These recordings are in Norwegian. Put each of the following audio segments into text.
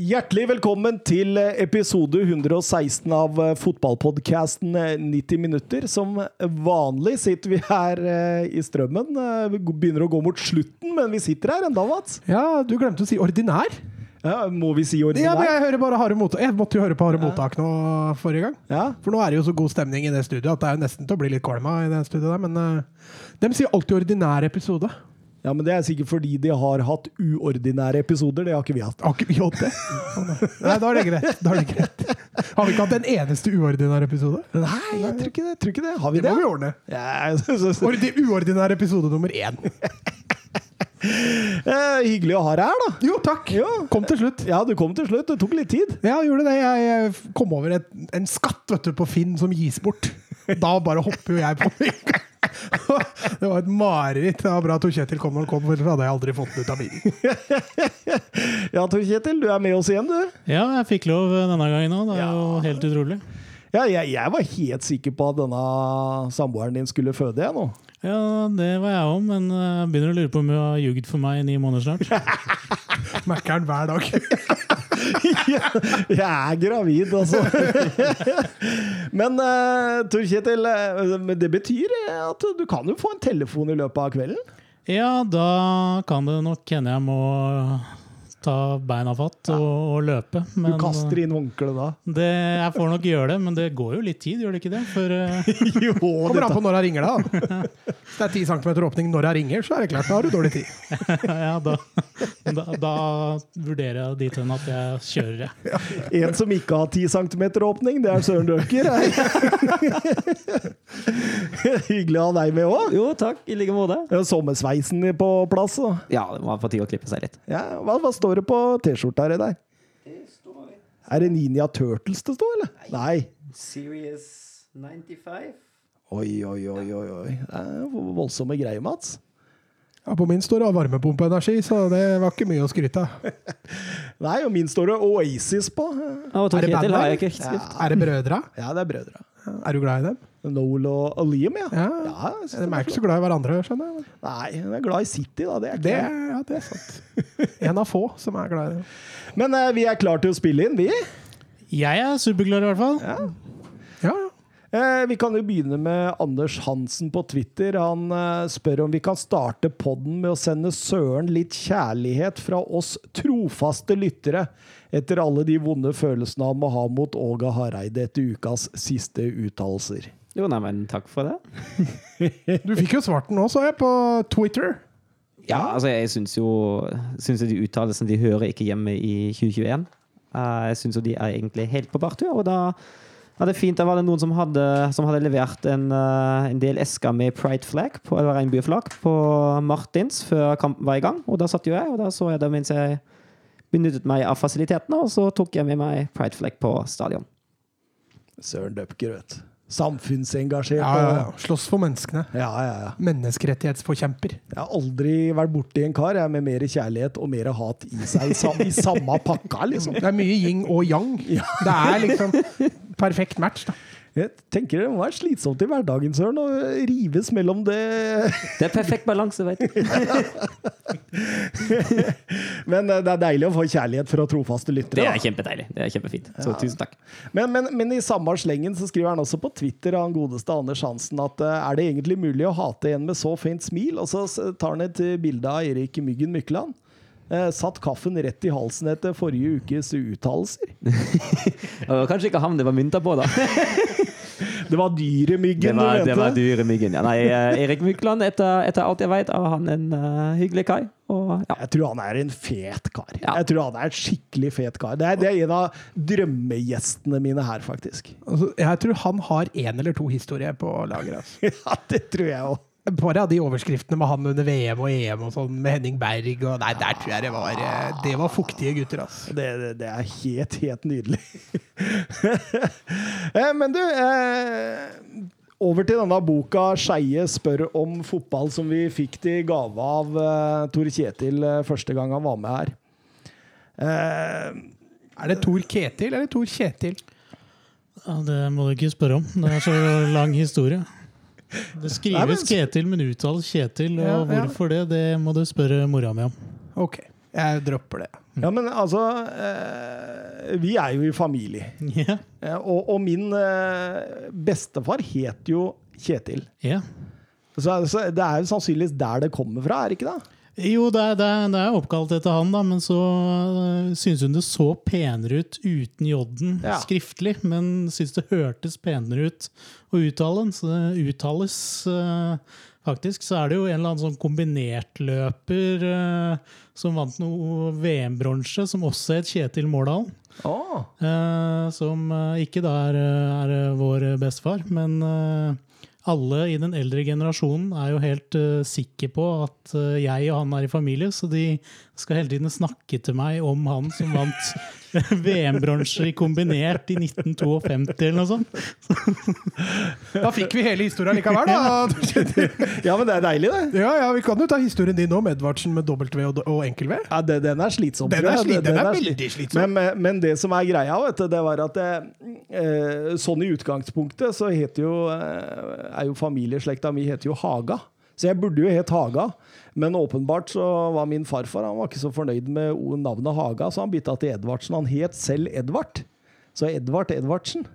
Hjertelig velkommen til episode 116 av fotballpodkasten 90 minutter. Som vanlig sitter vi her eh, i strømmen. Eh, Vi begynner å gå mot slutten, men vi sitter her enda, Mats. Ja, du glemte å si ordinær. Ja, må vi si Ja, men ordinær? jeg, hører bare harde mottak. jeg måtte jo høre på harde mottak nå forrige gang. Ja. For nå er det jo så god stemning i det studioet at det er jo nesten til å bli litt kvalma i det studioet der. Men de sier alltid ordinær episode. Ja, men det er sikkert fordi de har hatt uordinære episoder. Det har ikke vi hatt. Har ikke vi hatt det? Nei, da er det greit. Da er det greit. Har vi ikke hatt en eneste uordinær episode? Nei, jeg tror ikke det. Tror ikke det. Har vi Det det? må vi ordne. Ja, uordinær episode nummer én. Eh, hyggelig å ha deg her, da. Jo, takk. Ja. Kom til slutt. Ja, du kom til slutt. Det tok litt tid. Ja, gjorde det. Jeg, kom over et, en skatt vet du, på Finn som gis bort. Da bare hopper jo jeg på. Det var et mareritt. Det var bra Tor Kjetil kom når han kom, for da hadde jeg aldri fått den ut av bilen. Ja, Tor Kjetil, du er med oss igjen, du. Ja, jeg fikk lov denne gangen òg. Det er jo helt utrolig. Ja, jeg, jeg var helt sikker på at denne samboeren din skulle føde, jeg nå. Ja, det var jeg òg, men jeg begynner å lure på om hun har ljugd for meg i ni måneder snart. Mækkern hver dag. jeg er gravid, altså. Men uh, Tor Kjetil, eh, det betyr eh, at du kan jo få en telefon i løpet av kvelden? Ja, da kan det nok hende jeg må ta beina fatt og, og løpe. Du kaster inn håndkleet da. det, jeg får nok gjøre det, men det går jo litt tid, gjør det ikke det? For eh, jo, Kommer an på når jeg ringer deg, da. Hvis det er 10 cm åpning når jeg ringer, så er det klart da har du dårlig tid. ja, da, da, da vurderer jeg dit hen at jeg kjører, jeg. En som ikke har 10 cm åpning, det er Søren Døker. Hyggelig å ha deg med òg. Jo, takk. I like måte. Sommersveisen på plass. da. Ja, det var på tide å klippe seg litt. Ja, hva, hva står det på T-skjorta di der? Er det Ninja Turtles det står, eller? Nei. Serious 95? Oi, oi, oi, oi. oi. Det er voldsomme greier, Mats. Ja, på min står det varmepumpeenergi, så det var ikke mye å skryte av. Nei, og min står det Oasis på. Ja, Er det bandet? jeg spilt. Er det brødra? Ja, det er brødre. Er du glad i dem? Noel og Liam, ja. Ja. ja De det er ikke så glad i hverandre, skjønner jeg. Nei, de er glad i City, da. Det er Det, det. ja, det er sant. En av få som er glad i det. Men uh, vi er klar til å spille inn, vi. Jeg er superklar, i hvert fall. Ja. Eh, vi kan jo begynne med Anders Hansen på Twitter. Han uh, spør om vi kan starte podden med å sende Søren litt kjærlighet fra oss trofaste lyttere, etter alle de vonde følelsene han må ha mot Åge Hareide etter ukas siste uttalelser. Jo, nei, men takk for det. Du fikk jo svart den nå, så jeg, på Twitter. Ja, altså, jeg syns jo synes de uttalelsene de hører ikke hjemme i 2021. Eh, jeg syns jo de er egentlig helt på bartur, og da ja, det er fint. Da var det noen som hadde, som hadde levert en, eh, en del esker med pride flag, på, eller regnbueflagg, på Martins før kampen var i gang. Og da satt jo jeg, og da så jeg det mens jeg benyttet meg av fasilitetene, og så tok jeg med meg pride flag på stadion. Søren Dupker, vet du. Samfunnsengasjert. Ja, ja. Slåss for menneskene. ja, ja, ja. Menneskerettighetsforkjemper. Jeg har aldri vært borti en kar jeg, med mer kjærlighet og mer hat i seg i, i samme pakka, liksom. Det er mye yin og yang. Det er liksom perfekt match, da. Jeg tenker Det må være slitsomt i hverdagen, Søren, å rives mellom det Det er perfekt balanse, veit du. Men eh, det er deilig å få kjærlighet fra trofaste lyttere. Det er kjempedeilig. Det er kjempefint. Så tusen takk. Men, men, men i samme slengen så skriver han også på Twitter han godeste Anders Hansen at eh, er det egentlig mulig å hate en med så fint smil? Og så tar han et bilde av Erik Myggen Mykland. Eh, satt kaffen rett i halsen etter forrige ukes uttalelser. Kanskje ikke ham det var mynta på, da. Det var Det dyremyggen var, du det var mente? dyremyggen. Ja, nei, eh, Erik Mykland, etter, etter alt jeg vet, er han en uh, hyggelig kar. Og ja. Jeg tror han er en fet kar. Ja. Jeg tror han er en skikkelig fet kar. Det er, det er en av drømmegjestene mine her, faktisk. Altså, jeg tror han har én eller to historier på lager. Altså. Ja, det tror jeg òg. Bare av de overskriftene med han under VM og EM og sånn, med Henning Berg og Nei, der tror jeg det var eh, Det var fuktige gutter, altså. Det, det, det er helt, helt nydelig. Eh, Men du, eh, over til denne boka 'Skeie spør om fotball', som vi fikk til gave av eh, Tor Kjetil første gang han var med her. Eh, Er det Tor Ketil eller Tor Kjetil? Ja, det må du ikke spørre om. Det er så lang historie. Det skrives Ketil, men uttales Kjetil. Og Ja, ja. hvorfor det, det må du spørre mora mi om. Ok, jeg dropper det. Ja, men altså eh, Vi er jo i familie. Ja. Eh, og, og min eh, bestefar het jo Kjetil. ja. Så, så det er jo sannsynligvis der det kommer fra, er det ikke det? Jo, det er, det, er, det er oppkalt etter han, da, men så uh, syns hun det så penere ut uten J-en Ja. skriftlig. Men syns det hørtes penere ut å uttale den, så det uttales uh, faktisk. Så er det jo en eller annen sånn kombinertløper uh, som vant noe VM-bronse, som også het Kjetil Mårdalen. Oh. Uh, som eh, ikke da er, er eh, vår bestefar, men eh, alle i den eldre generasjonen er jo helt uh, sikre på at uh, jeg og han er i familie, så de skal hele tiden snakke til meg om han som vant VM-bronse i kombinert i 1952 eller noe sånt. Da fikk vi hele historien likevel, da. Ja, men det er deilig, det. Ja, ja, Vi kan jo ta historien din om Edvardsen med W og, og enkel-V. Ja, det, Den er slitsom. Den er sli- den er veldig slitsom. Men, men, men det som er greia, vet du, det var at det, eh, sånn i utgangspunktet så heter jo eh, er jo familieslekta mi heter jo Haga. Så jeg burde jo het Haga, men åpenbart så var min farfar han var ikke så fornøyd med navnet Haga, så han bytta til Edvardsen. Han het selv Edvard. Så Edvard Edvardsen.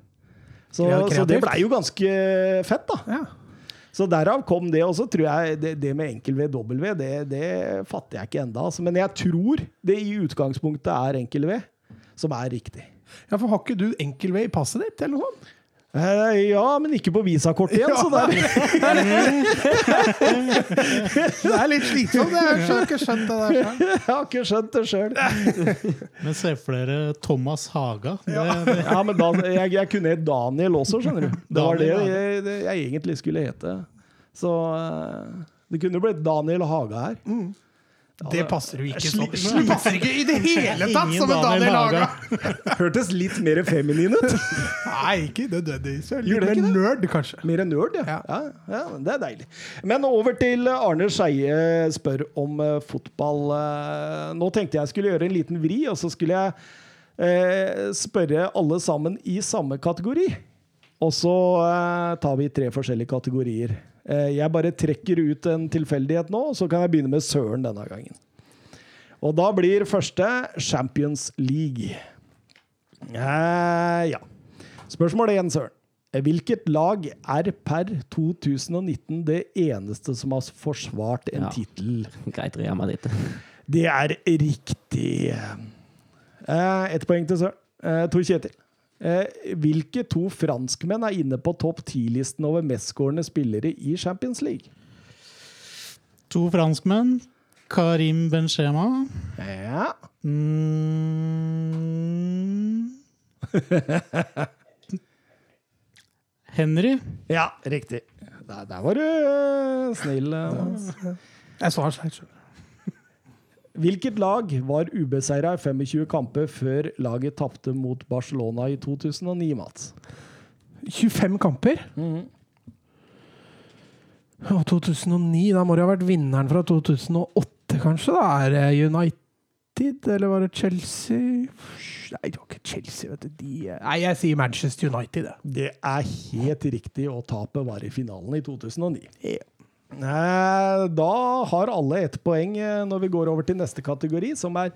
Så, så det blei jo ganske fett, da. Ja. Så derav kom det. Og så tror jeg det, det med enkel-V-W, det, det fatter jeg ikke enda. Altså. Men jeg tror det i utgangspunktet er enkel-V som er riktig. ja, for har ikke du enkel-V i passet ditt, eller noe sånt? Eh, ja, men ikke på visakortet igjen, Ja. så der. Det er litt slitsomt. Jeg har ikke skjønt det der selv. Jeg har ikke skjønt det sjøl. Men se for dere Thomas Haga. Det, det, Ja, men da, jeg, jeg kunne hett Daniel også, skjønner du. Det var det jeg, det jeg egentlig skulle hete. Så eh, det kunne blitt Daniel Haga her. Det passer jo ikke Sli- sånn. Det passer ikke i det hele tatt Ingen som en Daniel Haga. Hørtes litt mer feminin ut. Nei, ikke nødvendigvis. Litt mer nerd, kanskje. Mer nerd, ja. Ja. ja. Ja, Det er deilig. Men over til Arne Skeie spør om eh, fotball. Eh, nå tenkte jeg skulle gjøre en liten vri, og så skulle jeg eh, spørre alle sammen i samme kategori. Og så eh, tar vi tre forskjellige kategorier. Eh, jeg bare trekker ut en tilfeldighet nå, så kan jeg begynne med Søren denne gangen. Og da blir første Champions League. Eh, ja. Spørsmål én, Søren. Hvilket lag er per 2019 det eneste som har forsvart en Ja. tittel? Greit, Real Madrid. Det er riktig. Eh, Ett poeng til Søren. Eh, Tor Kjetil. Eh, hvilke to franskmenn er inne på topp ti-listen over mestskårende spillere i Champions League? to franskmenn. Karim Benzema. Ja. Mm. Henry. ja, riktig. Der, der var du eh, snill. eh. Jeg svarer det selv. Hvilket lag var ubeseira i 25 kamper før laget tapte mot Barcelona i 2009, Mats? 25 kamper. Og 2009, da må det ha vært vinneren fra 2008, kanskje? da Er det United, eller var det Chelsea? Nei, det var ikke Chelsea, vet du. De, nei, jeg sier Manchester United, Det, Det er helt riktig, og tapet var i finalen i 2009. Ja. Da har alle ett poeng eh, når vi går over til neste kategori, som er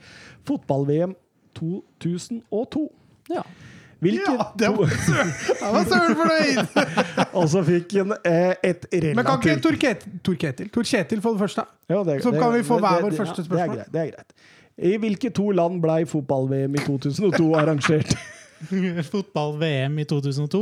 fotball-VM 2002. Ja. Hvilke Ja, det var søren fornøyd! Og så fikk han eh, et Men kan ikke relativt Tor Kjetil Tor Tor Kjetil få det første? Ja, det- Så det- kan vi få hver vår det- første Det er spørsmål. greit. Det er greit. I hvilke to land ble fotball-VM i 2002 arrangert? Fotball-VM i 2002.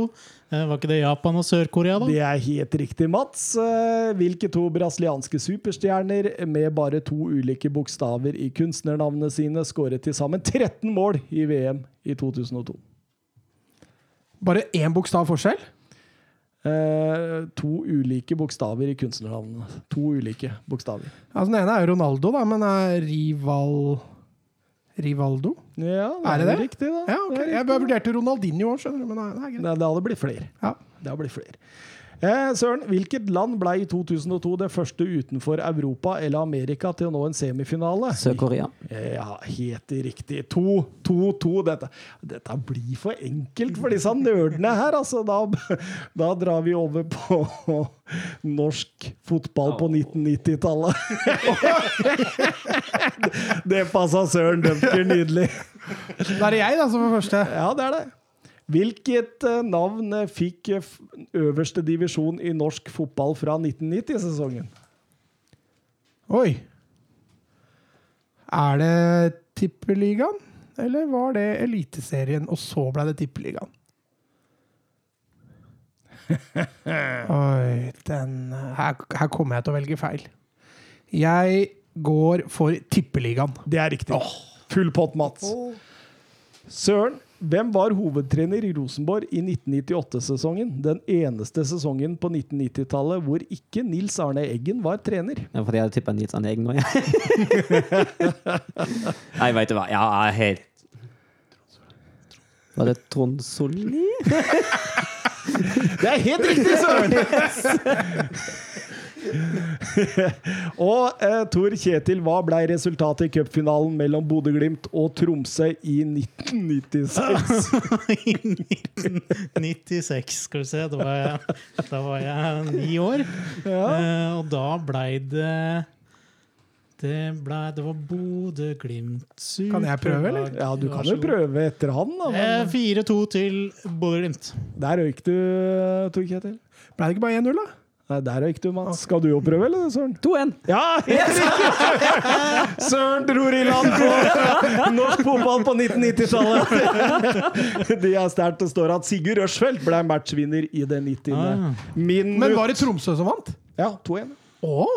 Eh, Var ikke det Japan og Sør-Korea, da? Det er helt riktig, Mats. Eh, Hvilke to brasilianske superstjerner med bare to ulike bokstaver i kunstnernavnene sine skåret til sammen 13 mål i VM i 2002? Bare én bokstav forskjell? Eh, to ulike bokstaver i kunstnernavnene. To ulike bokstaver. Altså, Den ene er jo Ronaldo, da, men er Rival Rivaldo? Ja, Er det det? riktig, da. Ja, okay. Det er Jeg vurderte Ronaldinho òg, skjønner du. Men det er greit. Det, det hadde blitt flere. Ja. Det har blitt flere. Eh, Søren, hvilket land ble i 2002 det første utenfor Europa eller Amerika til å nå en semifinale? Sør-Korea. Ja, helt riktig. To, to, to. Dette, dette blir for enkelt for disse nerdene her, altså. Da, da drar vi over på norsk fotball på 1990-tallet. Det passa Søren Dømker nydelig. Da er det jeg da som er første. Ja, det er det. Hvilket eh, navn eh, fikk eh, øverste divisjon i norsk fotball fra 1990-sesongen? Oi. Er det Tippeligaen? Eller var det Eliteserien, og så ble det Tippeligaen? Oi, den her, her kommer jeg til å velge feil. Jeg går for Tippeligaen. Det er riktig. Full pott, Mats. Søren, hvem var hovedtrener i Rosenborg i 1998-sesongen? Den eneste sesongen på 1990-tallet hvor ikke Nils Arne Eggen var trener. Ja, fordi jeg hadde tippa Nils Arne Eggen nå, jeg. Nei, veit du hva. Ja, jeg er helt Var det Trond Solli? Det er helt riktig, Søren! og eh, Tor Kjetil, hva ble resultatet i cupfinalen mellom Bodø-Glimt og Tromsø i 1996? I 1996, skal vi se. Da var jeg, da var jeg ni år. Eh, og da blei det det, ble, det var Bodø-Glimt Kan jeg prøve, eller? Ja, du kan jo prøve etter han, da. Eh, Men 4-2 til Bodø-Glimt. der røyk du, Tor Kjetil. Ble det ikke bare 1-0, da? Nei, der røyk du, Mats. Skal du jo prøve, eller, Søren? 2-1. Ja, Yes! Søren dror i land på norsk fotball på 1990-tallet. De er sterkt. Det står at Sigurd Røsfeldt ble matchvinner i det 90. Ah. minutt. Men var det Tromsø som vant? Ja, 2-1. Å!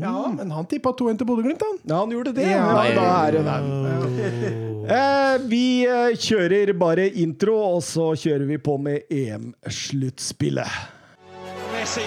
Ja, men han tippa 2-1 til Bodø-Glimt, han. Ja, han gjorde det. Ja. Ja, da er det. Eh, vi eh, kjører bare intro, og så kjører vi på med EM-sluttspillet. Messi.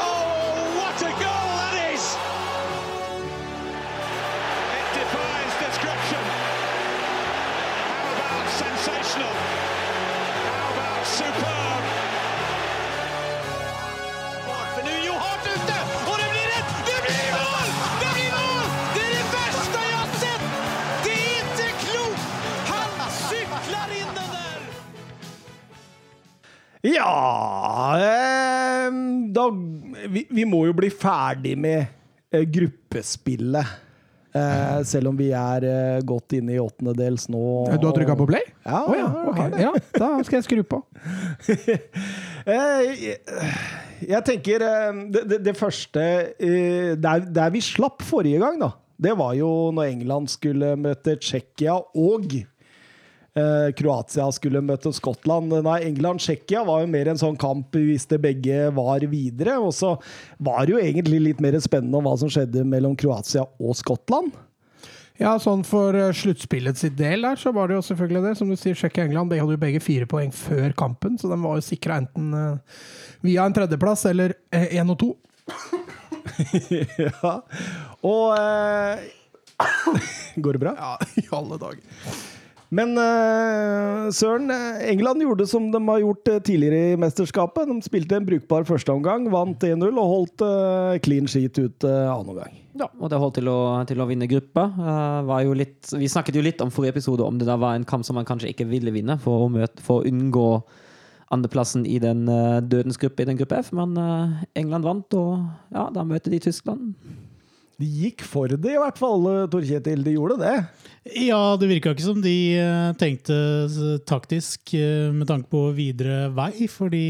Ja eh, da, vi, vi må jo bli ferdig med eh, gruppespillet. Eh, selv om vi er eh, godt inne i åttendedels nå. Du har trykka på play? Ja, oh, ja, jeg ok. har det. ja, da skal jeg skru på. Eh, jeg, jeg tenker eh, det, det, det første eh, der, der vi slapp forrige gang, da, det var jo når England skulle møte Tsjekkia og eh, Kroatia skulle møte Skottland. Nei, England-Tsjekkia var jo mer en sånn kamp hvis det begge var videre. Og så var det jo egentlig litt mer spennende om hva som skjedde mellom Kroatia og Skottland. Ja, sånn for uh, sluttspillet sitt del der, så var det jo selvfølgelig det. Som du sier, Tsjekkia-England de hadde jo begge fire poeng før kampen, så de var jo sikra enten eh, via en tredjeplass eller én og to. ja. Og eh, Går det bra? Ja, i alle dager. Men eh, Søren, England gjorde som de har gjort eh, tidligere i mesterskapet. De spilte en brukbar førsteomgang, vant 1-0 og holdt eh, clean sheet ut annen omgang. Ja, og det holdt til å, til å vinne gruppa. Uh, litt, vi snakket jo litt om forrige episode om det da var en kamp som man kanskje ikke ville vinne for å, møte, for å unngå andreplassen i den uh, dødens gruppe i den gruppe F. Men uh, England vant, og ja, da møter de Tyskland. De gikk for det, i hvert fall, eh, Tor Kjetil. De gjorde det. Ja, det virka ikke som de eh, tenkte taktisk eh, med tanke på videre vei, fordi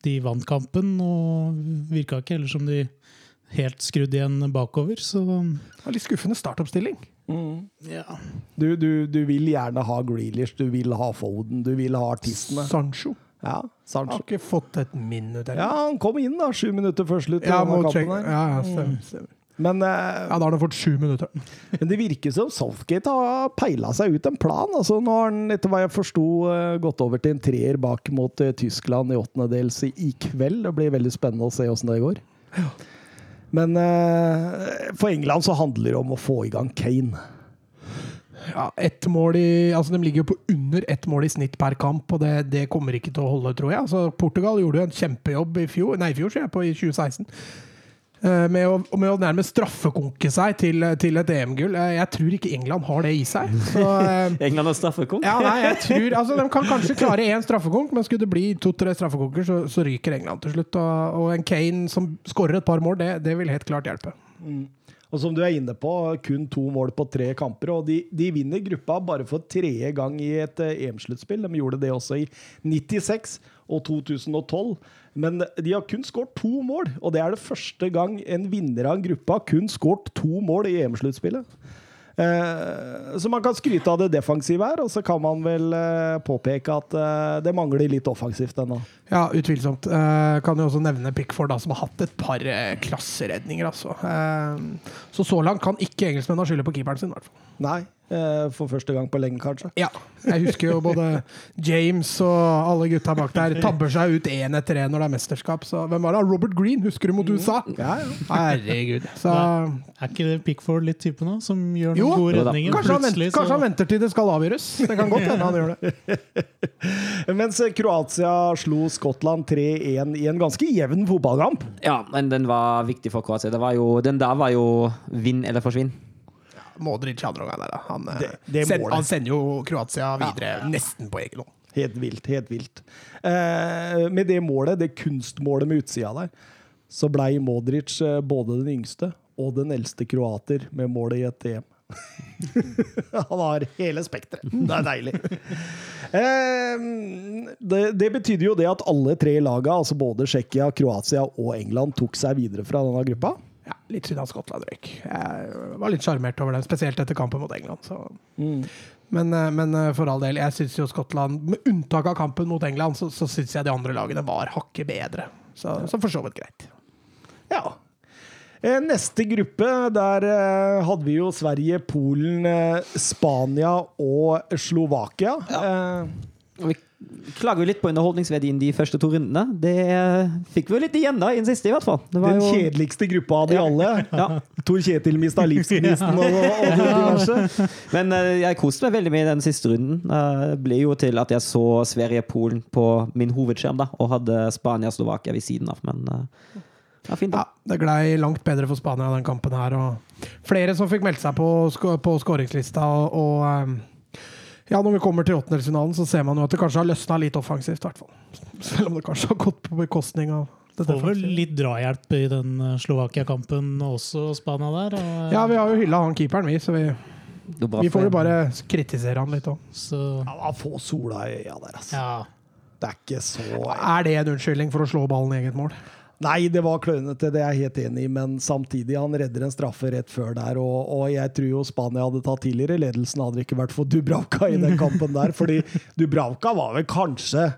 de vant kampen og virka ikke heller som de helt skrudd igjen bakover, så Det var litt skuffende startoppstilling. ja. Du, du, du vil gjerne ha Grealish, du vil ha Foden, du vil ha artistene. Sancho. Ja, Sancho. Har ikke fått et minutt Ja, han kom inn da, sju minutter før slutt. ja, må mot ja, stemmer. stemmer. Men, eh, Ja, da har han fått sju minutter. men det virker som Southgate har peila seg ut en plan. Altså, nå har han, etter hva jeg forsto, eh, gått over til en treer bak mot eh, Tyskland i åttendedels i kveld. Det blir veldig spennende å se åssen det går. Men for England så handler det om å få i gang Kane. Ja, ett mål i, altså De ligger jo på under ett mål i snitt per kamp, og det, det kommer ikke til å holde, tror jeg. Altså, Portugal gjorde jo en kjempejobb i fjor, nei, i fjor, jeg, på i 2016. eh, Med å, med å nærmest straffekonke seg til, til et EM-gull. Eh, Jeg tror ikke England har det i seg. Så, eh, England har straffekonk? ja, nei, jeg tror, altså, De kan kanskje klare én straffekonk, men skulle det bli to-tre straffekonker, så, så ryker England til slutt. Og, og en Kane som skårer et par mål, det, det vil helt klart hjelpe. Og som du er inne på, kun to mål på tre kamper. Og de, de vinner gruppa bare for tredje gang i et EM-sluttspill. De gjorde det også i 96 og 2012. Men de har kun skåret to mål, og det er det første gang en vinner av en gruppe har kun skåret to mål i EM-sluttspillet. Eh, så man kan skryte av det defensive her, og så kan man vel eh, påpeke at eh, det mangler litt offensivt ennå. Ja, utvilsomt. Kan jo også nevne Pickford, da, som har hatt et par klasseredninger. Altså. Så så langt kan ikke engelskmennene skylde på keeperen sin. i hvert fall. Nei, eh, for første gang på lenge, kanskje. Ja, jeg husker jo både James og alle gutta bak der tabber seg ut én etter én når det er mesterskap. Så hvem var det? Robert Green, husker du mot USA? Ja, ja. Herregud. Så Er ikke det Pickford litt type nå, som gjør noen Jo, gode redninger? kanskje han, venter, kanskje han venter til det skal avgjøres. Det kan godt hende han gjør det. Mens Kroatia slo Skottland 3-1 i en ganske jevn fotballkamp. Ja, men den var viktig for Kroatia. Det var jo, den der var jo vinn eller forsvinn. Modric andre omgang der, da. Han, eh, Det- det send, han sender jo Kroatia videre nesten på egen hånd. Helt vilt, helt vilt. Eh, med det målet, det kunstmålet med utsida der, så blei Modric eh, både den yngste og den eldste kroater med målet i et EM. Han har hele spekteret. Det er deilig. Eh, det, det betydde jo det at alle tre laga, altså både Tsjekkia, Kroatia og England, tok seg videre fra denne gruppa. Ja, litt synd at Skottland røyk. Jeg var litt sjarmert over det, spesielt etter kampen mot England. Så. Men, eh, men eh, for all del, jeg syns jo Skottland, med unntak av kampen mot England, så, så syns jeg de andre lagene var hakket bedre. Så, så for så vidt greit. Ja. Eh, Neste gruppe, der eh, hadde vi jo Sverige, Polen, eh, Spania og Slovakia. Eh, Og Vi klager jo litt på underholdningsverdien de første to rundene. Det fikk vi jo litt igjen da, i den siste i hvert fall. Det var Den jo, kjedeligste gruppa av de alle. ja. Tor Kjetil mista livsgnisten og, og det diverse. Men uh, jeg koste meg veldig med den siste runden. Det ble jo til at jeg så Sverige-Polen på min hovedskjerm da, og hadde Spania-Slovakia ved siden av. Men det ja, fint. Ja, det glei langt bedre for Spania den kampen her. Og flere som fikk meldt seg på, på skåringslista. Og, og ja, når vi kommer til åttendelsfinalen, så ser man jo at det kanskje har løsna litt offensivt. Hvertfall. hvert fall. Selv om det kanskje har gått på bekostning av det får vel litt drahjelp i den eh, Slovakia-kampen også, Spania der. Og, eh, Ja, vi har jo hylla han keeperen, vi, så vi, vi får jo bare kritisere han litt òg. Ja, få sola i øya der, altså. ja. Det er ikke så Er det en unnskyldning for å slå ballen i eget mål? Nei, det var klønete, det er jeg helt enig i, men samtidig, han redder en straffe rett før der, og, og jeg tror jo Spania hadde tatt tidligere ledelsen, hadde det ikke vært for Dubravka i den kampen der, fordi Dubravka var vel kanskje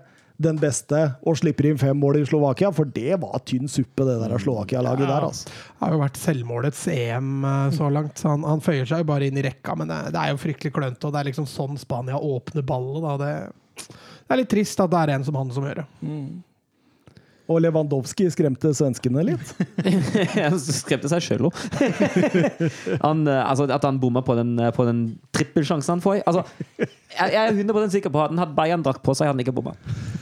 den beste og slipper inn fem mål i Slovakia, for det var tynn suppe, det der Slovakia-laget der, altså. Det har jo vært selvmålets EM eh, så langt, så han, han føyer seg jo bare inn i rekka. Men det, det er jo fryktelig klønete, og det er liksom sånn Spania åpner ballet. Da. Det, det er litt trist at det er en som han som gjør det. Og Lewandowski skremte svenskene litt. Han skremte seg sjøl òg. altså, at han bomma på den, på den trippelsjansen han får. Altså, jeg, jeg er 100 sikker på at han hadde Bayern-drakt på seg, han ikke bomma.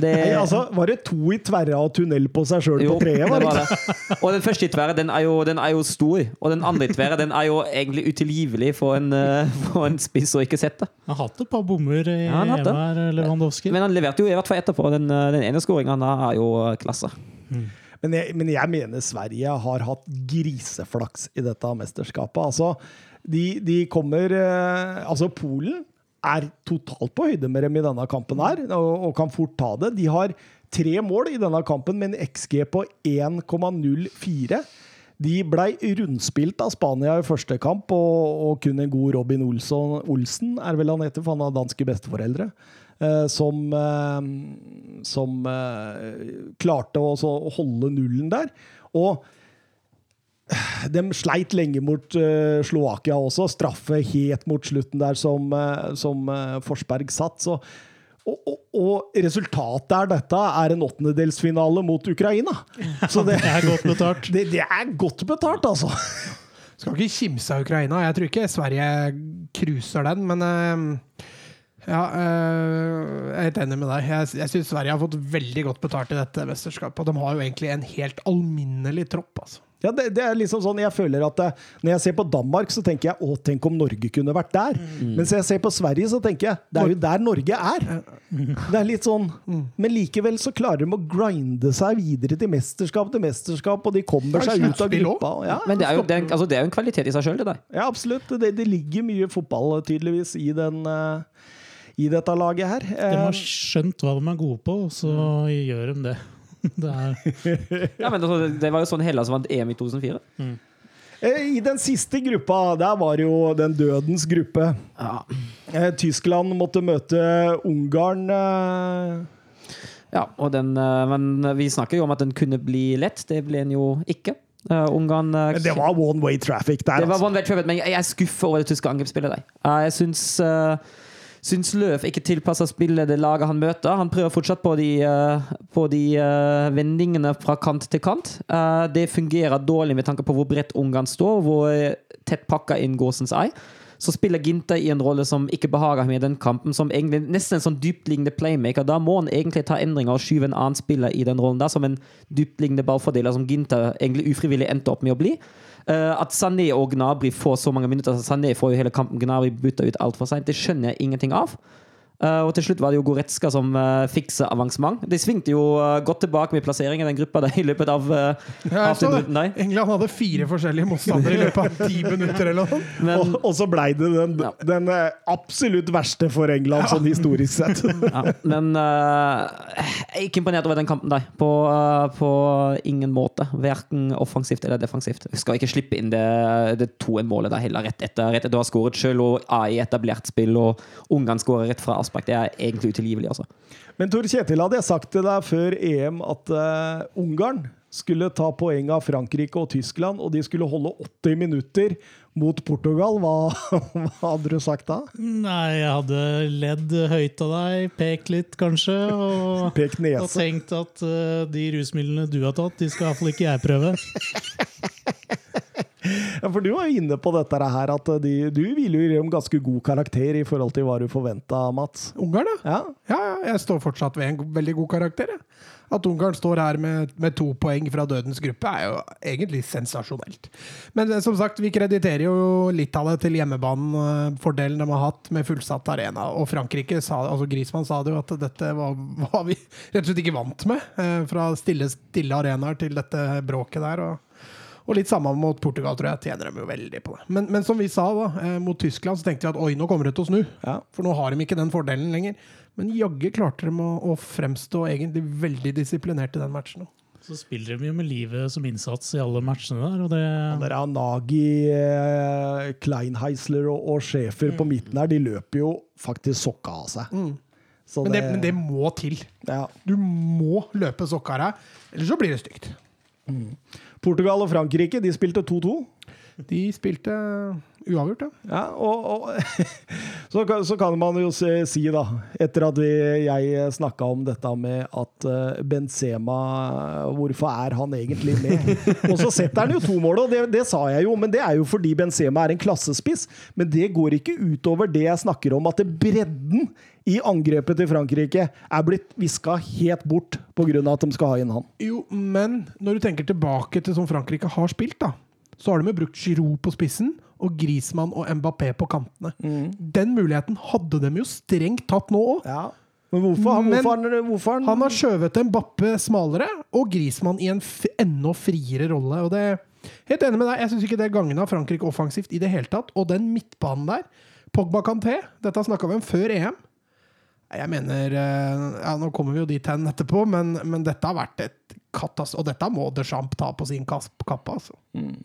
Det, Nei, altså, var det to i tverra og tunnel på seg sjøl på treet? Var det det var det. Og den første i tverra, den jo, den er jo stor. Og den andre i tverra, den er jo egentlig utilgivelig for en, eh, for en spiss å ikke sette. Han har hatt et par bommer i Ja, han EM her, Lewandowski. Men han leverte jo i hvert fall etterpå. Den, eh, den ene skåringa er jo klasse. Men jeg, men jeg mener Sverige har hatt griseflaks i dette mesterskapet. Altså, de, de kommer eh, Altså, Polen er totalt på høyde med dem i denne kampen her, og, og kan fort ta det. De har tre mål i denne kampen med en XG på 1,04. De blei rundspilt av Spania i første kamp, og, og kun en god Robin Olsson, Olsen er vel han heter, for han har danske besteforeldre, eh, som, eh, som eh, klarte å så holde nullen der. Og de sleit lenge mot uh, Slovakia også. Straffe helt mot slutten der som, uh, som uh, Forsberg satt. Så, og, og, og resultatet er dette er en åttendedelsfinale mot Ukraina. Så det, Det er godt betalt. det, det er godt betalt, altså. Skal ikke kimse av Ukraina. Jeg tror ikke Sverige cruiser den, men ja, jeg er helt enig med deg. Jeg, jeg syns Sverige har fått veldig godt betalt i dette mesterskapet. Og de har jo egentlig en helt alminnelig tropp, altså. Ja, det, det er liksom sånn, jeg føler at det, Når jeg ser på Danmark, så tenker jeg å, tenk om Norge kunne vært der. Mens jeg ser på Sverige, så tenker jeg det er jo der Norge er. Det er litt sånn, Men likevel så klarer de å grinde seg videre til mesterskap til mesterskap, og de kommer er seg ut av gruppa. Ja, Men det er jo, det er, en- altså, det er jo en kvalitet i seg sjøl, det der. ja absolutt. Det, det ligger mye fotball tydeligvis i, den, eh, i dette laget her. De Eh, har skjønt hva de er gode på, så gjør de det. Det er Ja, men altså, det var jo sånn Hellas vant EM i 2004. Mm. I den siste gruppa, der var det jo den dødens gruppe. Ja. Eh, Tyskland måtte møte Ungarn. eh, Ja, og den, eh, men vi snakker jo om at den kunne bli lett. Det ble den jo ikke. Eh, Ungarn eh, Men det var one way traffic der, Det var altså. one way traffic, men jeg er skuffa over det tyske angrepsspillet. der. Eh, Jeg syns, eh, syns Løv ikke tilpasser spillet det laget han møter. Han prøver fortsatt på de, eh, på de eh, vendingene fra kant til kant. Eh, Det fungerer dårlig med tanke på hvor bredt Ungarn står, hvor tett pakka inn Gåsens ei. Så spiller Ginter i en rolle som ikke behager ham i den kampen, som egentlig nesten en sånn dyptliggende playmaker. Da må han egentlig ta endringer og skyve en annen spiller i den rollen der, som en dyptliggende ballfordeler, som Ginter egentlig ufrivillig endte opp med å bli. Eh, at Sané og Gnabry får så mange minutter altså Sané får jo hele kampen, Gnabry bytter ut altfor seint, det skjønner jeg ingenting av. Eh, og til slutt var det jo Goretzka som uh, fikser avansement. De svingte jo uh, godt tilbake med plassering i den gruppa der i løpet av, uh, Ja, av det. der. England hadde fire forskjellige motstandere i løpet av ti minutter eller noe. Men, Og, og så blei det den, Ja. den eh, absolutt verste for England, sånn historisk sett. ja, men eh, jeg er ikke imponert over den kampen der. På, eh, på ingen måte. Verken offensivt eller defensivt. Vi skal ikke slippe inn det, det 2-1-målet der heller, rett etter, rett etter du har skåret sjøl og AI etablert spill, og Ungarn skårer rett fra avspark. Det er egentlig utilgivelig, altså. Men Tor Kjetil, hadde jeg sagt til deg før EM at uh, Ungarn skulle ta poeng av Frankrike og Tyskland, og de skulle holde 80 minutter mot Portugal, hva, hva hadde du sagt da? Nei, jeg hadde ledd høyt av deg, pekt litt kanskje, og, og tenkt at uh, de rusmidlene du har tatt, de skal iallfall ikke jeg prøve. Ja, for du var jo inne på dette her, at de, du gi dem ganske god karakter i forhold til hva du forventa, Mats. Ungarn. Ja. Ja, ja, jeg står fortsatt ved en veldig god karakter. Ja. At Ungarn står her med, med to poeng fra dødens gruppe, er jo egentlig sensasjonelt. Men eh, som sagt, vi krediterer jo litt av det til hjemmebanefordelen de har hatt med fullsatt arena. Og Frankrike, sa, altså Grismann sa det jo at dette var, var vi rett og slett ikke vant med. eh, Fra stille, stille arenaer til dette bråket der. og og litt samme mot Portugal, tror jeg. Tjener dem jo veldig på det. Men, men som vi sa da, eh, mot Tyskland, så tenkte vi at oi, nå kommer det til å snu. Ja. For nå har de ikke den fordelen lenger. Men jaggu klarte de å, å fremstå egentlig veldig disiplinert i den matchen. Så spiller de jo med livet som innsats i alle matchene der, og det Der er Nagi, eh, Kleinheisler og, og Schäfer på midten her, de løper jo faktisk sokka av seg. Så Men det, men det må til. ja. Du må løpe sokka av deg, ellers så blir det stygt. Portugal og Frankrike de spilte 2-2. De spilte uavgjort, ja. Ja, og, og så, kan- så kan man jo si, da, etter at vi, jeg snakka om dette med at eh, Benzema Hvorfor er han egentlig med? Og så setter han jo to mål, og det, det sa jeg jo, men det er jo fordi Benzema er en klassespiss. Men det går ikke utover det jeg snakker om, at bredden i angrepet til Frankrike er blitt viska helt bort pga. at de skal ha inn han. Jo, men når du tenker tilbake til som Frankrike har spilt, da, så har de jo brukt Giroud på spissen og Grismann og Mbappé på kantene. Den muligheten hadde de jo strengt tatt nå òg. Ja. Men hvorfor, han- Men hvorfor, hvorfor han- Han har skjøvet Mbappé smalere, og Grismann i en enda friere rolle. Og det Helt enig med deg, jeg syns ikke det gagna Frankrike offensivt i det hele tatt. Og den midtbanen der, Pogba Canté, dette snakka vi om før EM. Jeg mener eh, ja, Nå kommer vi jo dit hen etterpå, men, men dette har vært et katastrofe. Og dette må Deschamps ta på sin kappe. Altså.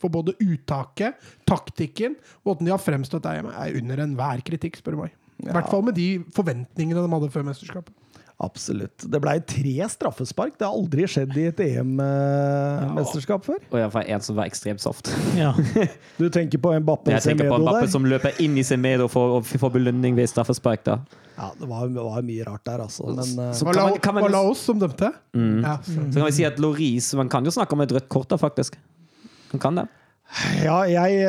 For både uttaket, taktikken, måten de har fremstått der hjemme, er under enhver kritikk, spør du meg. I hvert fall med de forventningene de hadde før mesterskapet. Absolutt. Det ble tre straffespark. Det har aldri skjedd i et EM-mesterskap før. Og iallfall en som var ekstremt soft. Ja. Du tenker på Mbappé Jeg tenker på Mbappe som løper inn i Semedo for å få belønning ved straffespark. da. Ja, det var, det var mye rart der, altså. Men eh, Så Var kan man- kan man la oss som dømte? Ja, så. Så kan vi si at Loris Man kan jo snakke om et rødt kort, da, faktisk. Man kan det. Ja, jeg,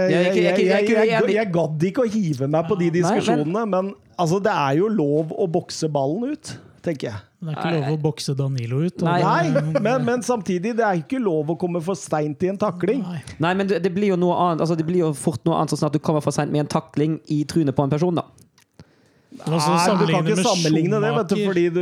jeg, gadd ikke å hive meg på de Nei, men- diskusjonene, men altså, det er jo lov å bokse ballen ut, tenker jeg. Det er ikke lov å bokse Danilo ut. Nei. det- Nei, men, men samtidig, det er ikke lov å komme for seint i en takling. Nei. Nei, men det, det blir jo noe annet Altså det blir jo fort noe annet så at du kommer for seint med en takling i trynet på en person. da Men også Nei, du kan ikke sammenligne det, vet du, fordi du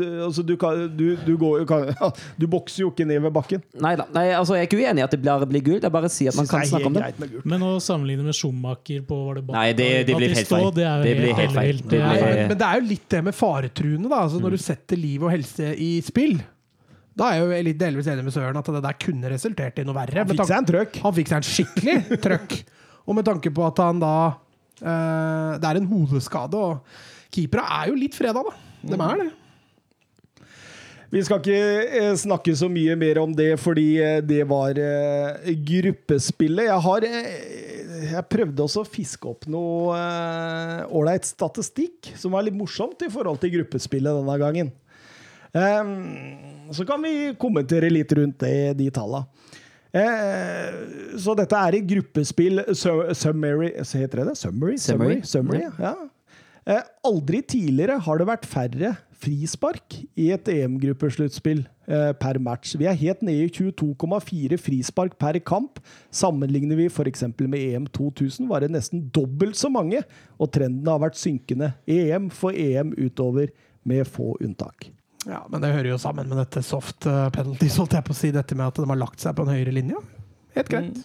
Du, altså, du, kan, du, du, går, kan, du bokser jo ikke ned ved bakken. Nei da. Nei, altså, jeg er ikke uenig i at det blir, blir gult. Jeg bare sier at man kan snakke om det. Men å sammenligne med Schumacher på var det bak- Nei, det- det blir helt feil. Det, Det blir helt feil. Det blir- men, men det er jo litt det med faretruende, da. Altså, når du setter liv og helse i spill. Da er jeg jo litt delvis enig med Søren at det der kunne resultert i noe verre. Han fikk seg en trøkk. Han fikk seg en skikkelig trøkk. Og med tanke på at han da eh, Det er en hodeskade, og keepere er jo litt freda, da. De er det. Vi skal ikke eh, snakke så mye mer om det, fordi eh, det var eh, gruppespillet. Jeg har eh, Jeg prøvde også å fiske opp noe eh, ålreit statistikk, som var litt morsomt i forhold til gruppespillet denne gangen. Ehm, så kan vi kommentere litt rundt det, de tallene. Eh, så dette er i gruppespill su- Summary Heter det det? Summary? Summary. Summary, ja. Eh, aldri tidligere har det vært færre frispark i et EM-gruppesluttspill eh, per match. Vi er helt nede i 22,4 frispark per kamp. Sammenligner vi f.eks. med EM 2000, var det nesten dobbelt så mange, og trenden har vært synkende. EM for EM utover, med få unntak. Ja, Men det hører jo sammen med dette soft penalty penalties, holdt jeg på å si. Dette med at de har lagt seg på en høyere linje. Helt greit.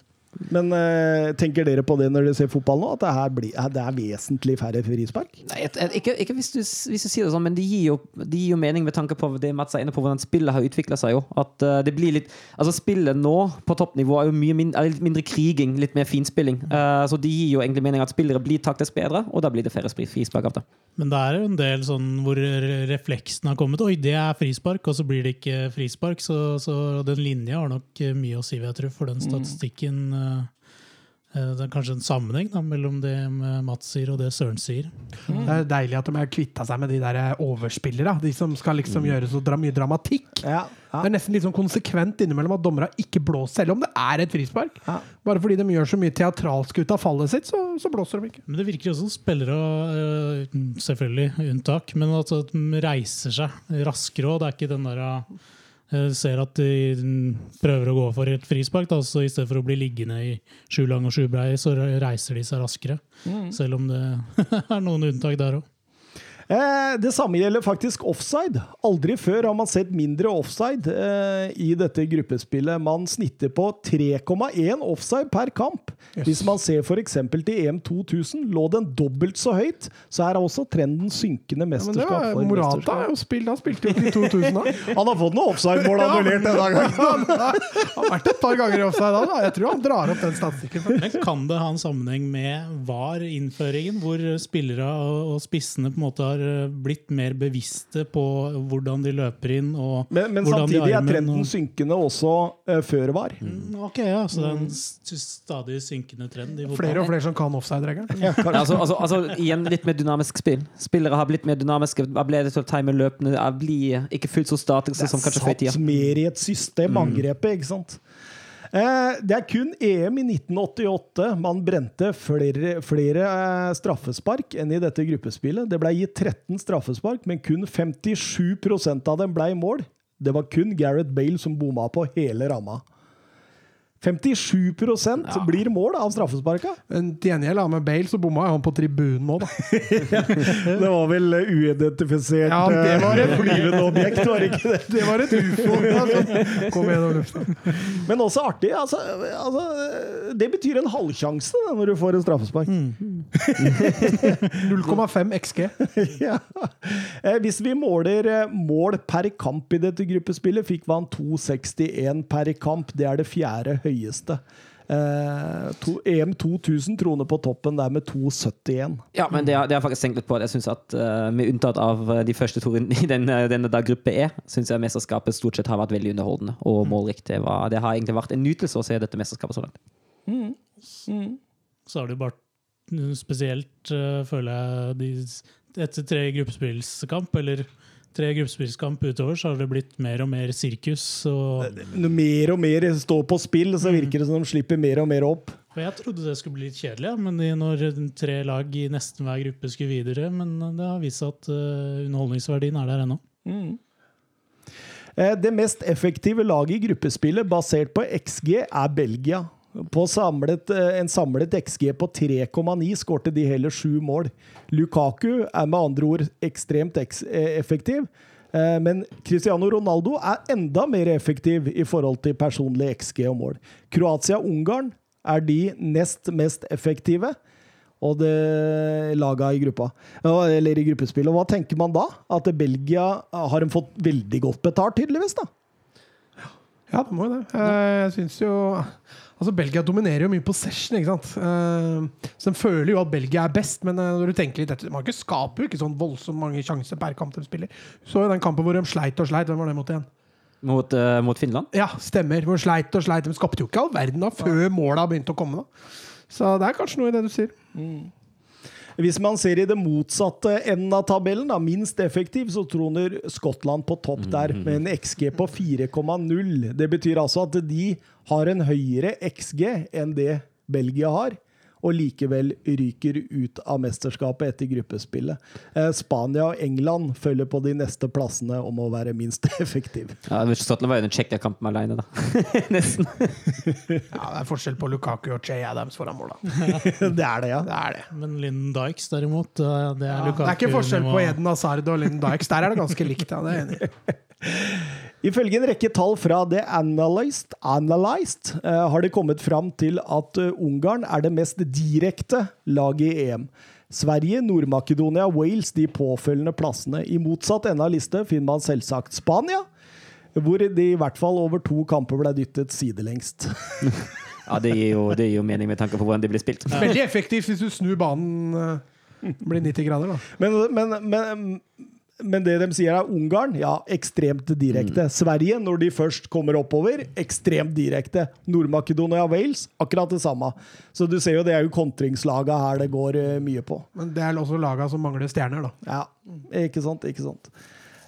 Men eh, tenker dere på det når dere ser fotball nå, at det, her blir, det er vesentlig færre frispark? Nei, et- et- ikke, ikke hvis, du, hvis du sier det sånn, men det gir, jo, det gir jo mening med tanke på det Mats er inne på, hvordan spillet har utvikla seg. jo. At uh, det blir litt, altså Spillet nå på toppnivå er jo mye mindre, er litt mindre kriging, litt mer finspilling. Uh, så det gir jo egentlig mening at spillere blir taktes bedre, og da blir det færre frispark av det. Men det er jo en del sånn hvor re- refleksen har kommet. Oi, det er frispark, og så blir det ikke frispark. Så, så den linja har nok mye å si, vil jeg tro, for den statistikken. eh, eh, Det er kanskje en sammenheng da, mellom det Mats sier og det Søren sier. Det er deilig at de har kvitta seg med de der overspillere. De som skal liksom gjøre så dra mye dramatikk. Ja, Det er nesten litt sånn konsekvent innimellom at dommerne ikke blåser, selv om det er et frispark. Ja. Bare fordi de gjør så mye teatralsk ut av fallet sitt, så, så blåser de ikke. Men det virker jo som spillere, eh, selvfølgelig unntak, men at de reiser seg raskere òg. Det er ikke den der Jeg ser at de mm, prøver å gå for et frispark, da, så i stedet for å bli liggende i sju lang og sju brei, så reiser de seg raskere. Selv om det er noen unntak der òg. Eh, det samme gjelder faktisk offside. Aldri før har man sett mindre offside eh, i dette gruppespillet. Man snitter på 3,1 offside per kamp. Hvis man ser f.eks. til EM 2000, lå den dobbelt så høyt, så er også trenden synkende Ja, men det mesterskap var, for Morata er jo spilt, han spilte jo ikke i 2000 da. Han har fått noen offside-mål annullert denne gangen. Han har vært et par ganger i offside da. Jeg tror han drar opp den statistikken. Men kan det ha en sammenheng med VAR-innføringen, hvor spillere og og spissene på en måte har eh, blitt mer bevisste på hvordan de løper inn, og Men, men hvordan de samtidig er trenden og- synkende også uh, før var. Mm, Ok, ja, så det er en stadig synkende trend. i. Flere og flere som kan offside-regelen. Ja. Altså, altså, altså, igjen litt mer dynamisk spill. Spillere har blitt mer dynamiske. Ble det til å time løpende? Jeg Blir ikke fullt så statiske som kanskje før i tida. satt mer i et system, angrepet, ikke sant? Eh, det er kun EM i 1988 man brente flere, flere eh, straffespark enn i dette gruppespillet. Det ble gitt 13 straffespark, men kun 57% av dem ble i mål. Det var kun Gareth Bale som bomma på hele ramma. 57% blir mål av straffesparka! Men til gjengjeld, med Bale, så bomma han på tribunen nå, da. Det var vel eh, uidentifisert Ja, det var et flyvende objekt, var det ikke det? Det var et ufo! Altså. Kom gjennom lufta. Men også artig. Altså, altså, det betyr en halvsjanse det, når du får en straffespark. 0,5 XG. ja. eh, hvis vi måler eh, mål per kamp i dette gruppespillet, fikk man 2,61 per kamp. Det er det fjerde høyeste. Eh, to, EM 2000 troner på toppen der med 2,71. Ja, men det har, det har faktisk tenkt litt på. Jeg synes at uh, Med unntatt av eh, de første to rundene i denne, denne da gruppe E, syns jeg mesterskapet stort sett har vært veldig underholdende og målrikt. Det, var, det har egentlig vært en nytelse å se dette mesterskapet så langt. Så har det jo bare spesielt, uh, føler jeg, de, etter tre gruppespillskamp, eller tre gruppespillskamp utover, så har det blitt mer og mer sirkus. Og, mer og mer står på spill, så virker det som de slipper mer og mer opp. og jeg trodde det skulle bli litt kjedelig, men når tre lag i nesten hver gruppe skulle videre. Men det har vist seg at eh, underholdningsverdien er der ennå. Mm. Det mest effektive laget i gruppespillet basert på XG er Belgia. På samlet, eh, en samlet XG på 3,9 skårte de heller sju mål. Lukaku er med andre ord ekstremt eh, effektiv. Eh, Men Cristiano Ronaldo er enda mer effektiv i forhold til personlig XG og mål. Kroatia-Ungarn er de nest mest effektive. Og det laga i gruppa. Eller i gruppespillet. Hva tenker man da? At Belgia har de fått veldig godt betalt, tydeligvis, da? Ja, det må jo det. Jeg syns jo Altså, Belgia dominerer jo mye possession, ikke sant. Uh, Så de føler jo at Belgia er best, men uh, når du tenker litt etter Man ikke skaper jo ikke sånn voldsomt mange sjanser per kamp de spiller. Så jo den kampen hvor de sleit og sleit. Hvem var det mot igjen? Mot, uh, mot Finland. Ja, stemmer. Hvor de sleit og sleit. De skapte jo ikke all verden da, før måla begynte å komme. da. Så det er kanskje noe i det du sier. Hvis man ser i det motsatte enden av tabellen, da, minst effektiv, så troner Skottland på topp der med en XG på 4,0. Det betyr altså at de har en høyere XG enn det Belgia har. Og likevel ryker ut av mesterskapet etter gruppespillet. Eh, Spania og England følger på de neste plassene om å være minst effektiv. Ja, Skottland var under Tsjekkia-kampen alene, da. Nesten. Ja, Det er forskjell på Lukaku og Jay Adams foran mål. da. det er det, ja. Det er det. Men Lynn Dykes, derimot, eh, det er Ja, det er ikke forskjell på Eden Hazard og Lynn Dykes. Der er det ganske likt. ja, det er jeg enig i. Ifølge en rekke tall fra The Analyzed, Analyzed uh, har det kommet fram til at eh, Ungarn er det mest direkte laget i EM. Sverige, Nord-Makedonia, Wales de påfølgende plassene. I motsatt ende av liste finner man selvsagt Spania, hvor de i hvert fall over to kamper ble dyttet sidelengst. Ja, det gir, jo, det gir jo mening med tanke på hvordan de blir spilt. Veldig effektivt hvis du snur banen eh, blir 90 grader, da. Men, men, men, men det de sier er Ungarn, ja, ekstremt direkte. Sverige, når de først kommer oppover, ekstremt direkte. Nord-Makedonia og Wales, akkurat det samme. Så du ser jo det er jo kontringslaga her det går uh, mye på. Men det er også laga som mangler stjerner, da. Ja, ikke sant, ikke sant.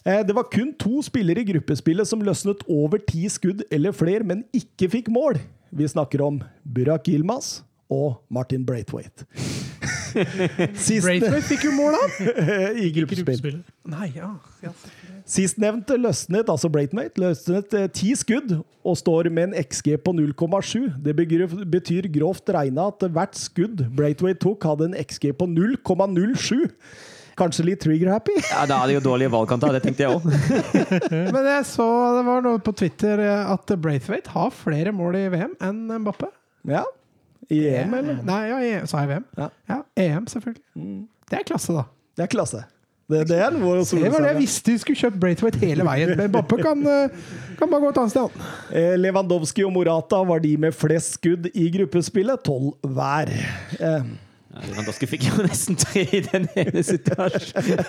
Eh, Det var kun to spillere i gruppespillet som løsnet over ti skudd eller flere, men ikke fikk mål. Vi snakker om Burak Yilmaz og Martin Braithwaite. Sist, Braithwaite fikk jo mål, da! I gruppespill. gruppespill. Nei, ja. ja. Sistnevnte løsnet, altså Braithwaite, løsnet eh, ti skudd og står med en XG på 0,7. Det betyr, grovt regna at hvert skudd Braithwaite tok, hadde en XG på 0,07. Kanskje litt trigger-happy? Ja, Da er det jo dårlige valgkanter, det tenkte jeg òg. Men jeg så det var noe på Twitter eh, at Braithwaite har flere mål i VM enn Mbappe. Ja. I EM, eller? Nei, ja, i, sa jeg VM? Ja. Ja, EM, selvfølgelig. Det er klasse, da. Det er klasse. Det, det er noe Det var det jeg visste vi skulle kjøpt Braithwaite hele veien. Men Bappe kan, eh, kan bare gå et annet sted. Eh, Lewandowski og Morata var de med flest skudd i gruppespillet, tolv hver. Eh, Ja, Lewandowski fikk jo nesten tre i den ene situasjonen.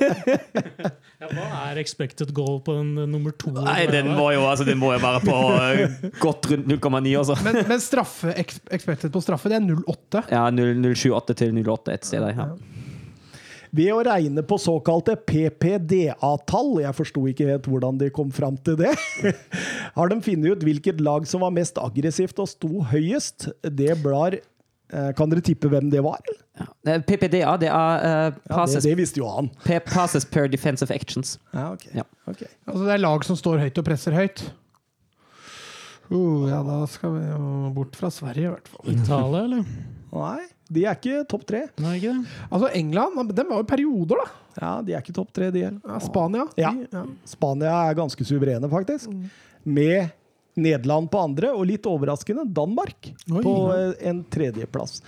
Ja, hva er expected goal på en eh, nummer to? Nei, den må jo, altså, den må jo være på uh, godt rundt 0,9, altså. Men, men straffe, expected på straffe, det er 0,8. Ja, 0- 0,78 til 0,8 et sted der. Ja. Ved å regne på såkalte PPDA-tall, jeg forsto ikke helt hvordan de kom fram til det, har de funnet ut hvilket lag som var mest aggressivt og sto høyest. Det blar Kan dere tippe hvem det var? Ja. Eh, PPDA, det er eh, Ja, det, passes, det visste jo han. Passes per defensive actions. Ja, ok. Ja. Ok. Altså, det er lag som står høyt og presser høyt. Uh, ja, da skal vi jo bort fra Sverige, i hvert fall. Italia, eller? Nei, de er ikke topp tre. Nei, ikke det? Altså, England de var jo perioder, da. Ja, De er ikke topp tre, de heller. Ja, Spania. Ja. De, ja. Spania er ganske suverene, faktisk. Med Nederland på andre, og litt overraskende Danmark Oi. på eh, en tredjeplass.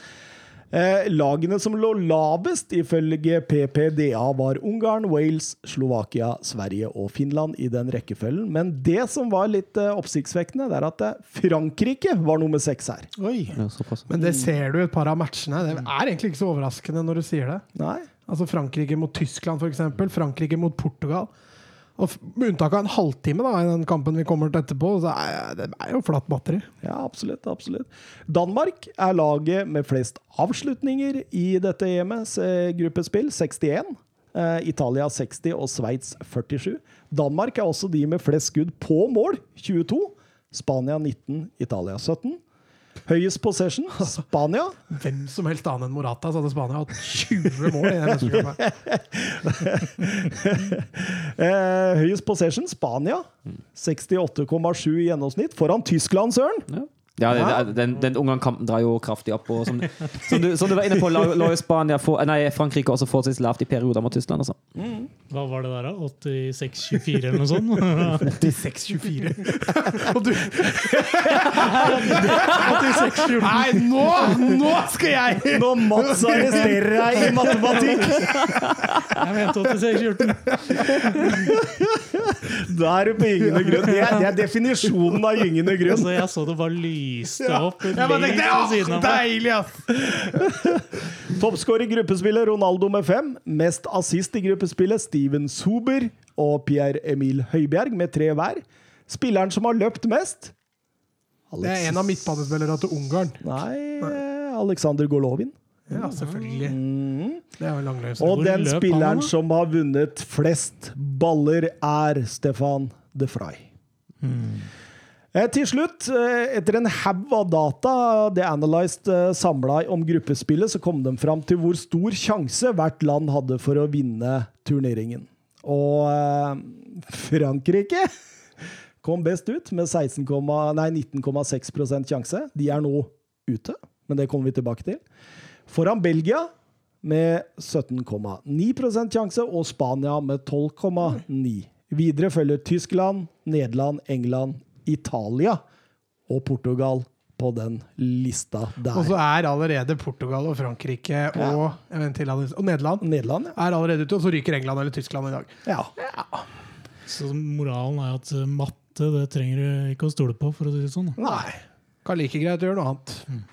Eh, lagene som lå lavest ifølge PPDA, var Ungarn, Wales, Slovakia, Sverige og Finland i den rekkefølgen. Men det som var litt eh, oppsiktsvekkende, det er at eh, Frankrike var nummer seks her. Oi! Ja. Men det ser du i et par av matchene. Det er egentlig ikke så overraskende når du sier det. Nei. Altså Frankrike mot Tyskland, f.eks. Frankrike mot Portugal. Og Med unntak av en halvtime da, i den kampen vi kommer til etterpå, så er det er jo flatt batteri. Ja, absolutt. absolutt. Danmark er laget med flest avslutninger i dette EMs eh, gruppespill, 61. Eh, Italia 60 og Sveits 47. Danmark er også de med flest skudd på mål, 22. Spania 19, Italia 17. Høyest possession, Spania. Hvem som helst annen enn Morata, så hadde Spania hatt 20 mål. i den mesterskapet. Eh, høyest possession, Spania. 68,7 i gjennomsnitt. Foran Tyskland, Søren. Ja. Ja, det, det, den, den Ungarn-kampen drar jo kraftig opp. Og som, som, du, som du var inne på, la la jo Spania få, nei, Frankrike også forholdsvis lavt i perioder mot Tyskland. Altså. Hva var det der, da? 86-24 eller noe sånt? 86-24. Og du Nei, nå, nå skal jeg Nå Mats arresterer deg i matematikk, Jeg mente 86-14. da er du på gyngende grunn. Det er, det er definisjonen av gyngende grunn. Altså, jeg så det bare lyste opp Jeg bare lengst tenkte, ja, «Åh, deilig, ass! Toppskårer i gruppespillet Ronaldo med fem. Mest assist i gruppespillet Steven Sober og Pierre Emil Høibjerg med tre hver. Spilleren som har løpt mest Det er en av midtbanespillerne til Ungarn. Nei, Alexander Golovin. Ja, selvfølgelig. Det er jo langløs. Og Hvor den spilleren han som har vunnet flest baller, er Stefan de Frey. Eh, til slutt, eh, etter en haug av data The Analyzed eh, samla om gruppespillet, så kom de fram til hvor stor sjanse hvert land hadde for å vinne turneringen. Og eh, Frankrike kom best ut med 19,6% sjanse. De er nå ute, men det kommer vi tilbake til. Foran Belgia med 17,9% sjanse, og Spania med 12,9. Videre følger Tyskland, Nederland, England, Italia og Portugal på den lista der. Og så er allerede Portugal og Frankrike og, ja. til, og Nederland Nederland, ja. er allerede ute, og så ryker England eller Tyskland i dag. ja. Så moralen er at eh, matte det trenger du ikke å stole på, for å si det sånn. Nei. Kan like greit gjøre noe annet.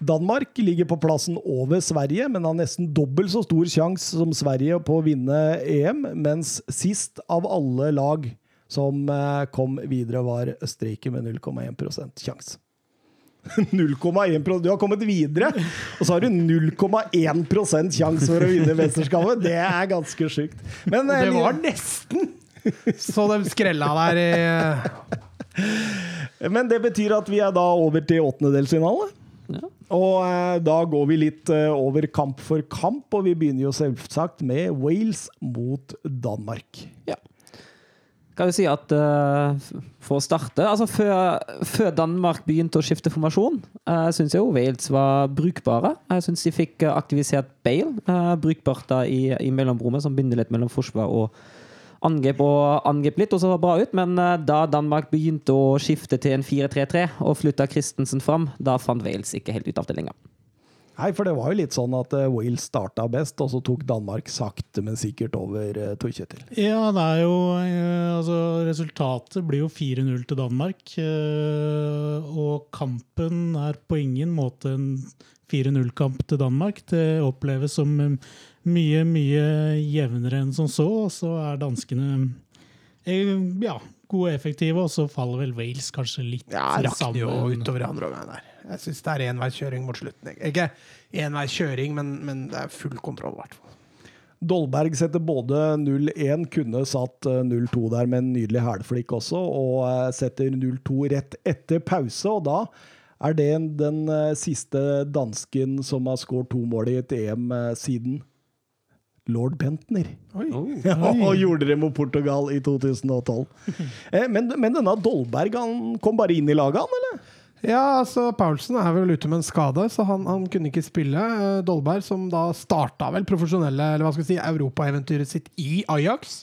Danmark ligger på plassen over Sverige, men har nesten dobbelt så stor sjanse som Sverige på å vinne EM, mens sist av alle lag som eh, kom videre, var Østerrike med 0,1% sjanse. 0,1% Du har kommet videre, og så har du 0,1% sjanse for å vinne mesterskapet. Det er ganske sjukt. Men Og eh, det var nesten! Så de skrella der i Men det betyr at vi er da over til åttendedelsfinale. Ja. Og eh, da går vi litt eh, over kamp for kamp, og vi begynner jo selvsagt med Wales mot Danmark. Kan vi si at uh, For å starte altså Før, før Danmark begynte å skifte formasjon, uh, syns jeg jo Wales var brukbare. Jeg syns de fikk eh, aktivisert Bale. uh, brukbart da i, i mellomrommet, som binder litt mellom forsvar og angrep. Og angrep litt, og så var det bra ut. Men eh, da Danmark begynte å skifte til en 4-3-3 og flytta Christensen fram, da fant Wales ikke helt ut av det lenger. Nei, for det var jo litt sånn at eh, Wales starta best, og så tok Danmark sakte, men sikkert over uh, Tor Kjetil. Ja, det er jo eh, Altså, resultatet blir jo 4-0 til Danmark. eh, Og kampen er på ingen måte en 4-0-kamp til Danmark. Det oppleves som eh, mye, mye jevnere enn som så. Og så er danskene eh, ja, gode og effektive, og så faller vel Wales kanskje litt Ja, rakner jo utover andre omgang der. Jeg syns det er enveiskjøring mot slutten. Ikke enveiskjøring, men, men det er full kontroll, i hvert fall. Dolberg setter både 0-1, kunne satt eh, 0-2 der med en nydelig hælflikk også, og eh, setter 0-2 rett etter pause. Og da er det den eh, siste dansken som har skåret to mål i et EM eh, siden lord Bentner. Oi. Oi. og gjorde det mot Portugal i 2012. Eh, Men, men denne Dolberg han kom bare inn i laget, han, eller? Ja, altså Paulsen er vel ute med en skade, så han, han kunne ikke spille. Eh, Dolberg, som da starta vel profesjonelle, eller hva skal vi si, europaeventyret sitt i Ajax.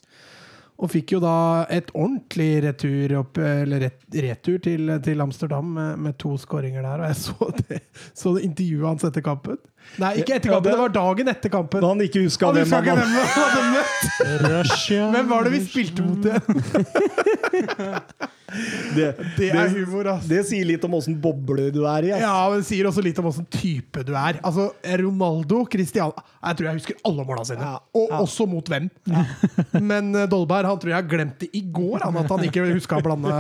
Og fikk jo da et ordentlig retur, opp, eller ret, retur til, til Amsterdam med, med to skåringer der. Og jeg så det, så det intervjuet hans etter kampen. Nei, ikke etter Ja, kampen, det- det var dagen etter kampen. Da han ikke huska hvem han hadde møtt! Hvem var det vi spilte mot igjen? det, Det er humor, ass. det sier litt om åssen boble du er i. ass. Ja, men det sier også litt om åssen type du er. Altså, Ronaldo, Cristiano Jeg tror jeg husker alle måla sine. Ja, Og ja. også mot hvem. Men uh, Dolberg han tror jeg glemte i går han, at han ikke huska å blande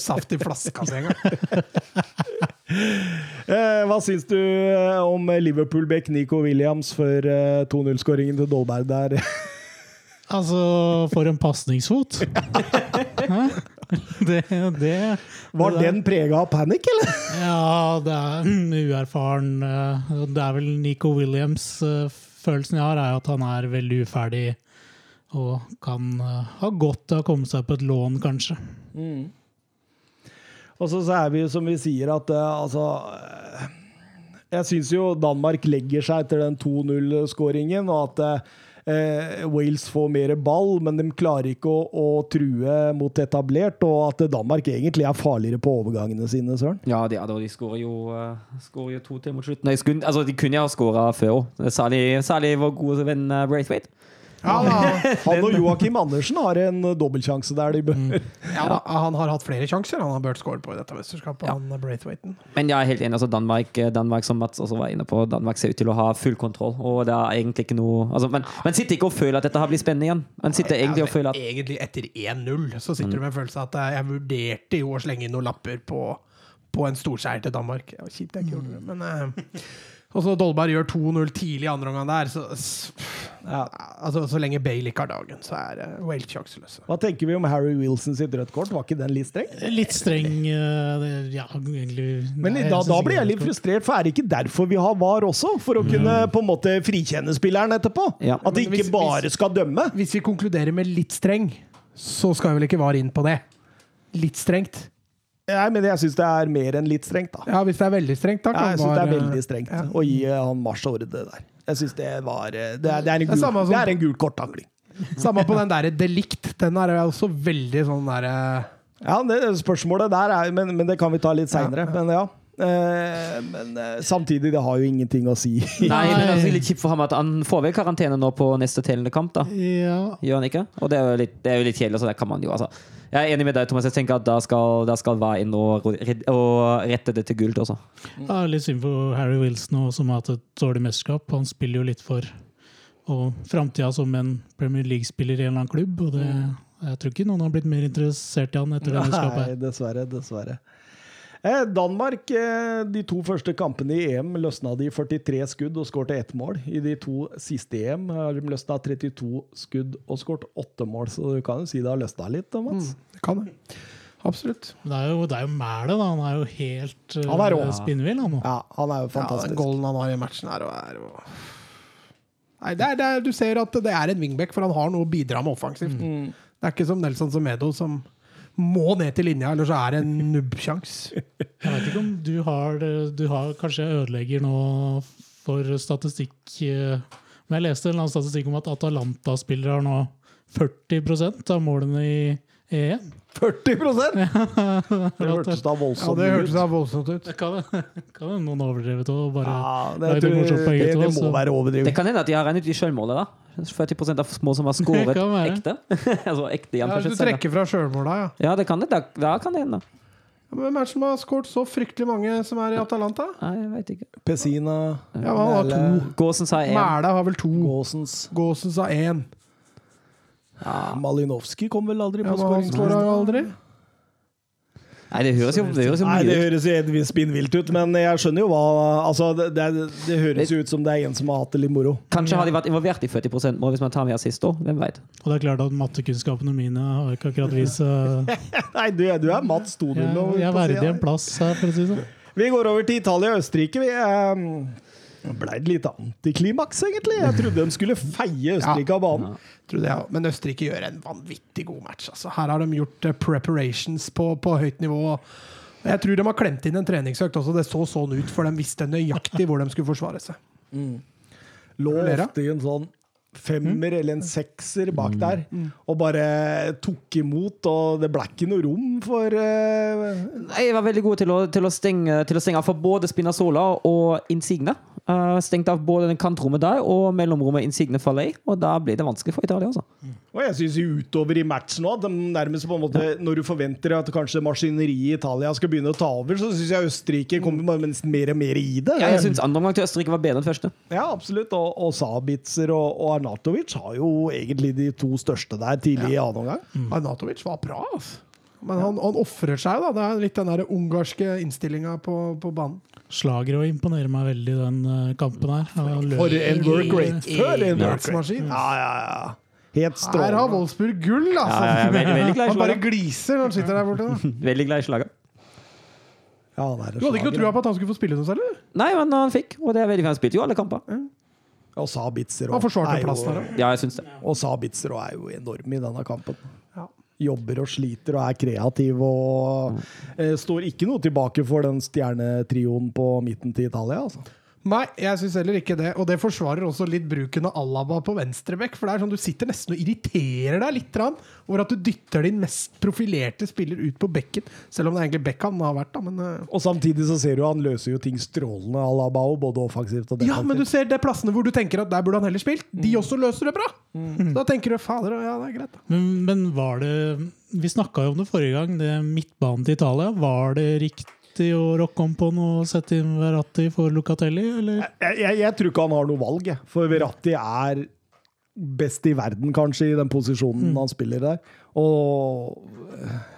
saft i flaska si engang. Eh, hva syns du eh, om Liverpool-back Nico Williams for eh, 2-0-skåringen til Dolberg der? Altså, for en pasningsfot! Hæ? Det, det Var det den prega av panikk, eller? Ja, det er uerfaren. Det er vel Nico Williams. Følelsen jeg har, er at han er veldig uferdig og kan ha godt av å komme seg på et lån, kanskje. Og så, så er vi som vi sier at eh, altså eh, Jeg syns jo Danmark legger seg etter den 2-0-skåringen, og at eh, Wales får mer ball, men de klarer ikke å, å true mot etablert, og at Danmark egentlig er farligere på overgangene sine, Søren. Ja, de, de skårer jo, uh, jo to til mot slutten. Nei, skulle, altså, de kunne jo ha skåra før òg. Særlig, særlig vår gode venn Braithwaite. Ja, Han og Joakim Andersen har en eh, dobbeltsjanse der de bør ja, da, han har hatt flere sjanser han har burt score på i dette mesterskapet, han Braithwaiten. Men jeg er helt enig. altså Danmark, eh, Danmark som Mats også var inne på, Danmark ser ut til å ha full kontroll. Og det er egentlig ikke noe altså, Men man sitter ikke og føler at dette har blitt spennende igjen. Man sitter egentlig og føler at Egentlig etter 1-0 så sitter du med en følelse av at eh, jeg vurderte jo å slenge inn noen lapper på, på en storseier til Danmark. Var kjipt jeg ikke gjorde det, men eh, Og så Dolberg gjør 2-0 tidlig i andre omgang der, så Ja. altså, Så lenge Bale ikke har dagen, så er uh, Wales sjanseløse. Hva tenker vi om Harry Wilson sitt rødt kort? Var ikke den litt streng? Litt streng eh, Ja, egentlig Men da, da blir jeg litt frustrert, for er det ikke derfor vi har VAR også? For å kunne på en måte frikjenne spilleren etterpå? Ja. At de ikke hvis- bare skal dømme? Hvis vi konkluderer med litt streng, så skal vel ikke VAR inn på det. Litt strengt. Nei, men jeg syns det er mer enn litt strengt, da. Ja, hvis det er veldig strengt, da Ja, jeg syns det er eh, veldig strengt ja. å gi eh, han marsjordre der. Jeg syns det var eh, Det er, det er en gul, det er en gul kortangling. Samme på den der delikt. Den er også veldig sånn derre Ja, det spørsmålet der er men, men det kan vi ta litt seinere. Men ja. Eh, men eh, samtidig, det har jo ingenting å si. Nei, men altså, det er litt kjipt for ham at han får vel karantene nå på neste tellende kamp, da. Ja, Gjør han ikke? Og det er jo litt, det er jo litt kjedelig, så det kan man jo, altså. Jeg er enig med deg, Thomas. Jeg tenker at da skal, da skal være inn og, og rette det til gull. også. Ja, litt synd for Harry Wilson, som har hatt et dårlig mesterskap. Han spiller jo litt for og framtida som en Premier League-spiller i en eller annen klubb. Og det, jeg tror ikke noen har blitt mer interessert i han etter det mesterskapet. Nei, dessverre. Dessverre. Eh, Danmark, eh, de to første kampene i EM løsna de 43 skudd og skårte ett mål. I de to siste EM har de løsna 32 skudd og skåret åtte mål, så du kan jo si det har løsna litt, Mats. Mm, Det kan det. Absolutt. Det er jo, det er jo Mæle, da. Han er jo helt uh, Han er rå. spinnvill, han nå. Ja, han er jo fantastisk. Ja, den golden han har i matchen her, og er jo Nei, det er, det er, Du ser at det er en wingback, for han har noe å bidra med offensivt. Det er ikke som Nelson Semedo, som må ned til linja, eller så er det en nubbsjans. Jeg vet ikke om du har Du har kanskje ødelegger nå for statistikk eh, Men jeg leste en eller annen statistikk om at Atalanta-spillere har nå 40% av målene i EM. 40 Det hørtes da Ja, det ut. hørtes da voldsomt ut. Det kan kan hende noen overdrevet og bare Ja, det, tror, morsomt det, det må være være Det kan hende at de har regnet ut i sjølmålet, da. 40% av små som har skåret Det ekte. altså ekte Ja, du trekker fra sjølmåla, ja. Ja, det kan det. Da, da kan det hende. Hvem er det som har skåret så fryktelig mange som er i Atalanta? Nei, jeg vet ikke. Pessina, Ja, han har to. Gåsens har én. Mæle har vel to. Gåsens Gåsens har én. Malinovskij kom vel aldri Ja, på jo aldri. Nei, det høres jo, det høres jo Nei, det høres jo helt spinnvilt ut, men jeg skjønner jo hva Altså, det, det, det høres jo ut som det er en som har hatt det litt moro. Kanskje har de vært involvert i 40% mål hvis man tar med assist òg. Hvem veit. Og det er klart at mattekunnskapene mine har ikke akkurat vist Nei, du, du er Matt 2-0. Jeg, jeg er verdig en plass her, for å si det sånn. Vi går over til Italia og Østerrike. Vi eh, ble et lite antiklimaks, egentlig. Jeg trodde de skulle feie Østerrike av banen. Ja, jeg, men Østerrike gjør en vanvittig god match. Altså. Her har de gjort eh, preparations på, på høyt nivå. Jeg tror de har klemt inn en treningsøkt også. Det så sånn ut, for de visste nøyaktig hvor de skulle forsvare seg. Lå Lera? ofte i en sånn femmer eller en sekser bak der, og bare tok imot, og det ble ikke noe rom for uh... Jeg var veldig god til å, til å, stenge, til å stenge av for både Spinazzola og Insigne. Uh, stengte av både den kantrommet der og mellomrommet Insigne faller i. Og da blir det vanskelig for Italia. Altså. Og jeg syns utover i matchen òg, nærmest på en måte Når du forventer at kanskje maskineriet i Italia skal begynne å ta over, så syns jeg Østerrike kommer mer og mer i det. Ja, jeg syns andre omgang til Østerrike var bedre enn første. Ja, absolutt. Og, og Sabitzer og, og Arnatovic har jo egentlig de to største der tidlig i annen omgang. Arnatovic var bra, altså. Men han, han ofrer seg, da. Det er litt den der ungarske innstillinga på, på banen. Slager og imponerer meg veldig den eh, kampen her. For en work rate! For en work rate! Ja, ja, ja. Helt Her har strålende. Wolfsburg gull, altså! Ja, ja, veldig, veldig glad i Han bare gliser når han sitter der borte. da. Veldig glad i slaget. Ja, er Du hadde ikke noe trua på at han skulle få spille noe særlig? Nei, men han fikk, og det er veldig fint. Han spilte jo alle kamper. Og Sabitzer og, forsvarte er plassen der, da. Ja, jeg syns det. Og Sabitzer er jo enorm i denne kampen. Ja. Jobber og sliter og er kreativ og eh, står ikke noe tilbake for den stjernetrioen på midten til Italia. Altså. Nei, jeg syns heller ikke det. Og det forsvarer også litt bruken av Alaba på venstrebekk. For det er sånn du sitter nesten og irriterer deg litt grann, over at du dytter din mest profilerte spiller ut på bekken. Selv om det er egentlig bekk han har vært, da. Men, eh, Og samtidig så ser du han løser jo ting strålende, Alaba òg, både offensivt og ja, men du defensivt. ser de plassene hvor du tenker at der burde han heller spilt. De også løser det bra! Så da tenker du fader, ja, det er greit. da. Men, men var det Vi snakka jo om det forrige gang, det midtbanen til Italia. Var det riktig å rocke om på noe og sette inn Verratti for Lucatelli, eller? Jeg, jeg, jeg tror ikke han har noe valg, jeg. for Verratti er best i verden, kanskje, i den posisjonen han spiller der. Og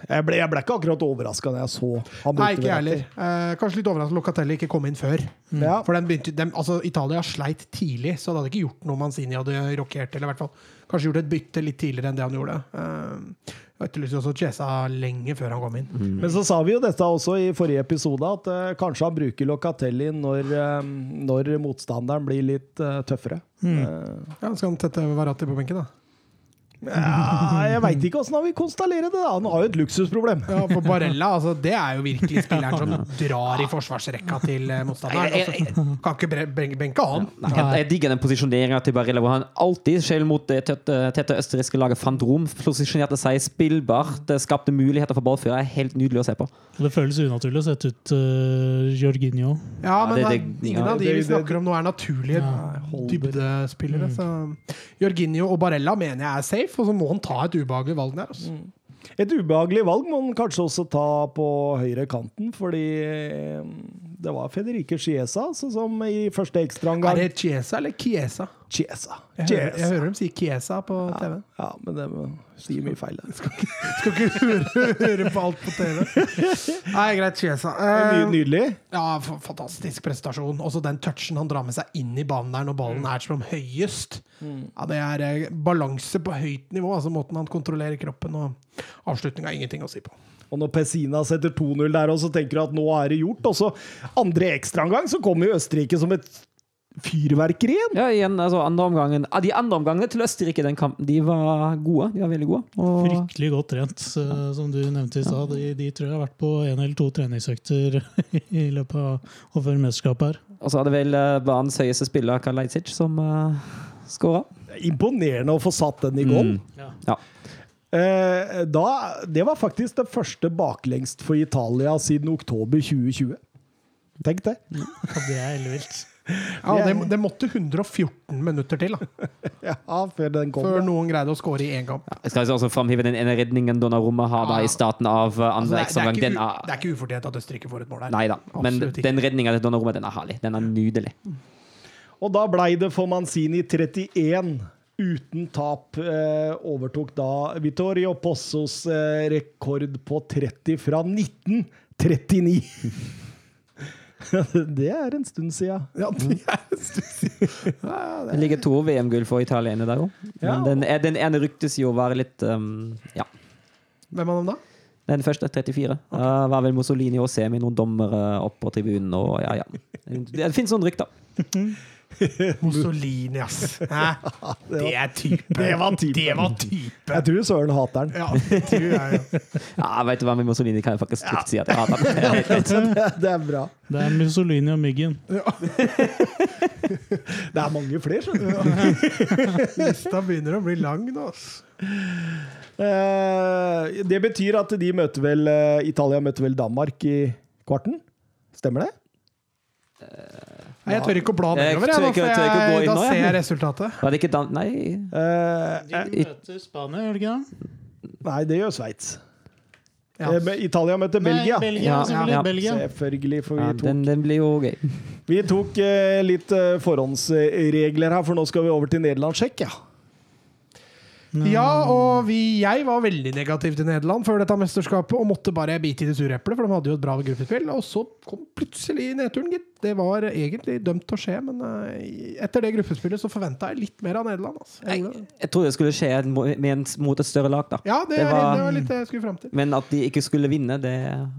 jeg ble, jeg ble ikke akkurat overraska da jeg så han Nei, ikke jeg Verratti. heller. Eh, kanskje litt overraska at Locatelli ikke kom inn før. Ja. For den begynte, dem, altså, Italia sleit tidlig, så det hadde ikke gjort noe Manzini hadde rokert. Eller i hvert fall kanskje gjort et bytte litt tidligere enn det han gjorde. Uh, jeg etterlyste også Chesa lenge før han kom inn. Men så sa vi jo dette også i forrige episode, at uh, kanskje han bruker Locatelli når, uh, når motstanderen blir litt uh, tøffere. Eh, Ja, Skal han tette Verratti på benken, da? Ja, jeg veit ikke åssen han vil konstallere det. da. Han har jo et luksusproblem. Ja, For Barella, altså, det er jo virkelig spilleren som drar i forsvarsrekka til eh, motstanderen. Altså, kan ikke benke han. Ja, jeg, jeg digger den posisjoneringa til Barella, hvor han alltid, selv mot det tette, tette østerrikske laget Fandrom, posisjonerte seg spillbart, skapte muligheter for ballfører. er Helt nydelig å se på. Det føles unaturlig å sette ut uh, Jorginho. Ja, men det- det- ingen ja, av de vi snakker om nå, er naturlige dybdespillere. Så Jorginho og Barella mener jeg er safe, og så må han ta et ubehagelig valg der. Altså. Et ubehagelig valg må han kanskje også ta på høyre kanten, fordi eh, det var Federico Chiesa altså, som i første Er det Chiesa eller Chiesa? Chiesa. Jeg hører, jeg hører dem si Chiesa på TV. Ja, men det sier mye feil. der. Skal ikke høre, høre på alt på TV. Nei, greit, Chiesa. Eh, nydelig. ja, fantastisk prestasjon. Også den touchen han drar med seg inn i banen der når ballen er som høyest. Ja, det er eh, balanse på høyt nivå, altså måten han kontrollerer kroppen og avslutninga ingenting å si på. Og når Pessina setter 2-0 der, og så tenker du at nå er det gjort. Og så andre ekstraomgang, så kommer jo Østerrike som et fyrverkeri igjen. Ja, igjen, altså andre omgangen, ah, De andre omgangene til Østerrike i den kampen, de var gode. De var veldig gode. Og, Fryktelig godt trent, uh, som du nevnte i stad. De, de tror jeg har vært på én eller to treningsøkter i løpet av og før mesterskapet her. og så er det vel uh, banens høyeste spiller, Karl Leitzic, som uh, skåra. Imponerende å få satt den i goal. Ja. Eh, da, det var faktisk det første baklengst for Italia siden oktober 2020. Tenk det. Ja, det er ellevilt. Ja, det, det måtte 114 minutter til da, Ja, før den kom. før noen greide å score i én kamp. Jeg skal også framhive den ene redningen Donnarumma har da i starten av andre Altså, det, er, det, er ikke, er det er ikke ufortjent at Østerrike får et mål her. Nei da, men ikke. den redninga til Donnarumma, den er herlig. Den er nydelig. Og da blei det for Manzini 31. Uten tap eh, overtok da Vittorio Possos eh, rekord på 30 fra 1939. det er en stund sia. Ja, det er Det ligger to VM-gull for Italia inne der òg. Ja. Men den, den ene ryktes jo å være litt um, Ja. Hvem av dem da? Den første, 34. Uh, var vel Mussolini og Semi, noen dommere opp på tribunen og ja, ja. Det, det finnes noen rykter. Mussolini, ass. Hæ? Det er type. Det var type. Det var type. Jeg tror Søren hater den. Ja, det tror jeg jo. Ja, vet du hva med Mussolini kan jeg faktisk trygt si at jeg hater den. Det er det, er bra. Det er Mussolini og Myggen. Det er mange flere, skjønner du. Lista begynner å bli lang nå, ass. Eh, det betyr at de møter vel eh, Italia møter vel Danmark i kvarten? Stemmer det? Nei, jeg tør ikke å bla nedover, jeg, jeg, jeg, jeg, da ser jeg. resultatet. Var det ikke Dan... Nei. Eh, De møter Spania, gjør de ikke det? nei, det gjør Sveits. Ja. Eh, Italia møter Belgia. Nei, Belgia, selvfølgelig. ja. Belgia. Selvfølgelig, for vi tok, den, den blir jo gøy. vi tok eh, litt eh, forhåndsregler her, for nå skal vi over til Nederland-sjekk. Ja. Ja, og vi, jeg var veldig negativ til Nederland før dette mesterskapet og måtte bare bite i det sure eplet, for de hadde jo et bra gruppespill. Og så kom plutselig nedturen, gitt. Det var egentlig dømt til å skje, men eh, etter det gruppespillet så forventa jeg litt mer av Nederland. Altså. Jeg. Jeg trodde det skulle skje en, mot et større lag, da. ja, det, Det var- det var litt det jeg skulle fram til. Men at de ikke skulle vinne, det,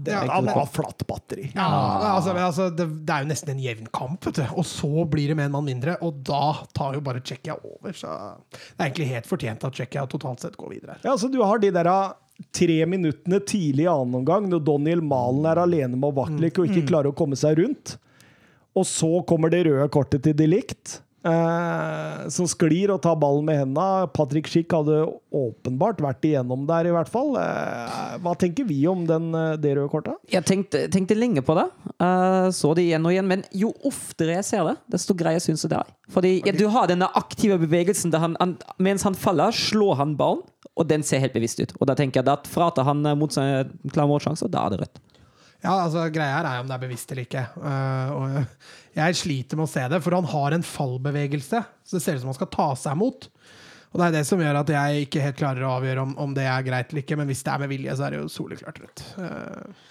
det Ja, det var flatt batteri. Ja, altså, men altså, det, det er jo nesten en jevn kamp, vet du. Og så blir det med en mann mindre, og da tar jo bare Tsjekkia over. Så det er egentlig helt fortjent at Tsjekkia totalt sett går videre. Ja, så du har de der ah, tre minuttene tidlig i annen omgang, når Daniel Malen er alene med Vatlik og ikke klarer å komme seg rundt. Og så kommer det røde kortet til Delict, eh, som sklir og tar ballen med hendene. Patrick Schick hadde åpenbart vært igjennom der, i hvert fall. Eh, hva tenker vi om den, eh, det røde kortet? Jeg tenkte, tenkte lenge på det. Eh, så det igjen og igjen. Men jo oftere jeg ser det, desto greier syns jeg det er. Fordi ja, du har denne aktive bevegelsen der han, han, mens han faller, slår han ballen, og den ser helt bevisst ut. Og da tenker jeg at frater han eh, mot seg klar målsjanse, og da er det rødt. Ja, altså Greia her er om det er bevisst eller ikke. Uh, og jeg, sliter med å se det, for han har en fallbevegelse. Så det ser ut som han skal ta seg mot. Og det er det som gjør at jeg ikke helt klarer å avgjøre om, om det er greit eller ikke. Men hvis det er med vilje, så er det jo soleklart rødt. Eh,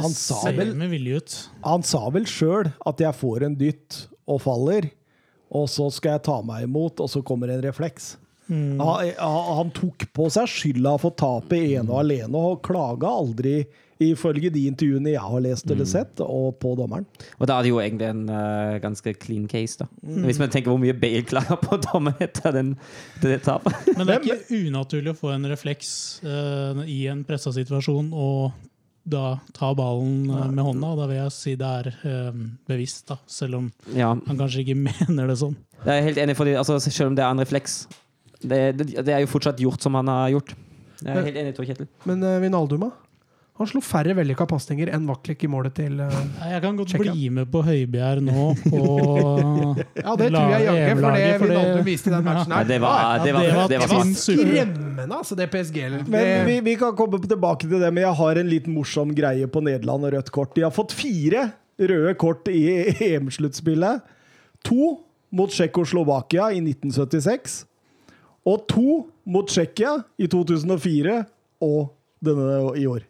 Han sa Ser vel, med vilje ut. han sa vel sjøl at jeg får en dytt og faller, og så skal jeg ta meg imot, og så kommer en refleks. Han, han- han tok på seg skylda for tapet ene og alene, og klaga aldri, ifølge de intervjuene jeg har lest eller sett, og på dommeren. Og da er det jo egentlig en uh, ganske clean case, da. Hvis man tenker hvor mye Bale klager på dommen etter den, det tapet. Men det er ikke unaturlig å få en refleks uh, i en pressa situasjon og da ta ballen eh, med hånda. Da vil jeg si det er bevisst, da, selv om Ja, han kanskje ikke mener det sånn. jeg er helt enig, fordi, altså, selv om det er en refleks. Det, det, det er jo fortsatt gjort som han har gjort. Jeg er helt enig, Tor Kjetil. men uh, Vinalduma han slo færre vellykka pasninger enn Vaklik i målet til uh, Jeg kan godt Tsjekkia. bli med på Høibjerg nå på Ja, det tror jeg jaggu, for det Vinaldum viste i den matchen her. her. det var, det var, det var det var Det var skremmende, altså, det PSG. Men vi, vi kan komme tilbake til det, men jeg har en liten morsom greie på Nederland og rødt kort. De har fått fire røde kort i EM-sluttspillet. To mot Tsjekkoslovakia i 1976. Og to mot Tsjekkia i 2004 og denne i år.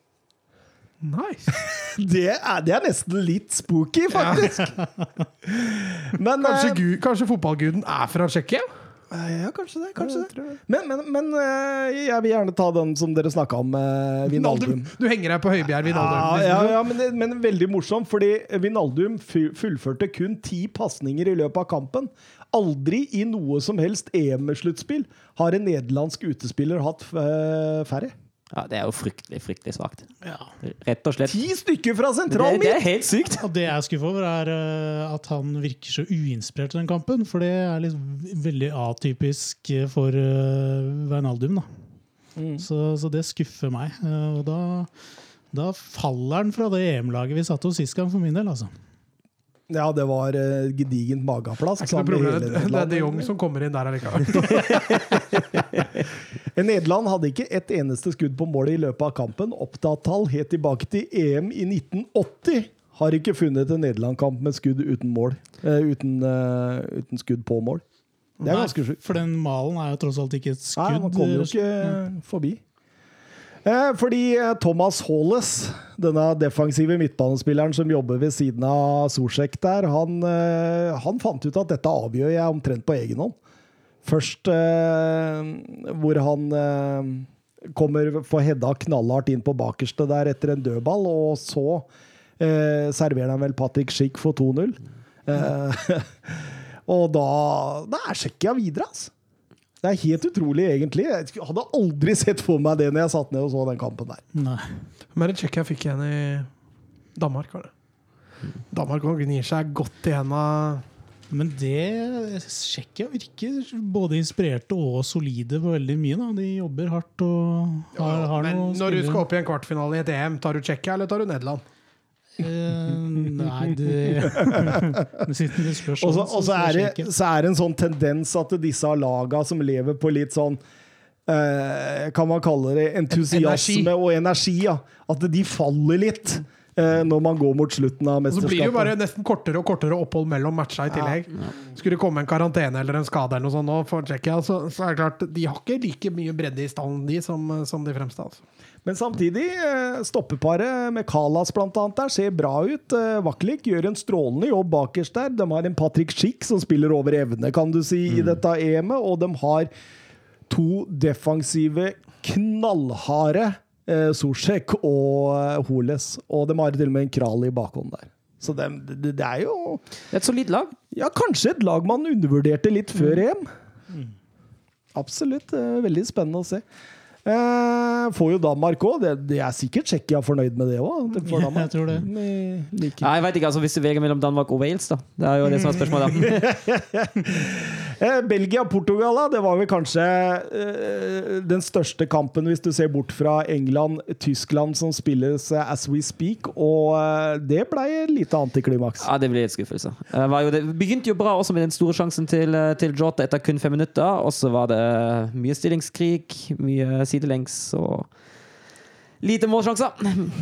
Nice. Det er, det er nesten litt spooky, faktisk. Men Kanskje, eh, gu, kanskje fotballguden er fra Tsjekkia? Ja, kanskje det. kanskje Ja, det. Men, men, men eh, jeg vil gjerne ta den som dere snakka om, uh, Vinaldum. Du henger deg på Høibjerg Vinaldum. Ja, ja, ja men, men veldig morsom, fordi Vinaldum fullførte kun ti pasninger i løpet av kampen. Aldri i noe som helst EM-sluttspill har en nederlandsk utespiller hatt eh, færre. Ja, det er jo fryktelig, fryktelig svakt. Ja. Rett og slett. Ti stykker fra sentralen min! det er helt sykt! Og det jeg er skuffa over, er eh, at han virker så uinspirert i den kampen. For det er litt veldig atypisk eh, for Veinaldum, da. Mm. Så, så det skuffer meg. Eh, og da, da faller han fra det EM-laget vi satte oss sist gang, for min del. altså. Ja, det var uh, gedigent mageplask. Det er ikke noe problem. Det er de Jong som kommer inn der allikevel. Nederland hadde ikke ett eneste skudd på mål i løpet av kampen. Opptatt-tall helt tilbake til EM i 1980 har ikke funnet en Nederland-kamp med skudd uten mål. Uh, uten, uh, uten skudd på mål. Det er Nei, ganske sjukt. For den malen er jo tross alt ikke et skudd. Nei, man kommer jo ikke forbi. Eh, fordi Thomas Haales, denne defensive midtbanespilleren som jobber ved siden av Solsjek der, han, eh, han fant ut at dette avgjør jeg omtrent på egen hånd. Først eh, hvor han eh, kommer for Hedda knallhardt inn på bakerste der etter en dødball, og så eh, serverer han vel Patrick Schick for 2-0. Eh, og da, da er Tsjekkia videre, altså. Det er helt utrolig, egentlig. Jeg hadde aldri sett for meg det når jeg satt ned og så den kampen der. Nei. Mer er det Tsjekkia fikk igjen i Danmark? var det? Danmark gnir seg godt i henda. Men det Tsjekkia virker både inspirerte og solide på veldig mye. da. De jobber hardt og har, har Men noe når du skal opp i en kvartfinale i et EM, tar du Tsjekkia eller tar du Nederland? Uh, nei, det Det spørs Og så- og så så er, det- så er det en sånn tendens at disse laga som lever på litt sånn uh, Kan man kalle det entusiasme Energi. og energi, ja. At de faller litt. Eh, når man går mot slutten av Og så blir det jo bare nesten kortere og kortere opphold mellom matcha i tillegg. Skulle det komme en karantene eller en skade eller noe sånt nå for Tsjekkia, så, så er det klart de har ikke like mye bredde i stallen de som, som de fremste. Altså. Men samtidig, eh, stoppeparet med Kalas blant annet der ser bra ut. Eh, Vaklik gjør en strålende jobb bakerst der. De har en Patrick Schick som spiller over evne, kan du si, i dette EM-et. Og de har to defensive, knallharde eh, Sosjek og eh, Holes. Og de har til og med en Kral i bakhånd der. Så det, det, det er jo et solid lag. ja, kanskje et lag man undervurderte litt før EM. Absolutt. eh, Veldig spennende å se. Eh, får jo Danmark òg. Det, det er sikkert Tsjekkia fornøyd med det òg. Jeg tror det. Ja, jeg vet ikke, altså Hvis du velger mellom Danmark og Wales, da. Det er jo det som er spørsmålet. Eh, Belgia-Portugal, da. Det var vel kanskje eh, den største kampen, hvis du ser bort fra England-Tyskland, som spilles eh, as we speak. Og eh, det ble lite antiklimaks. Ja, Det ble litt skuffelse. Det, begynte jo bra også med den store sjansen til, eh, til Jota etter kun fem minutter. Og så var det mye stillingskrig, mye sidelengs og lite målsjanser.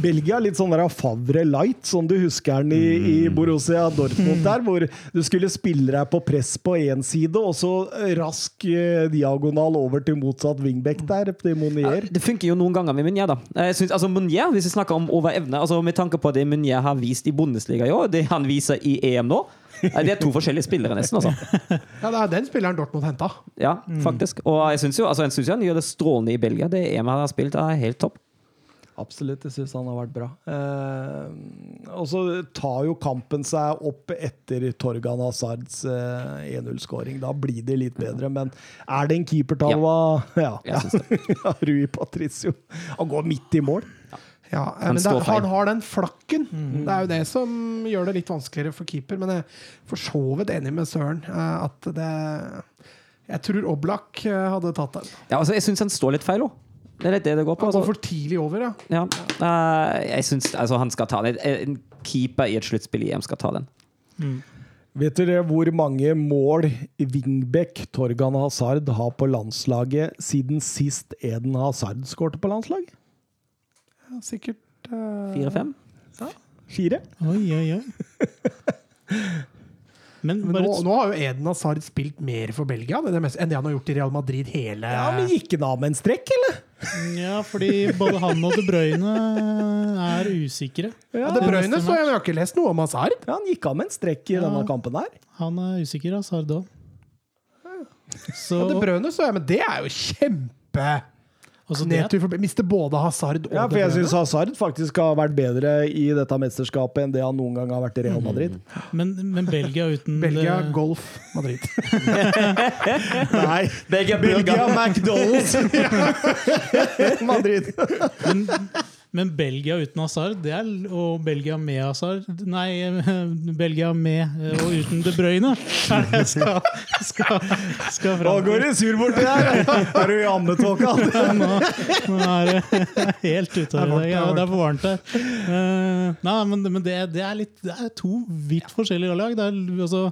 Belgia er litt sånn der Favre light, som du husker den i, i Borussia Dortmund der, hvor du skulle spille deg på press på én side, og så rask eh, diagonal over til motsatt wingback der, til Ja, det funker jo noen ganger med Munier, da. Jeg synes, altså Munier, hvis vi snakker om over evne, altså med tanke på det Munier har vist i Bundesliga i år, det han viser i EM nå eh, det er to forskjellige spillere, nesten. altså. Ja, det er den spilleren Dortmund henta. Ja, faktisk. Og jeg syns jo altså, jeg synes han gjør det strålende i Belgia. Det EM han har spilt, er helt topp. Absolutt, jeg syns han har vært bra. Eh, og så tar jo kampen seg opp etter Torgan Hazards eh, 1-0-skåring. Da blir det litt bedre, men er det en keepertavle Ja. Det. ja. Rui Patricio. Han går midt i mål. Ja, eh, Han men der, han har den flakken. Det er jo det som gjør det litt vanskeligere for keeper. Men jeg er for så vidt enig med Søren eh, at det Jeg tror Oblak eh, hadde tatt den. Ja, altså, jeg syns han står litt feil òg. Det er litt det det går på. Han går Altså. for tidlig over, ja. Ja. Uh, jeg syns altså, han skal ta den. En keeper i et sluttspill i EM skal ta den. Vet dere hvor mange mål wingback Torgan Hazard har på landslaget siden sist Eden Hazard skårte på landslag? ja sikkert eh, Fire-fem? Fire? Oi, oi, oi. Men Men bare nå, nå har jo Eden Hazard spilt mer for Belgia det det mest, enn det han har gjort i Real Madrid hele Ja, men Gikk han av med en strekk, eller? Ja, fordi både han og De Bruyne er usikre. Ja, De Brøyne så jeg, har ikke lest noe om Hazard. Ja, Han gikk av med en strekk i Ja. denne kampen her. Han er usikker, Hazard òg. Så, Ja, De Brøyne så jeg, men det er jo kjempe nedtur for Mister både Hazard og Ja, for jeg syns Hazard faktisk har vært bedre i dette mesterskapet enn det han noen gang har vært i Real Madrid. men, men Belgia uten Belgia, det- Golf, Madrid. Nei, Belgia, Belgia McDonald's! Madrid. Men, men Belgia uten Hazard det er, og Belgia med Hazard Nei, Belgia med eh, og uten De Bruyne er det jeg skal, skal, skal Nå går det sur borti her! Er du i ammetåka? Nå, nå er det helt ute av det. Ja, det er for varmt her. Eh, nei, men, men det, det, er litt, det er to vidt forskjellige lag. Det er, altså,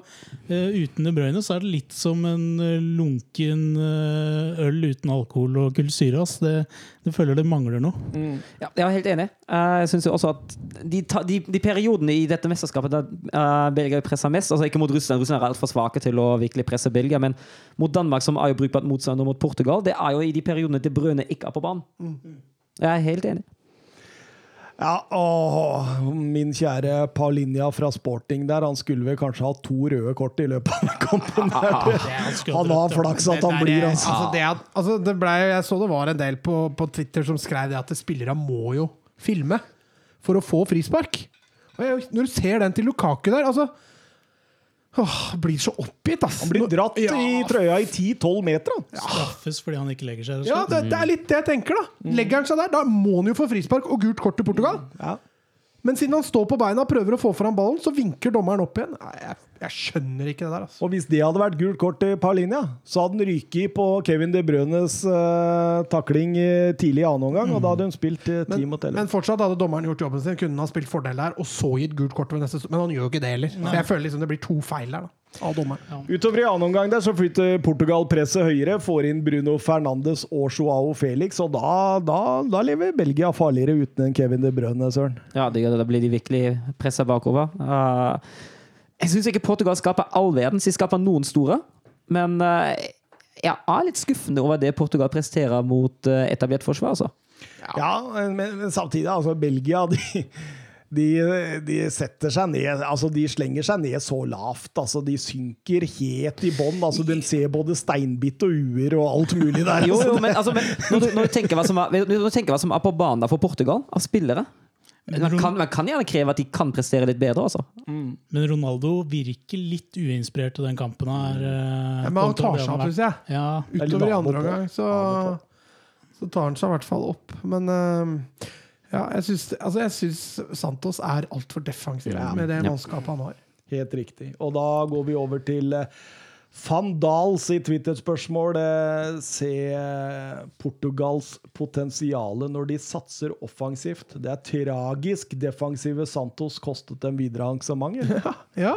eh, uten De Bruyne så er det litt som en eh, lunken eh, øl uten alkohol og kullsyre. Det, det føler det mangler noe. Ja, jeg er helt enig. Eh, Jeg syns også at de, ta- de, de periodene i dette mesterskapet der uh, Belgia presser mest, altså ikke mot Russland, Russland er altfor svake til å virkelig presse Belgia, men mot Danmark, som er jo brukbart motstander mot Portugal, det er jo i de periodene De Brøne ikke er på banen. Jeg er helt enig. Ja, åh, min kjære Paulinia fra Sporting der, han skulle vel kanskje ha to røde kort i løpet av kampen. Der. Han har flaks at han blir, altså. altså, det at, altså det ble, jeg så det var en del på, på Twitter som skrev det at spillere må jo filme for å få frispark. Og jeg, når du ser den til Lukaku der altså åh, Blir så oppgitt, ass. Han blir dratt Ja, i trøya i 10-12 meter. Han. Straffes fordi han ikke legger seg. Ja, det, det er litt det jeg tenker, da. Legger han seg der, da må han jo få frispark og gult kort til Portugal. Ja. Men siden han står på beina og prøver å få fram ballen, så vinker dommeren opp igjen. Nei, jeg, jeg skjønner ikke det der, altså. Og hvis det hadde vært gult kort til Paulinia, så hadde han ryket på Kevin De Brønes uh, takling eh, tidlig i annen omgang, og da hadde hun spilt uh, ti Men, mot elleve. men fortsatt hadde dommeren gjort jobben sin. Kunne han ha spilt fordel der, og så gitt gult kort ved neste Men han gjør jo ikke det heller. Så jeg føler liksom det blir to feil der, da. Av dommeren. Utover i annen omgang der så flytter Portugal presset høyere, får inn Bruno Fernandes og Joao Felix, og da, da, da lever Belgia farligere uten en Kevin De Bruyne, Søren. Ja, det gjør det. Da blir de virkelig pressa bakover. Uh, jeg syns ikke Portugal skaper all verdens. De skaper noen store. Men uh, jeg er litt skuffende over det Portugal presterer mot uh, etablert forsvar, altså. Ja, men, men samtidig, altså Belgia de, de, de setter seg ned Altså, de slenger seg ned så lavt. Altså, de synker helt i bånn. Altså, de ser både steinbitt og uer og alt mulig der. Jo, jo, men, altså, men når, du, når, du tenker hva som er, når du tenker hva som er på banen for Portugal, av spillere man kan, man kan gjerne kreve at de kan prestere litt bedre, altså. Men Ronaldo virker litt uinspirert i den kampen her. eh, Ja, men han tar seg opp, syns jeg. Ja, Utover i andre omgang så, så tar han seg i hvert fall opp. Men eh, ja, jeg syns, altså, jeg syns Santos er altfor defensiv Ja. med det mannskapet han har. Helt riktig. Og da går vi over til eh, Van Dahl sitt Twitter-spørsmål. Eh, Se eh, Portugals potensial når de satser offensivt. Det er tragisk defensive Santos kostet dem videre arrangement. Ja, Ja,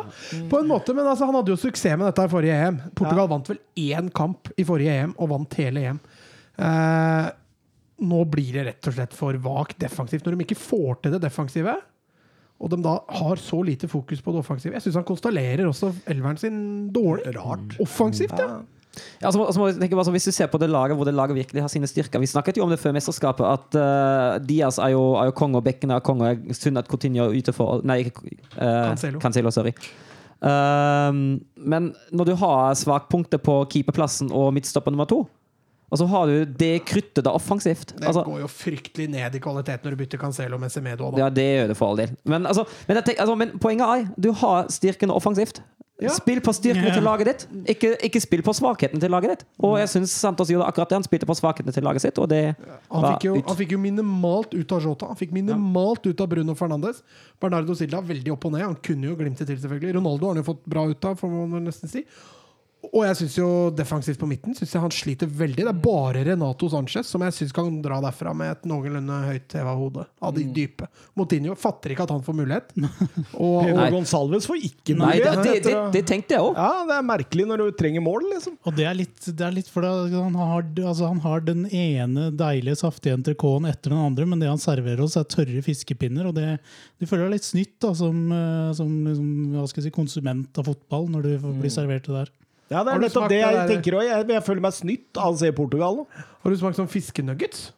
på en måte, men altså, han hadde jo suksess med dette i forrige EM. Portugal vant vel én kamp i forrige EM, og vant hele EM. Eh, nå blir det rett og slett for vagt defensivt. Når de ikke får til det defensive, og de da har så lite fokus på det offensive Jeg syns han konstallerer også elveren sin dårlig. Rart. Offensivt, ja. Ja, altså, altså, tenke sånn, hvis du ser på det laget hvor det laget virkelig har sine styrker Vi snakket jo om det før mesterskapet, at uh, Diaz er jo, er jo konge, og bekkene er konge. Synd at Coutinho er ute for Nei, ikke uh, Cancelo. Cancelo. Sorry. Um, men når du har svakpunktet på keeperplassen og midtstopper nummer to, og så har du det kruttet da offensivt Det altså, går jo fryktelig ned i kvalitet når du bytter Cancelo med Semedo. Da. Ja, det gjør det for all del. Men, altså, men, jeg tenker, altså, men poenget er du har styrken offensivt. Ja. Spill på styrkene yeah. til laget ditt, ikke, ikke spill på svakheten til laget ditt. Og jeg syns Santos gjorde akkurat det. Han spilte på svakhetene til laget sitt, og det Han var fikk, jo, ut. han fikk jo minimalt ut av Jota. Han fikk minimalt ut av Bruno Fernandes. Bernardo Silva veldig opp og ned. Han kunne jo glimte til, selvfølgelig. Ronaldo har han jo fått bra ut av, får man nesten si. Og jeg synes jo defensivt på midten synes jeg han sliter veldig. Det er bare Renato Sanchez som jeg syns kan dra derfra med et noenlunde høyt heva hode. Av de dype. Motinho fatter ikke at han får mulighet. Og, Gonzalves Gonsalves får ikke Nei, det, mulighet. det, det, det tenkte jeg òg. ja, det er merkelig når du trenger mål, liksom. Og det er litt, det er litt for det, han, har, altså han har den ene deilige, saftige entrecôten etter den andre, men det han serverer oss, er tørre fiskepinner. Og det, du føler deg litt snytt da, som, eh, som liksom, hva skal jeg si, konsument av fotball når du blir servert det der. Ja, det Har er du nettopp det jeg der- tenker òg. Jeg, jeg føler meg snytt av å se Portugal nå. har du smakt sånn fiskenuggets?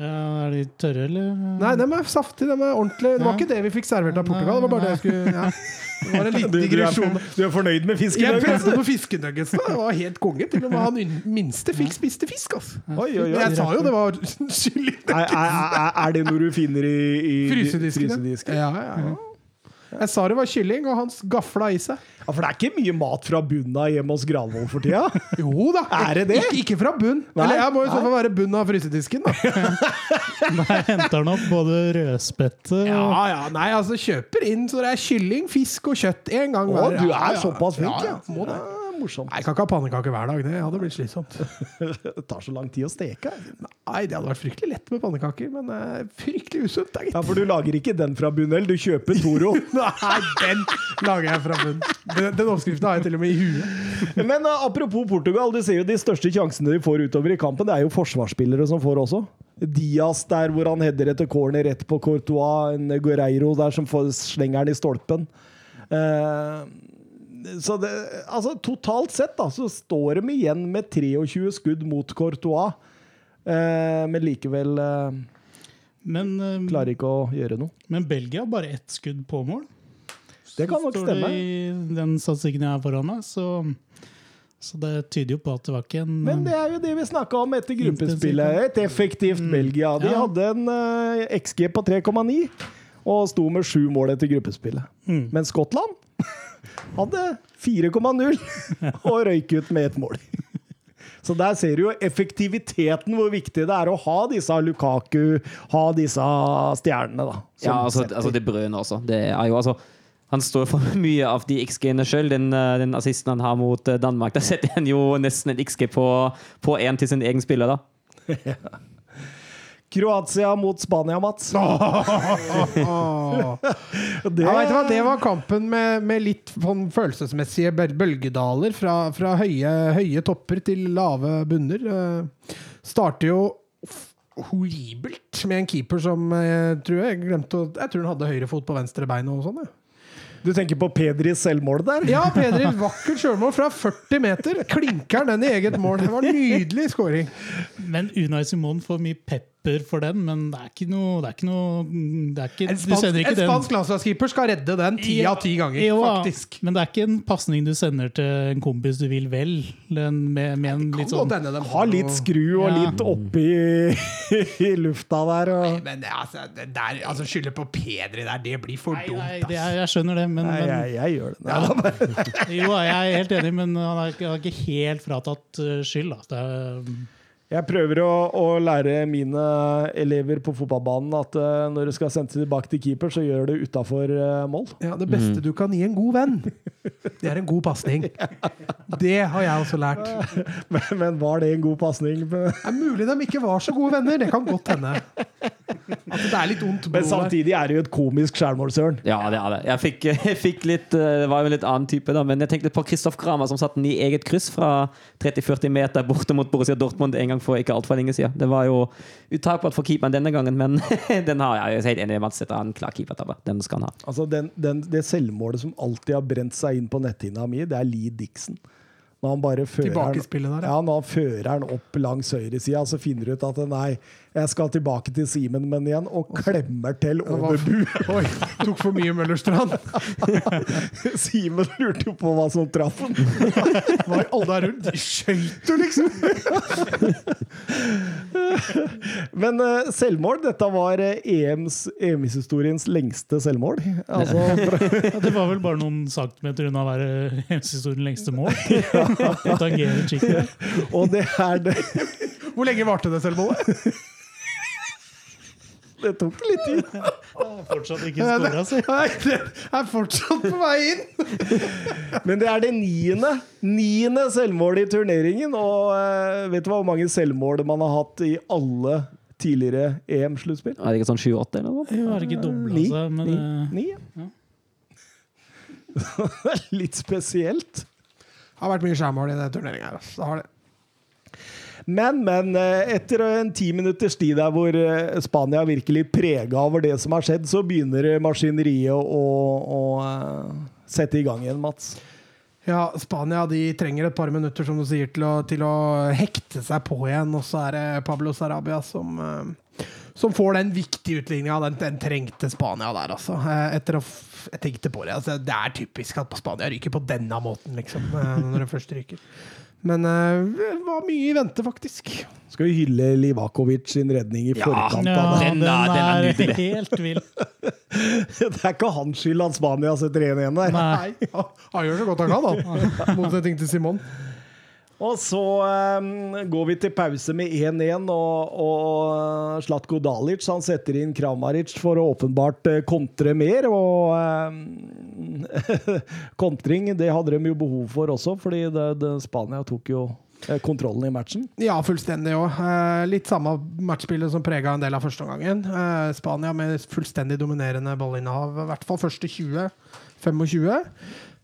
Ja, er de tørre, eller? Nei, de er saftige. De er ordentlige. Det var ikke det vi fikk servert av Portugal. Det var bare det jeg skulle ja. Det var en liten Du, du, er, digresjon. du er fornøyd med fiskenuggets? Jeg prøvde på fiskenuggets. da. Det var helt konge. Til og med han minste fikk spiste fisk. Altså. Oi, oi, Men oi. jeg sa jo det var kylling. Er, er, er, er det noe du finner i, i frysedisken? Ja, ja, ja. Jeg sa det var kylling, og han gafla i seg. Ja, for det er ikke mye mat fra bunna hjemme hos Granvoll for tida? Jo da. Er det det? Ikke, ikke fra bunn. Nei, Eller jeg må jo så fall være bunn av frysedisken. Da. Der henter han opp både rødspette Ja, og ja, nei, altså Kjøper inn så det er kylling, fisk og kjøtt en gang Å, hver. du Ja, er ja. såpass flink, ja. Må det. Morsomt. Nei, Jeg kan ikke ha pannekaker hver dag. Det hadde blitt slitsomt. Det tar så lang tid å steke. Nei, Det hadde vært fryktelig lett med pannekaker, men eh, fryktelig usunt. da, gitt. Ja, For du lager ikke den fra bunnen, du kjøper Toro. Nei, den lager jeg fra bunnen. Den, den oppskriften har jeg til og med i huet. Men uh, apropos Portugal, du ser jo de største sjansene de får utover i kampen. Det er jo forsvarsspillere som får også. Diaz der hvor han header etter corner rett på Courtois. En Guerreiro der som får slenger den i stolpen. Eh, så det, altså Totalt sett da, så står de igjen med 23 skudd mot Courtois. Eh, men likevel eh, men, eh, klarer ikke å gjøre noe. men Belgia har bare ett skudd på mål. Det kan nok Står stemme. det i den statistikken jeg har foran meg. Så, så det tyder jo på at det var ikke en Men det er jo det vi snakka om etter gruppespillet. Et effektivt Belgia. De Ja. hadde en eh, XG på 3,9 og sto med sju mål etter gruppespillet. Mm. Men Skottland hadde 4,0 og røyk ut med ett mål. Så der ser du jo effektiviteten, hvor viktig det er å ha disse Lukaku, ha disse stjernene, da. Ja, altså, altså det brønner også. Det er jo altså han står for mye av de XG-ene sjøl. Den, eh, den assisten han har mot eh, Danmark, der setter han jo nesten en XG på, på én til sin egen spiller. da. Kroatia mot Spania, Mats. Det, Ja, du hva? Det var kampen med, med litt sånn følelsesmessige bølgedaler. Fra, fra høye, høye topper til lave bunner. Eh, starter jo horribelt med en keeper som jeg tror jeg glemte å Jeg tror han hadde høyrefot på venstre bein og sånn. Du tenker på Pedris selvmål der? Ja, Pedri vakkert selvmål fra 40 meter. Klinker den i eget mål. Det var en nydelig scoring. Men Unai Simon får mye pepper for den, men det er ikke noe Det er ikke noe det er ikke, En spansk, en spansk landslagskeeper skal redde den ti Ja, av ti ganger, jo, faktisk. Men det er ikke en pasning du sender til en kompis du vil vel. Den med, med en litt sånn denne, den de Har litt skru og Ja. litt oppi i lufta der. Og... Men det, altså, det der, altså skylde på Pedri der, det blir for Nei, dumt. nei, ass. det jeg, jeg skjønner det, men, Nei, men jeg, jeg gjør det. Ja. da Jo, jeg er helt enig, men han har ikke, helt fratatt uh, skyld. Da. Det er, Jeg prøver å, å lære mine elever på fotballbanen at uh, når du skal sende tilbake til keeper, så gjør det utafor mål. Ja, det beste du kan gi en god venn, det er en god pasning. Det har jeg også lært. Men, men var det en god pasning? Det er mulig de ikke var så gode venner. Det kan godt hende. At det er litt ondt Men blod samtidig er det jo et komisk skjærmål, Søren. Ja, det er det. Jeg fikk, jeg fikk litt eh, Det var jo en litt annen type, da. Men jeg tenkte på Kristoff Kramer som satte den i eget kryss fra 30-40 meter borte mot Borussia Dortmund en gang for ikke altfor lenge siden. Det var jo uttakbart for keeperen denne gangen, men den har jeg er helt enig i Mats. Dette er en klar keepertabbe. Den skal han ha. Altså den, den, det selvmålet som alltid har brent seg inn på netthinna mi, det er Lee Dixon. Når han bare fører der, ja. ja. Når han fører den opp langs høyresida, så finner du ut at nei, jeg skal tilbake til Simen, men igjen, og klemmer til over bu. Oi, tok for mye Møllerstrand. Simen lurte jo på hva som traff ham. Var alle rundt? Skøyt jo, liksom! Men uh, selvmål, dette var eh, EMs, EM-historiens lengste selvmål. Altså, ja, det var vel bare noen centimeter unna å være historiens lengste mål. Og det er det Hvor lenge varte det selvmålet? Det tok litt tid. Fortsatt ikke skåra, si. Nei, det er fortsatt på vei inn! Men det er det niende, niende selvmålet i turneringen. Og eh, vet du hvor mange selvmål man har hatt i alle tidligere EM-sluttspill? Er det ikke sånn 7-8 eller noe? Jo, har ikke dobla seg, men Ni. eh, Ni, ja. Litt spesielt. Det har vært mye skjærmål i denne turneringa her. Det har det. Men, men eh, etter en ti minutters tid der hvor eh, Spania virkelig prega over det som har skjedd, så begynner eh, maskineriet å, å å sette i gang igjen, Mats. Ja, Spania de trenger et par minutter som du sier, til å, til å hekte seg på igjen. Og så er det Pablo Sarabia som, eh, som får den viktige utligninga. Den, den trengte Spania der, altså. Eh, Etter å jeg tenkte på det. Altså, det er typisk at Spania ryker på denne måten, liksom. eh, Når de først ryker. Men det det var mye i vente, faktisk. Skal vi hylle Livakovic sin redning i forkant ja, av det? den, Den er- den er helt vill. Det er ikke hans skyld at Spania setter 1-1 der. Nei. Nei, han, han gjør så godt han kan, han. Motsetning til Simon. Og så um, går vi til pause med 1-1, og, og Slatko Dalic han setter inn Kramaric for å åpenbart eh, kontre mer. Og um, kontring det hadde de jo behov for også, fordi det, det, Spania tok jo eh, kontrollen i matchen. Ja, fullstendig òg. litt samme matchspillet som prega en del av førsteomgangen. Spania med fullstendig dominerende ballinnehav, i hvert fall første 20-25.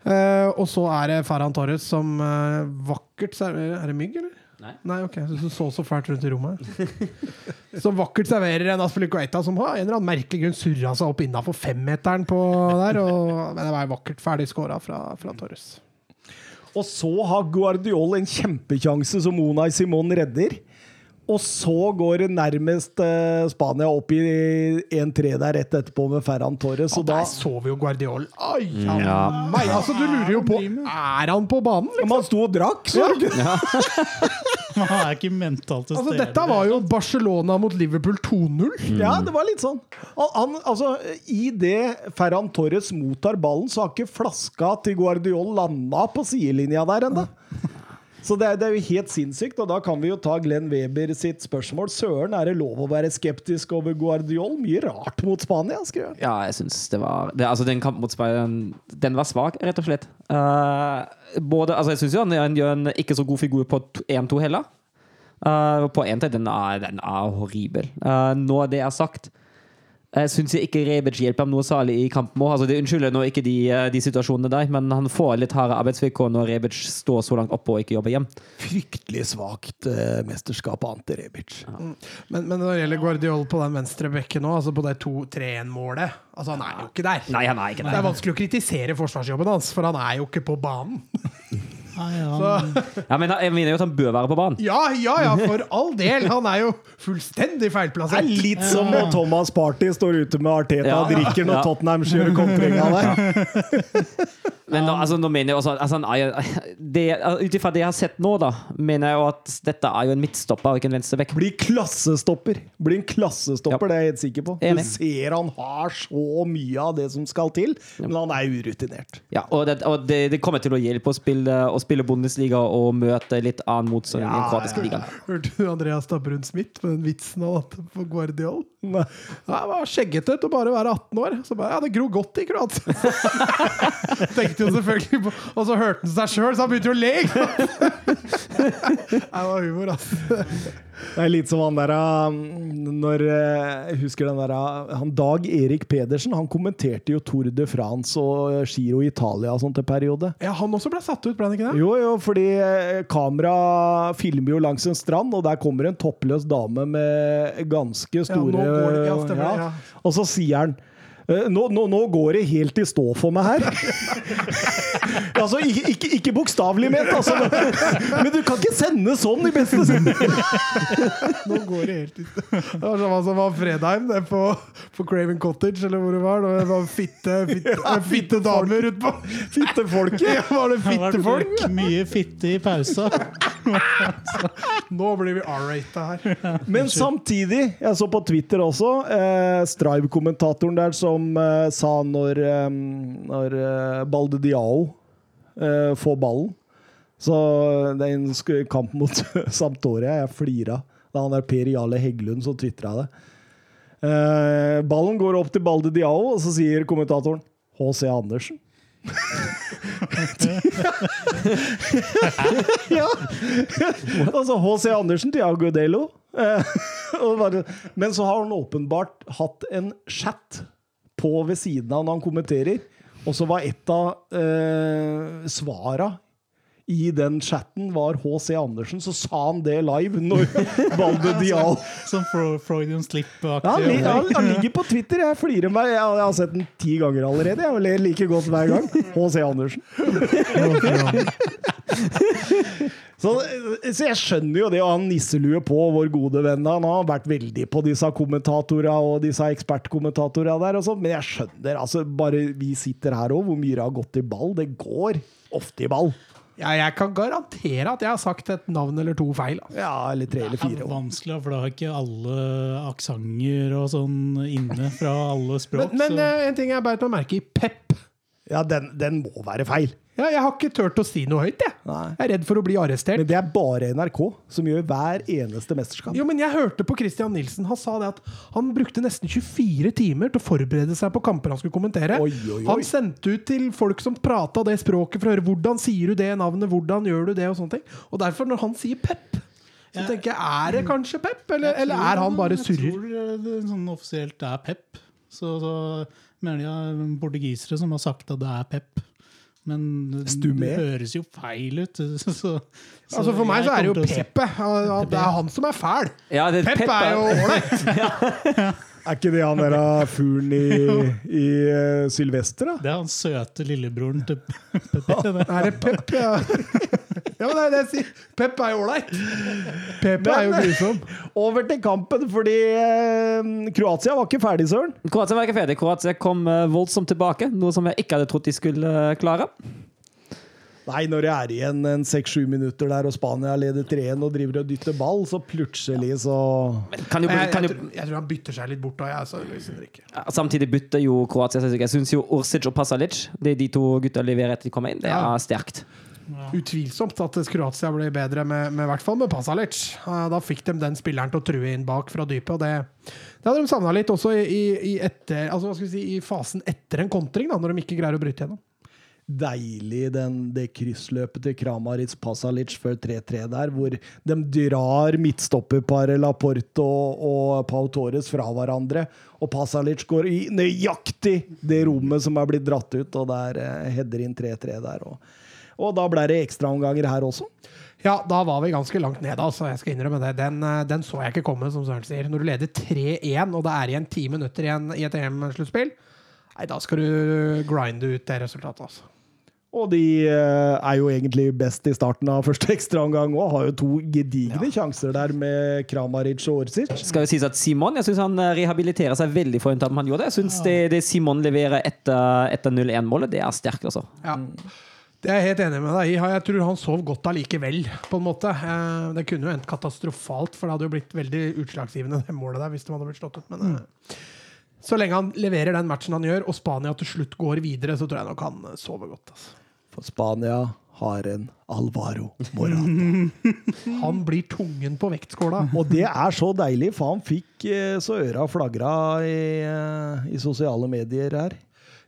Eh, og så er det Ferran Torres som uh, vakkert serverer Er det mygg, eller? Nei. Nei ok, så Du så så fælt rundt i rommet. som vakkert serverer en Aspelikueta som har en eller annen merkelig grunn surra seg opp innafor femmeteren på der. Og, men det var vakkert ferdig skåra fra, fra Torres. Og så har Guardiol en kjempekjanse som Unai Simon redder. Og så går det nærmest eh, Spania opp i 1-3 der rett etterpå med Ferran Torres. Og Og da der så vi jo Guardiol. Ai, ja. Ja. meg, altså, du lurer jo på Er han på banen? liksom? Man sto og drakk, så du ja. Man er ikke mentalt til Altså, dette var jo Barcelona mot Liverpool 2-0. Ja, det var litt sånn. Han, han, altså, I det Ferran Torres mottar ballen, så har ikke flaska til Guardiol landa på sidelinja der ennå. Så det er, det er jo helt sinnssykt, og da kan vi jo ta Glenn Weber sitt spørsmål. Søren, er det lov å være skeptisk over Guardiol? Mye rart mot Spania, skrev han. Ja, jeg syns det var det, Altså, den kampen mot Spania, den var svak, rett og slett. Uh, både, altså, jeg syns jo han, gjør en ikke så god figur på 1-2 heller. Uh, på en måte, den er, den er horribel. Uh, når det er sagt, jeg syns ikke Rebic hjelper ham noe særlig i kampen. også. Altså, det unnskylder nå ikke de, uh, de situasjonene der, men han får litt harde arbeidsvilkår når Rebic står så langt oppe og ikke jobber hjem. Fryktelig svakt eh, mesterskap av Ante Rebic. Men, men når det gjelder Guardiol på den venstre bekken nå, altså på det 2-3-1-målet Altså, han er jo ikke der. Nei, han er ikke der. Det er vanskelig å kritisere forsvarsjobben hans, for han er jo ikke på banen. Ja, men jeg mener jo at han bør være på banen. Ja, ja, ja, for all del! Han er jo fullstendig Det er litt som når Thomas Party står ute med Arteta Ja. og drikker når Ja. Tottenham kjører kontringa der. Men nå, altså, nå mener jeg også altså, det- Ut ifra det jeg har sett nå, da, mener jeg jo at dette er jo en midtstopper og ikke en venstreback. Blir klassestopper. Blir en klassestopper, Ja. det er jeg helt sikker på. Du ser han har så mye av det som skal til, men han er urutinert. Ja, og det, og det, det kommer til å hjelpe å spille, å spille Bundesliga og møte litt annen motstand i den Ja, kroatiske ja, ja. ligaen. Hørte du Andreas Dabrun Smith med den vitsen han hadde på Guardiol? Nei. han var skjeggete til å bare være 18 år. Så bare, ja, det gror godt i Kroatia. Tenkte jo selvfølgelig på Og så hørte han seg sjøl, så han begynte jo å le! Det var humor, altså. Det er litt som han der um, Når eh, Jeg husker den der uh, Han Dag Erik Pedersen Han kommenterte jo Tour de France og Giro Italia og sånt en periode. Ja, han også ble satt ut, ble han ikke det? Jo, jo, fordi eh, kamera filmer jo langs en strand, og der kommer en toppløs dame med ganske store ja, det, ja. Og så sier han nå, nå, nå går det helt i stå for meg her. altså, ikke, ikke, ikke bokstavelig ment, altså, men, men du kan ikke sende sånn i beste sending! Nå går det helt i stå. Det var sånn som var Fredheim det på, på Craven Cottage, eller hvor det var. Det var fitte, fitte, fitte damer utpå. Fittefolket! Ja, var det fittefolk? mye fitte i pausa. Nå blir vi R-rata her. Men samtidig, jeg så på Twitter også, eh, Strive-kommentatoren der som eh, sa når, um, når uh, Balde Diao får ballen Så det er en kamp mot Sampdoria. Jeg flira. Er han der Per Jarle Heggelund som tvitra det. Ballen går opp til Balde Diao, og så sier kommentatoren H.C. Andersen. ja! altså H.C. Andersen til Agudelo. Men så har han åpenbart hatt en chat på ved siden av når han kommenterer. Og så var et av eh, svara i den chatten var H.C. Andersen, så sa han det live når Balde Dial Som Freudian slip-aktig. han, han, ligger på Twitter. Jeg flirer meg. Jeg har sett den ti ganger allerede. Jeg ler like godt hver gang. H.C. Andersen. Så, så jeg skjønner jo det å ha en nisselue på, vår gode venn. Han har vært veldig på disse kommentatorene og disse ekspertkommentatorene der, og sånn, men jeg skjønner altså Bare vi sitter her òg, hvor mye det har gått i ball. Det går ofte i ball. Ja, jeg kan garantere at jeg har sagt et navn eller to feil. altså. Ja, eller tre eller fire. Det er vanskelig, for da har ikke alle aksenter og sånn inne fra alle språk. Men, men så- eh, en ting jeg beit meg merke i. Pep. Ja, den, den må være feil. Ja, jeg har ikke turt å si noe høyt, jeg. Nei. Jeg er redd for å bli arrestert. Men det er bare NRK som gjør hver eneste mesterskap. Jo, men jeg hørte på Christian Nilsen. Han sa det at han brukte nesten 24 timer til å forberede seg på kamper han skulle kommentere. Oi, oi, oi. Han sendte ut til folk som prata det språket, for å høre hvordan sier du det navnet, hvordan gjør du det, og sånne ting. Og derfor, når han sier Pep, så jeg, tenker jeg er det kanskje Pep, eller, tror, eller er han bare Jeg tror det sånn offisielt er Pep. Så, så mener er portugisere som har sagt at det er Pep. Men det, Stumé? det høres jo feil ut. Så, så, Altså For meg så er det jo Pepe. Det er han som er fæl. Ja, det, Pep er jo ålreit. Er ikke det han der fuglen i, i uh, Sylvester, da? Det er han søte lillebroren til Pepe. det. Er det Pep, ja? Ja, men det er det jeg sier. Pep er jo ålreit. Pep er jo grusom. Over til kampen, fordi eh, Kroatia var ikke ferdig, Søren. Kroatia var ikke ferdig. Kroatia kom eh, voldsomt tilbake, noe som jeg ikke hadde trodd de skulle eh, klare. Nei, når det er igjen en seks-sju minutter der, og Spania leder 3-1 og driver og dytter ball, så plutselig så Jeg, kan jeg, tror- jeg tror han bytter seg litt bort da, jeg. Ja, Samtidig bytter jo Kroatia seg. Jeg syns jo Orsic og Pasalic, det de to gutta leverer etter de kommer inn, det Ja. er sterkt. Utvilsomt at Kroatia ble bedre, med, med, hvert fall med Pasalic. Da fikk de den spilleren til å true inn bak fra dypet. og Det, det hadde de savna litt også i, i, etter, altså, hva skal vi si, i fasen etter en kontring, da, når de ikke greier å bryte gjennom. deilig den, det kryssløpet til Kramaric Pasalic før 3-3 der, hvor de drar midtstopperparet Laporte og, og Pau Torres fra hverandre. Og Pasalic går i nøyaktig det rommet som er blitt dratt ut, og der eh, header inn 3-3 der. Og, og da ble det ekstraomganger her også. Ja, da var vi ganske langt nede, altså. Jeg skal innrømme det. Den, eh, den så jeg ikke komme, som Søren sier. Når du leder 3-1, og det er igjen ti minutter igjen i et EM-sluttspill, nei, da skal du grinde ut det resultatet, altså. Og de eh, er jo egentlig best i starten av første ekstraomgang òg. Har jo to gedigne sjanser der med Kramaric og Orsic. Skal jo sies at Simon jeg synes han eh, rehabiliterer seg veldig for om han gjorde det. Jeg synes det, det Simon leverer etter, etter 0-1-målet, det er sterkt, altså. Ja. Det er jeg helt enig med deg i. Jeg tror han sov godt allikevel, på en måte. Eh, Det kunne jo endt katastrofalt, for det hadde jo blitt veldig utslagsgivende, det målet der, hvis de hadde blitt slått ut. Men mm. så lenge han leverer den matchen han gjør, og Spania til slutt går videre, så tror jeg nok han eh, sover godt. Altså. For Spania har en Alvaro Morata. Han blir tungen på vektskåla. Og det er så deilig, for han fikk eh, så øra flagra i, eh, i sosiale medier her.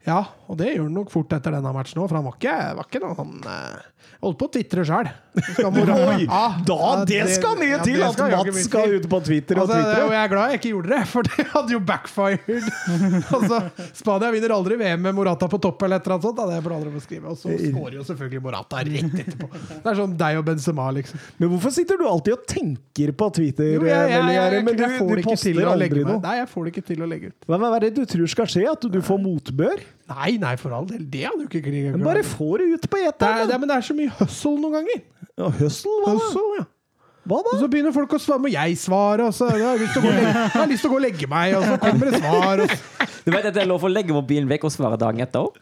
Ja, og det gjør han nok fort etter denne matchen òg, for han var ikke, var ikke noe han eh, Holdt på å tvitre sjøl. Oi, da, det skal mye til at Mats skal ut på Twitter og Altså, det, og jeg er glad jeg ikke gjorde det, for det hadde jo backfired. altså, Spania vinner aldri VM med Morata på topp, eller et eller annet sånt. Da. Det får aldri beskrive. Og så skårer jo selvfølgelig Morata rett etterpå. Det er sånn deg og Benzema, liksom. Men hvorfor sitter du alltid og tenker på Jo, jeg, jeg, jeg? Men du, du poster aldri noe. Nei, jeg får det ikke til å legge ut. Hva hva er det du tror skal skje? At du får motbør? Nei, nei, for all del. Det hadde jo ikke krigen Men bare få det ut på er, eteren! det Men det er så mye hustle noen ganger. Ja, Hustle, hva da? Hustle, ja. Hva da? Og så begynner folk å svare, må jeg svare? Og så jeg har jeg lyst til å gå og legge, jeg har lyst til å gå og legge meg, og så kommer det svar. Og så. Du vet at det er lov å legge mobilen vekk og svare dagen etter òg?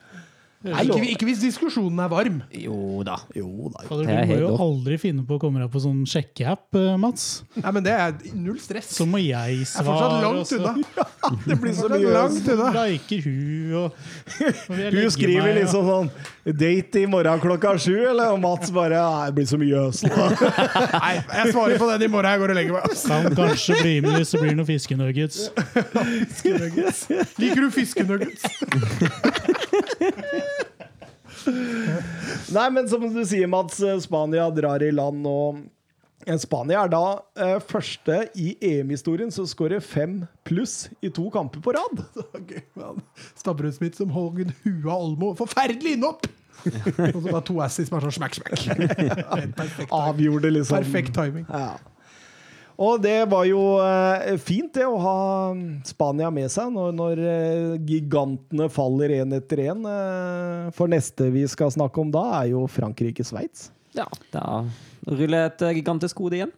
Nei, ikke, ikke hvis diskusjonen er varm. Jo da. Jo da. Fader, er Du må jo aldri finne på å komme deg på sånn sjekkeapp, eh, Mats. Nei, men det er null stress. Så må jeg Jeg er svare. fortsatt langt unna. Det blir så mye langt unna. liker hun, og, og Hun skriver meg, og- liksom sånn 'Date i morgen klokka sju', eller? Og Mats bare det blir så mye høsel. Nei, jeg svarer på den i morgen. Jeg går og legger meg. Kan kanskje bli med hvis det blir noen fiskenuggets. Liker du fiskenuggets? Nei, men som du sier, Mats, eh, Spania drar i land, og eh, Spania er da eh, første i EM-historien som skårer fem pluss i to kamper på rad. Stabburet-Smith som hogg huet av Olmo. Forferdelig innhopp! Og så bare to assis bare sånn smack, smack. Perfekt, Avgjorde liksom perfekt timing. Ja. Og det var jo eh, fint, det, å ha Spania med seg når, når eh, gigantene faller én etter én. Eh, for neste vi skal snakke om da, er jo Frankrike-Sveits. Ja, da ruller et gigantisk hode igjen.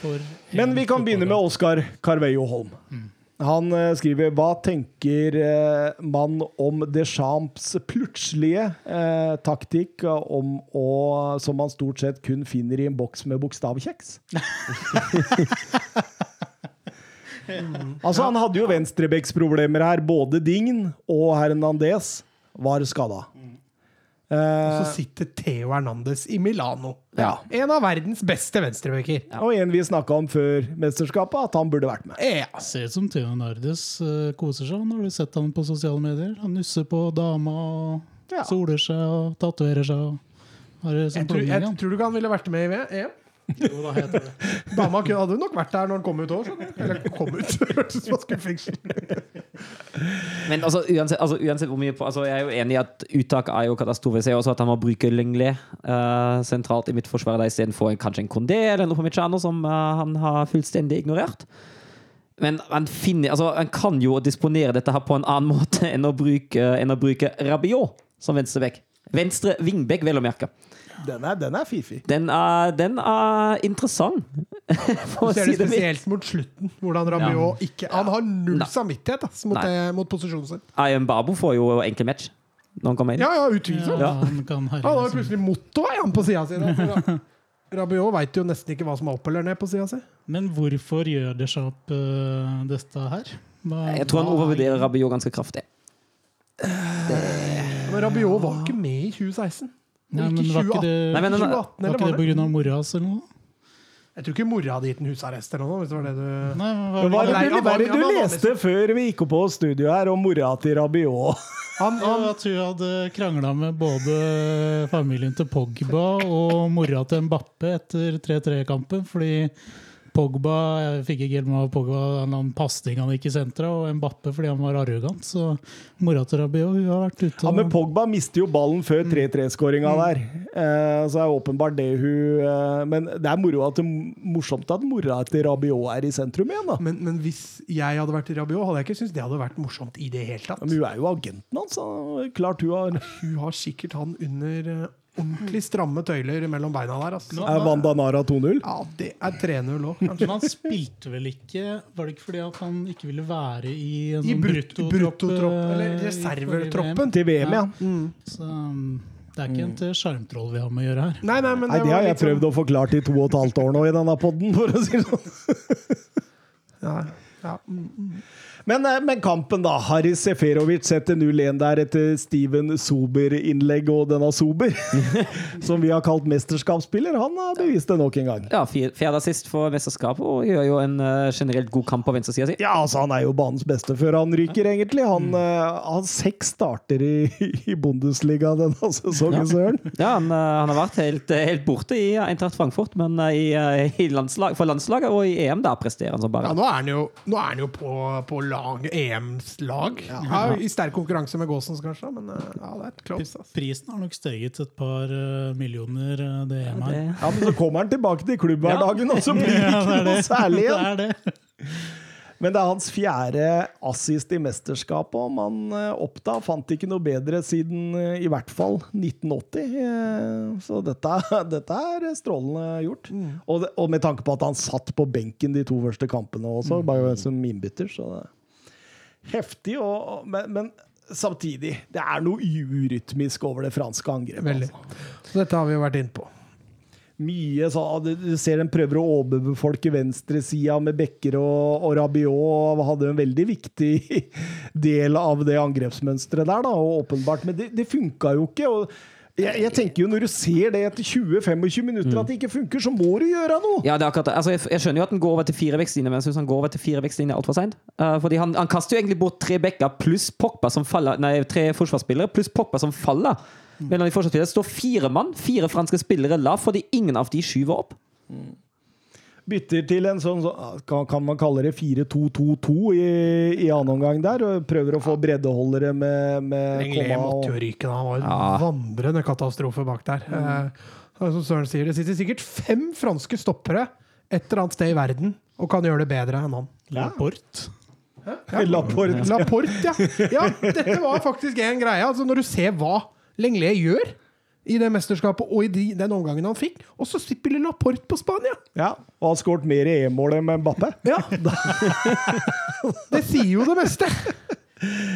for Men vi kan begynne med. Oskar Carveio Holm. Han eh, skriver Hva tenker eh, man om Deschamps plutselige eh, taktikk om å, som man stort sett kun finner i en boks med bokstavkjeks? altså, han hadde jo venstrebeksproblemer her. Både Dign og Hernandez var skada. Og Eh, så sitter Theo Hernandez i Milano. Ja. En av verdens beste venstrebacker. og en vi snakka om før mesterskapet, at han burde vært med. Ja. Ser ut som Theo Hernandez eh, koser seg når du sett han på sosiale medier. Han nusser på dama og Ja. soler seg og tatoverer seg. Og har Jeg, tror, jeg tror du ikke han ville vært med i EM? Jo, da heter det. Dama hadde nok vært der når han kom ut òg. Eller kom ut. Hørtes ut som fengsel. Men altså, uansett, altså, uansett hvor mye på, altså, Jeg er jo enig i at uttak er jo katastrofe. Jeg ser også at han må bruke Lenglet uh, sentralt i mitt forsvar istedenfor en- kanskje en Kondé eller noe Upamecano, som uh, han har fullstendig ignorert. Men han, finner, altså, han kan jo disponere dette her på en annen måte enn å bruke, enn å bruke Rabiot som venstrebekk. Venstre vingbekk, vel å merke. Den er, den er fifi. Den er, den er interessant, for å Ser si det det spesielt mot slutten, hvordan Rabiot ikke Han har null Nei. samvittighet ass, mot, det, mot posisjonen sin. Ayem Babo får jo enkel match når han kommer inn. Ja, ja, utvilsomt. Ja, han Han har jo plutselig motto han på sida si. Rabiot veit jo nesten ikke hva som er opp eller ned på sida si. Men hvorfor gjør Deschamps uh, dette her? Hva- Jeg tror han er- overvurderer Rabiot ganske kraftig. Men Rabiot var ikke med i 2016. Nei, men var ikke det, Nei, men- 2018, var eller ikke var det det? pga. mora hans eller noe? Jeg tror ikke mora hadde gitt en husarrest eller noe. Hvis det var det du Nei, men Men var det, det du, er det du leste før vi gikk opp på studio her, om mora til Rabiot? Han, han, at hun hadde krangla med både familien til Pogba og mora til Mbappe etter 3-3-kampen. Fordi Pogba jeg fikk ikke helt med Pogba en pasning han gikk i senteret, og Mbappe fordi han var arrogant. Så mora til Rabiot hun har vært ute Ja, men Pogba mister jo ballen før 3-3-skåringa der. Eh, så er det åpenbart det hun eh, Men det er moro at det, morsomt at mora til Rabiot er i sentrum igjen, da. men, men hvis jeg hadde vært i Rabiot, hadde jeg ikke syntes det hadde vært morsomt i det hele tatt. Men hun er jo agenten hans. så Klart hun har Hun har sikkert han under eh, ordentlig stramme tøyler mellom beina der. Altså. Er Wanda Nara 2-0? Ja, det er 3-0 òg, kanskje. Men han spilte vel ikke Var det ikke fordi at han ikke ville være i en I sånn brut- bruttotropp? eh, eller reservetroppen. VM? Til VM, ja. Så um, det er ikke en til sjarmtroll vi har med å gjøre her. Nei, nei, men Nei, det har jeg sånn- prøvd å forklare i to og et halvt år nå i denne podden, for å si det sånn. Ja, ja. mm. Men, eh, men kampen, da. Haris Seferovic setter 0-1 der etter Steven Sober-innlegg og denne Sober, som vi har kalt mesterskapsspiller. Han har bevist det nok en gang. Ja, fjerde sist for mesterskapet og gjør jo en eh, generelt god kamp på venstresida si. Ja, altså Han er jo banens beste før han ryker, egentlig. Han Mm. eh, har seks starter i, i Bundesliga denne sesongen, Søren. Ja, han, han har vært helt, helt borte i Eintracht Frankfurt, men i, i landslag, for landslaget og i EM der presterer han som bare Ja, nå er han jo, nå er han jo på, på lag, EMs lag. Ja, I sterk konkurranse med Gåsens, kanskje, men eh, ja, det er close. Altså. Prisen har nok steget et par eh, millioner, eh, det EM her. Ja, Men så kommer han tilbake til klubbhverdagen, og så blir det Ja, ikke det er noe særlig særlig Det er det. Men det er hans fjerde assist i mesterskapet, og man Oppda fant ikke noe bedre siden i hvert fall 1980. eh, Så dette, dette er strålende gjort. Og, det, og med tanke på at han satt på benken de to første kampene også, bare som innbytter, så det heftig. Og, men, men samtidig, det er noe urytmisk over det franske angrepet. Altså. Så dette har vi jo vært inne på. Mye så, Du ser den prøver å overbefolke venstresida med Bekker og, og Rabiot. og Hadde en veldig viktig del av det angrepsmønsteret der, da, og åpenbart. Men det, det funka jo ikke. og jeg, jeg tenker jo Når du ser det etter 20-25 minutter at det ikke funker, så må du gjøre noe! Ja, det er akkurat. Altså, jeg, jeg skjønner jo at han går over til fire vekstlinjer, men jeg syns han går over til fire vekstlinjer altfor seint. fordi han, han kaster jo egentlig bort tre backer pluss Pogba som faller Nei, tre forsvarsspillere pluss Pogba som faller. Men når de forsvarsspillere står fire mann, fire franske spillere la, fordi ingen av de skyver opp. Bytter til en sånn, sånn kan, kan man kalle det 4-2-2-2 i, i annen omgang der. og Prøver å få breddeholdere med, med Lenglet komma måtte jo ryke. da. Han var en Ja. vandrende katastrofe bak der. Eh, som Søren sier, det sitter sikkert fem franske stoppere et eller annet sted i verden og kan gjøre det bedre enn han. Laporte. Laporte. Laporte, ja. ja. Dette var faktisk en greie. Altså, når du ser hva Lenglet gjør i det mesterskapet og i de, den omgangen han fikk, og så spiller Laporte på Spania! Ja, og har skåret mer i EM-mål enn Mbappé. Ja. Det sier jo det meste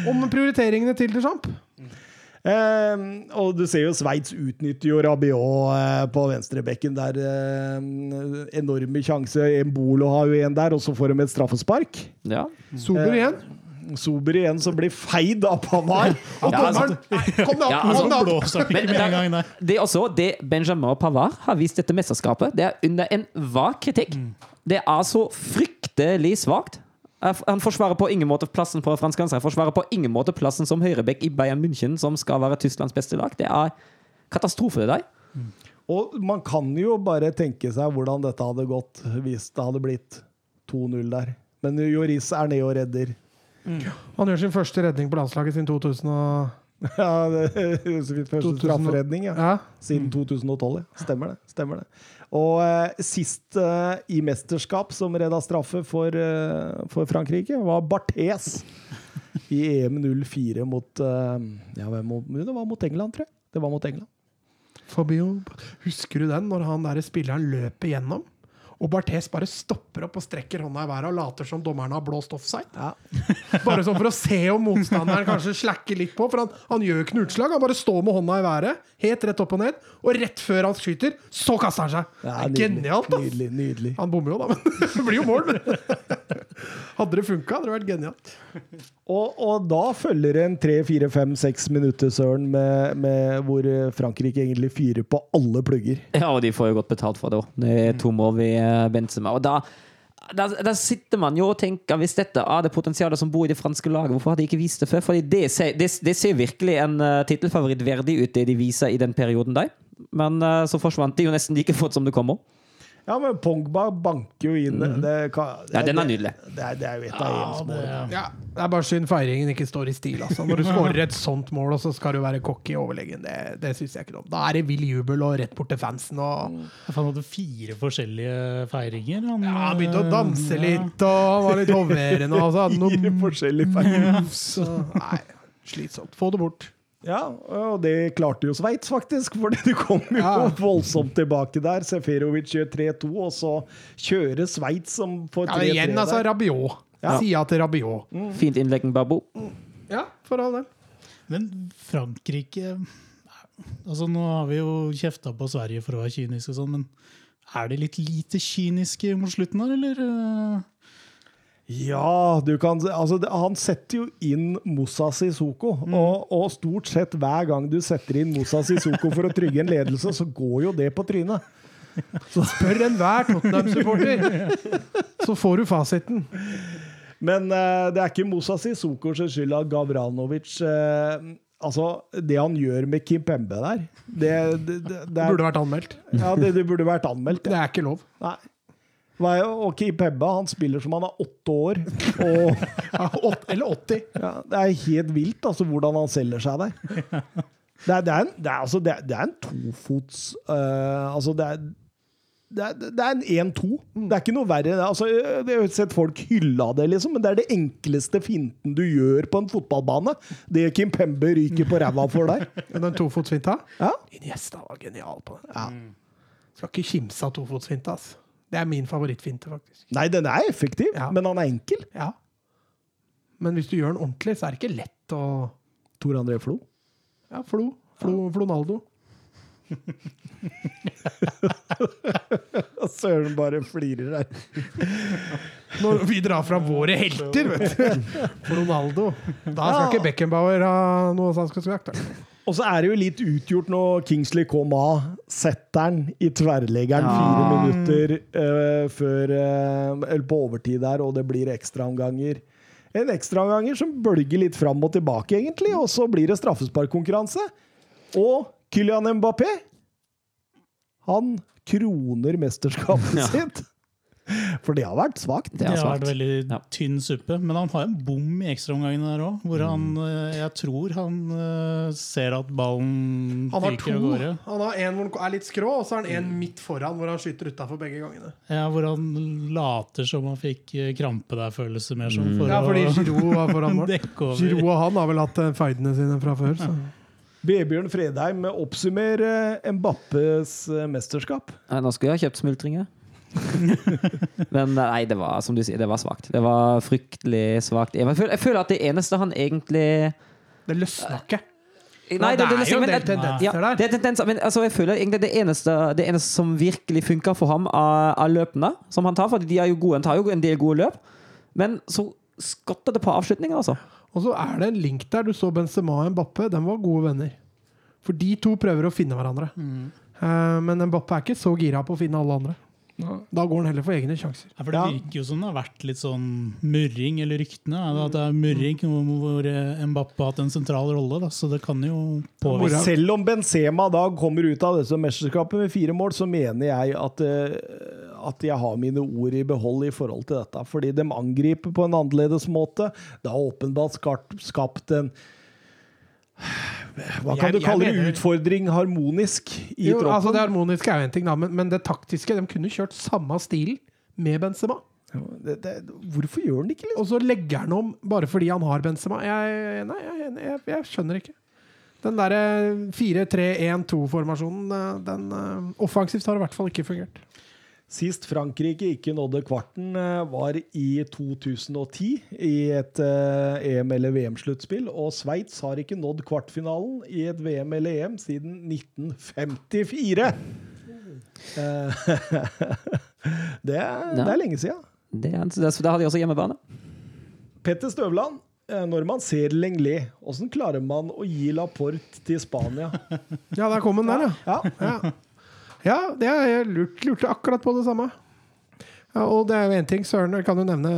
om prioriteringene til Deschamps. Eh, og du ser jo Sveits utnytter jo Rabiot eh, på venstrebekken der. Eh, enorme sjanse. Embolo har jo en der, og så får de et straffespark. Ja. Sober igjen. Sober igjen, som blir feid av Pavard. Og Ja, altså- dommeren Kom deg Ja, opp! altså, kom deg opp. Men med det- er det Benjamin og Pavard har vist dette mesterskapet. Det er under enhver kritikk. Det er så fryktelig svakt. Han forsvarer på ingen måte plassen på fransk Han Forsvarer på ingen måte plassen som høyrebekk i Bayern München, som skal være Tysklands beste lag. Det er katastrofe, det der. Og man kan jo bare tenke seg hvordan dette hadde gått hvis det hadde blitt 2-0 der. Men Joris er nede og redder. Han gjør sin første redning på landslaget siden 2000 og... Ja, det er sin første 2000 strafferedning, ja. Ja. Siden 2012, ja. Stemmer det. stemmer det. Og eh, sist eh, i mesterskap som redda straffe for, eh, for Frankrike, var Barthes i EM 04 mot eh, Ja, hvem det var mot England, tror jeg. Det var mot England. Fabio, husker du den, når han der spilleren løper gjennom? Og Barthes bare stopper opp og strekker hånda i været og later som dommeren har blåst offside. Ja. Bare sånn for å se om motstanderen kanskje slakker litt på. For han, han gjør jo ikke noe utslag. Han bare står med hånda i været, helt rett opp og ned. Og rett før han skyter, så kaster han seg! Ja, nydelig, genialt, ass! Nydelig. nydelig. Han bommer jo, da, men det blir jo mål. Men. Hadde det funka, hadde det vært genialt. Og, og da følger en tre, fire, fem, seks minutter, Søren, med, med hvor eh, Frankrike egentlig fyrer på alle plugger. Ja, og de får jo godt betalt for det òg. Det er to mål vi eh, Benzema. Og da da, da, sitter man jo og tenker hvis dette er det potensialet som bor i det franske laget, hvorfor har de ikke vist det før? Fordi det ser, det, det ser virkelig en uh, tittelfavoritt verdig ut, det de viser i den perioden der. Men eh, så forsvant de jo nesten like fort som det kommer. Ja, men Pongba banker jo inn det, kan, det, Ja, den er nydelig. Det, er, det er jo et av EMs mål. Ja, det er bare synd feiringen ikke står i stil. Altså. Når du skårer et sånt mål, og så skal du være cocky overlegen, det, det syns jeg ikke noe om. Da er det vill jubel og rett bort til fansen. Og, Han hadde fire forskjellige feiringer. Han, ja, han begynte å danse Ja. litt, og var litt hoverende. Og så hadde han Fire forskjellige feiringer. så, Nei, slitsomt. Få det bort. Ja, og det klarte jo Sveits, faktisk. For det kom jo Ja. voldsomt tilbake der. Seferovic gjør 3-2, og så kjører Sveits som får 3-3 ja, igjen, altså. Rabiot. Ja. Sida til Rabiot. Fint innlegg, Babo. Ja, for all del. Men Frankrike Altså Nå har vi jo kjefta på Sverige for å være kyniske, og sånn, men er de litt lite kyniske mot slutten her, eller? Ja, du kan altså, Han setter jo inn Moussa Sissoko. Mm. Og, og stort sett hver gang du setter inn Moussa Sissoko for å trygge en ledelse, så går jo det på trynet. Så. Spør enhver Tottenham-supporter, så får du fasiten. Men uh, det er ikke Moussa Sissokos skyld at Gavranovic uh, Altså, det han gjør med Kim Pembe der Det, det, det, det, er, Burde vært anmeldt. ja, det, det burde vært anmeldt. Det er ikke lov. Nei. Og Kim Pembe han spiller som han er åtte år. Og Ja, eller 80. ja, det er helt vilt altså, hvordan han selger seg der. Det er, det er, en, det er, altså, det er, det en tofots uh, Altså, det er det er, det er en 1-2. Det er ikke noe verre. Altså, jeg har sett folk hylla det, liksom, men det er det enkleste finten du gjør på en fotballbane. Det Kim Pembe ryker på ræva for der. Men den tofotsfinta Ja. Iniesta var genial på den. Skal ikke kimse av tofotsfinta. ass. Det er min favorittfinte, faktisk. Nei, den er effektiv, Ja. men han er enkel. Ja. Men hvis du gjør den ordentlig, så er det ikke lett å Tor André Flo. Ja, Flo. Flo Flonaldo. Søren bare flirer der. Når vi drar fram våre helter, vet du. Flonaldo. Da skal ikke Beckenbauer ha noe da. Og så er det jo litt utgjort når Kingsley Coman setter den i tverrleggeren Ja. fire minutter uh, før uh, Eller på overtid der, og det blir ekstraomganger. En ekstraomganger som bølger litt fram og tilbake, egentlig, og så blir det straffesparkkonkurranse. Og Kylian Mbappé Han kroner mesterskapet Ja. sitt. For det har vært svakt. Det Det er har vært veldig Ja. tynn suppe. Men han har en bom i ekstraomgangene der òg, hvor han eh, Jeg tror han eh, ser at ballen Han har fyker to. av gårde. Han har en hvor han er litt skrå, og så har han en midt foran hvor han skyter utafor begge gangene. Ja, hvor han later som han fikk eh, krampe der, føles det mer som. For Ja, fordi Giroud var foran mål. Giroud og han har vel hatt feidene sine fra før. Så. Vebjørn Fredheim oppsummerer eh, Mbappes mesterskap. Nei, Nå skulle jeg ha kjøpt smultringer. Men nei, det var som du sier, det var svakt. Det var fryktelig svakt. Jeg jeg føler at det eneste han egentlig Det løsna ikke. Nei, det er jo en del tendenser ja, der. Det er tendenser, men altså, jeg føler egentlig det eneste, det eneste som virkelig funka for ham av, av løpene som han tar, for de er jo gode, han tar jo en del gode løp, men så skotter det på avslutninga, altså. Og så er det en link der. Du så Benzema og Mbappe. De var gode venner. For de to prøver å finne hverandre. Eh, men Mbappe er ikke så gira på å finne alle andre. Da går han heller for egne sjanser. Ja, for Det virker jo som det har vært litt sånn murring, eller ryktene. er det At det er murring hvor, hvor eh, Mbappe har hatt en sentral rolle. Da, så det kan jo påvirke. Selv om Benzema da kommer ut av dette mesterskapet med fire mål, så mener jeg at, eh, at jeg har mine ord i behold i forhold til dette. Fordi de angriper på en annerledes måte. Det har åpenbart skapt, skapt en Hva kan Jeg- du kalle det? Utfordring harmonisk i Jo, altså det harmoniske er jo en ting, da, men, men det taktiske De kunne kjørt samme stil med Benzema. Det, det, hvorfor gjør han det ikke? Liksom? Og så legger han om bare fordi han har Benzema. Jeg, nei, jeg, jeg, jeg skjønner ikke. Den derre 4-3-1-2-formasjonen, eh, den eh, offensivt har i hvert fall ikke fungert. Sist Frankrike ikke nådde kvarten, eh, var i 2010 i et eh, EM- eller VM-sluttspill. Og Sveits har ikke nådd kvartfinalen i et VM eller EM siden 1954! Eh, det, er, det er lenge siden. Det, er- det, da har de også hjemmebane. Petter Støvland, når man ser Lenglet, hvordan klarer man å gi Laporte til Spania? Ja, der kom den der, ja. Ja, Ja, ja det er, jeg lurt, lurte akkurat på det samme. Ja, og det er jo én ting, Søren kan jo nevne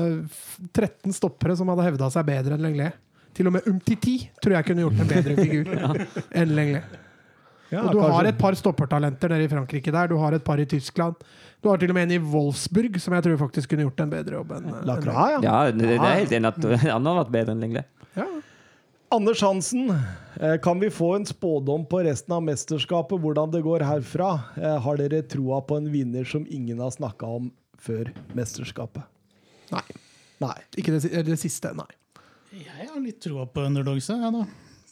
13 stoppere som hadde hevda seg bedre enn Lenglet. Til og med Umtiti tror jeg kunne gjort en bedre figur enn Lenglet. Ja, Og du kanskje- har et par stoppertalenter nede i Frankrike der. Du har et par i Tyskland. Du har til og med en i Wolfsburg som jeg tror faktisk kunne gjort en bedre jobb enn Lacroix, ja. Ja, det, det er helt enig at han har vært bedre enn Lenglet. Ja. Anders Hansen, eh, kan vi få en spådom på resten av mesterskapet, hvordan det går herfra? Eh, Har dere troa på en vinner som ingen har snakka om før mesterskapet? Nei. Nei. Ikke det, det siste, nei. Jeg har litt troa på underdogsa, jeg, da.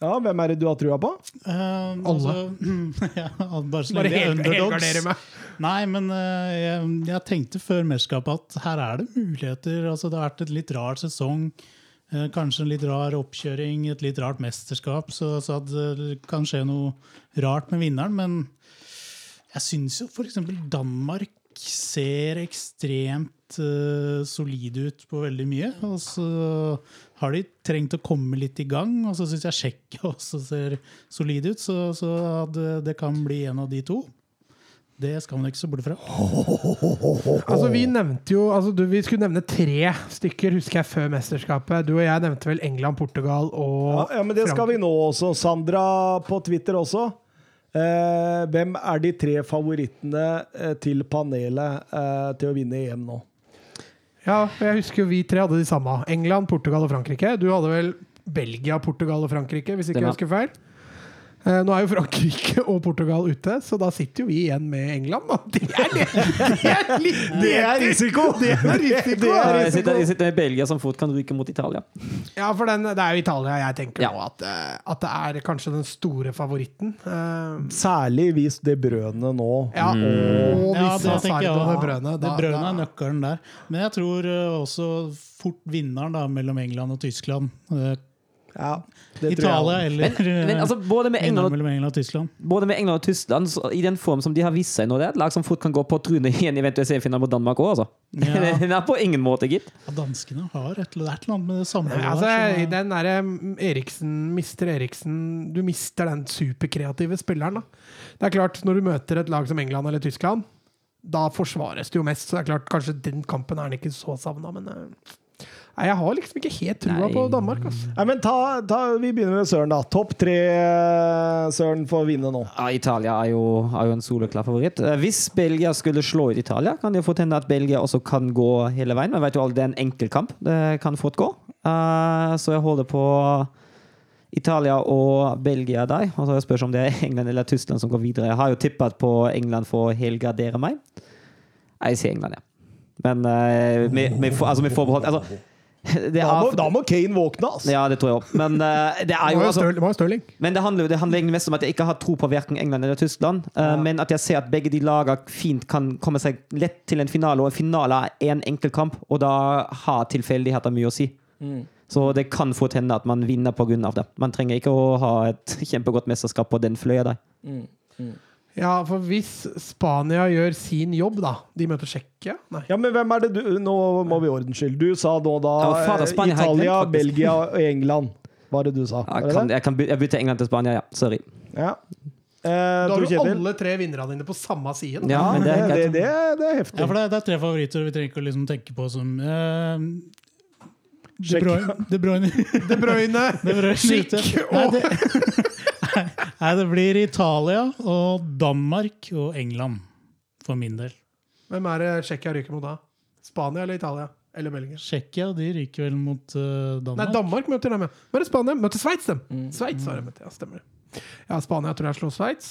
Ja, hvem er det du har trua på? Alle? altså, ja, bare så Bare lenge er underdogs. Nei, men uh, jeg, jeg tenkte før mesterskapet at her er det muligheter. Altså, det har vært et litt rar sesong. eh, kanskje en litt rar oppkjøring, et litt rart mesterskap. Så, så det kan skje noe rart med vinneren. Men jeg syns jo f.eks. Danmark ser ekstremt uh, solide ut på veldig mye. Og så har de trengt å komme litt i gang. Og så syns jeg Tsjekkia også ser solide ut. Så, så det, det kan bli en av de to. Det skal man ikke se bort fra. Altså, vi nevnte jo altså, du, Vi skulle nevne tre stykker, husker jeg, før mesterskapet. Du og jeg nevnte vel England, Portugal Ja, og ja, men det skal vi nå også. Sandra på Twitter også. Eh, hvem er de tre favorittene eh, til panelet eh, til å vinne EM nå? Ja, jeg husker jo vi tre hadde de samme. England, Portugal og Frankrike. Du hadde vel Belgia, Portugal og Frankrike, hvis ikke jeg husker feil. Eh, Nå er jo Frankrike og Portugal ute, så da sitter jo vi igjen med England. Da. Det er, det, det er litt Det er risiko! Det er risiko! Det er Jeg sitter, jeg sitter med Belgia som fot kan ryke mot Italia. Ja, for den, det er jo Italia jeg tenker Ja. nå at, eh, at det er kanskje den store favoritten. Eh, Særlig hvis det brødene nå Ja, og hvis Ja, det tenker jeg og også. brødene. Det da- brødene er nøkkelen der. Men jeg tror også fort vinneren da, mellom England og Tyskland. Eh, Ja, det tror Italia jeg. eller Men, men altså, både med England, England England og Tyskland. både med England og Tyskland, så, i den form som de har vist seg nå, det er et lag som fort kan gå på trynet i en eventuell semifinale mot Danmark òg, altså. Ja. Den er på ingen måte, gitt. Ja, danskene har et eller annet med det samme. ja, altså, den derre Eriksen, Mister Eriksen Du mister den superkreative spilleren, da. Det er klart, når du møter et lag som England eller Tyskland, da forsvares det jo mest. Så det er klart, kanskje den kampen er han ikke så savna, men eh, Nei, jeg har liksom ikke helt trua Nei. på Danmark, altså. Nei, men ta, ta, vi begynner med Søren, da. Topp tre eh, Søren får vinne nå. Ja, Italia er jo, er jo en soleklar favoritt. Eh, Hvis Belgia skulle slå ut Italia, kan det fort hende at Belgia også kan gå hele veien. Men vet jo aldri, det er en enkeltkamp. Det kan fort gå. Uh, så jeg holder på Italia og Belgia der. Og så spørs om det er England eller Tyskland som går videre. Jeg har jo tippet på England for å helgardere meg. Jeg sier England, ja. Men eh, vi, med, for- altså med forbehold altså, det Da må, er, da må Kane våkne, altså. Ja, det tror jeg òg. Men uh, det er jo altså det var men det handler, det handler egentlig mest om at jeg ikke har tro på hverken England eller Tyskland. eh, Men at jeg ser at begge de lagene fint kan komme seg lett til en finale, og en finale er en enkel kamp, og da har tilfeldigheter mye å si. Så det kan fort hende at man vinner pga. det. Man trenger ikke å ha et kjempegodt mesterskap på den fløya der. Ja, for hvis Spania gjør sin jobb, da De møter Tsjekkia? Nei. Ja, men hvem er det du Nå må vi ordens skyld. Du sa nå da Ja, fader, eh, Spania Italia, glemt. Belgia og England. Hva er det du sa? Jeg, kan, det? jeg, kan, by- jeg bytter England til Spania, ja. Sorry. Ja. Eh, Da har du alle tre vinnerne dine på samme siden. Ja, Ja, men det det, det, det, det er heftig. Ja, for det, det er tre favoritter vi trenger ikke å liksom tenke på som eh, De. Bruyne De Bruyne De Bruyne, De Bruyne Schick. Nei, og det, nei, det blir Italia og Danmark og England, for min del. Hvem er det Tsjekkia ryker mot da? Spania eller Italia? Eller Belgia? Tsjekkia de ryker vel mot Danmark. Nei, Danmark. Møter dem. ja. Bare Spania møter Sveits, dem. Sveits har de møtt, ja. Stemmer. Ja, Spania tror jeg slår Sveits.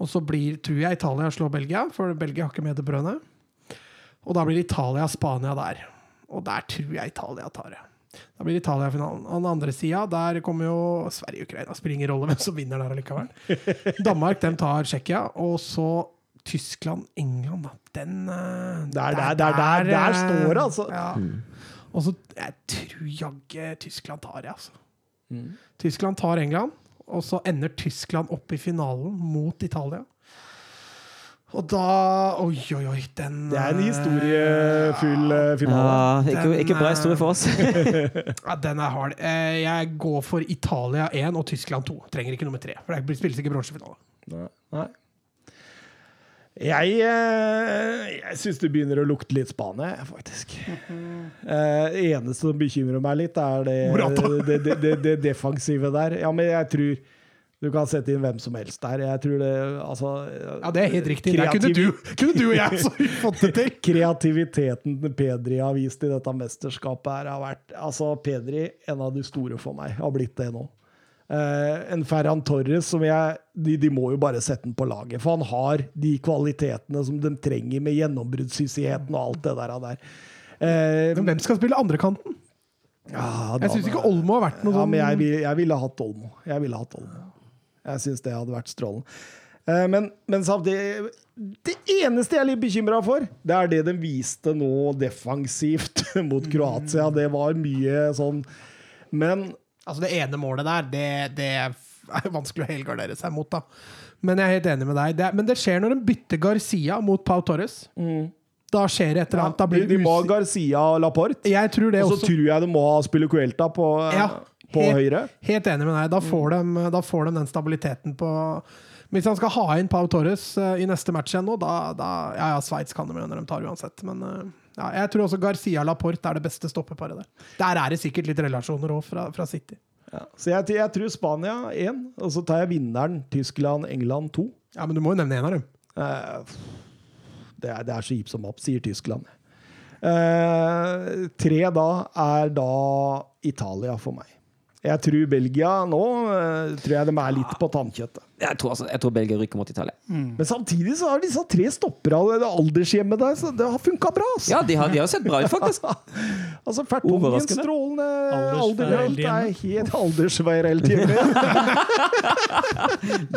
Og så blir, tror jeg Italia slår Belgia, for Belgia har ikke med det brødet. Og da blir Italia-Spania der. Og der tror jeg Italia tar det. Da blir Italia-finalen. Og den andre sida, der kommer jo Sverige og Ukraina. Spiller ingen rolle hvem som vinner der allikevel. Danmark dem tar Tsjekkia, og så Tyskland-England, da. Den eh, Der, der, der, der, står det, altså. Ja. Og så jeg tror jaggu Tyskland tar det, altså. Tyskland tar England, og så ender Tyskland opp i finalen mot Italia. Og da Oi, oi, oi, den Det er en historiefull eh, finale. Ja, ikke, Den, ikke bra eh, historie for oss. Ja, den er hard. Eh, Jeg går for Italia 1 og Tyskland 2. Trenger ikke nummer 3, for det blir- spilles ikke bronsefinale. Nei. Nei. Jeg, eh, jeg syns det begynner å lukte litt Spania, faktisk. Eh, Det eneste som bekymrer meg litt, er det, det, det, det defensive der. Ja, men jeg tror du kan sette inn hvem som helst der. Jeg tror det Altså Ja, det er helt riktig. Der kunne du, kunne du og jeg fått det til. Kreativiteten Pedri har vist i dette mesterskapet her har vært Altså, Pedri, en av de store for meg, har blitt det nå. Uh, en Ferran Torres som jeg de, de må jo bare sette den på laget, for han har de kvalitetene som de trenger med gjennombruddshyssigheten og alt det der. der. Uh, Men hvem skal spille andrekanten? ja, Jeg syns ikke Olmo har vært noe ja, sånn men jeg, jeg ville hatt Olmo. Jeg ville hatt Olmo. Jeg syns det hadde vært strålende. Eh, Men, men samtidig Det eneste jeg er litt bekymra for, det er det de viste nå defensivt mot Kroatia. Det var mye sånn Men Altså, det ene målet der, det, det er vanskelig å helgardere seg mot, da. Men jeg er helt enig med deg. Det men det skjer når de bytter Garcia mot Pau Torres. Da skjer det et eller ja, annet. Da de, blir de må ha Garcia og Laporte. Jeg tror det Og så også. tror jeg de må ha Spillercuelta på, Ja, på helt- høyre. Helt enig med deg. Da får, de, da får de den stabiliteten på Hvis han skal ha inn Pau Torres uh, i neste match igjen nå, da, da Ja, ja, Sveits kan de jo når de tar uansett, men uh, ja, jeg tror også Garcia Laporte er det beste stoppeparet der. Der er det sikkert litt relasjoner òg, fra, fra City. Ja. Så jeg, jeg tror Spania 1, og så tar jeg vinneren Tyskland-England 2. Ja, men du må jo nevne en av dem. Uh, det, er, det er så hipp som opp, sier Tyskland. Eh, tre da er da Italia for meg. Jeg tror Belgia nå eh, tror jeg de er litt på tannkjøttet. Jeg tror, altså, jeg tror Belgia rykker mot Italia. Men samtidig så har disse tre stoppere av det aldershjemmet der, så det har funka bra. Altså, Ja, de har, de har sett bra ut, faktisk. altså Fertongen, strålende alder. hjemme. er helt aldersveireld hjemme.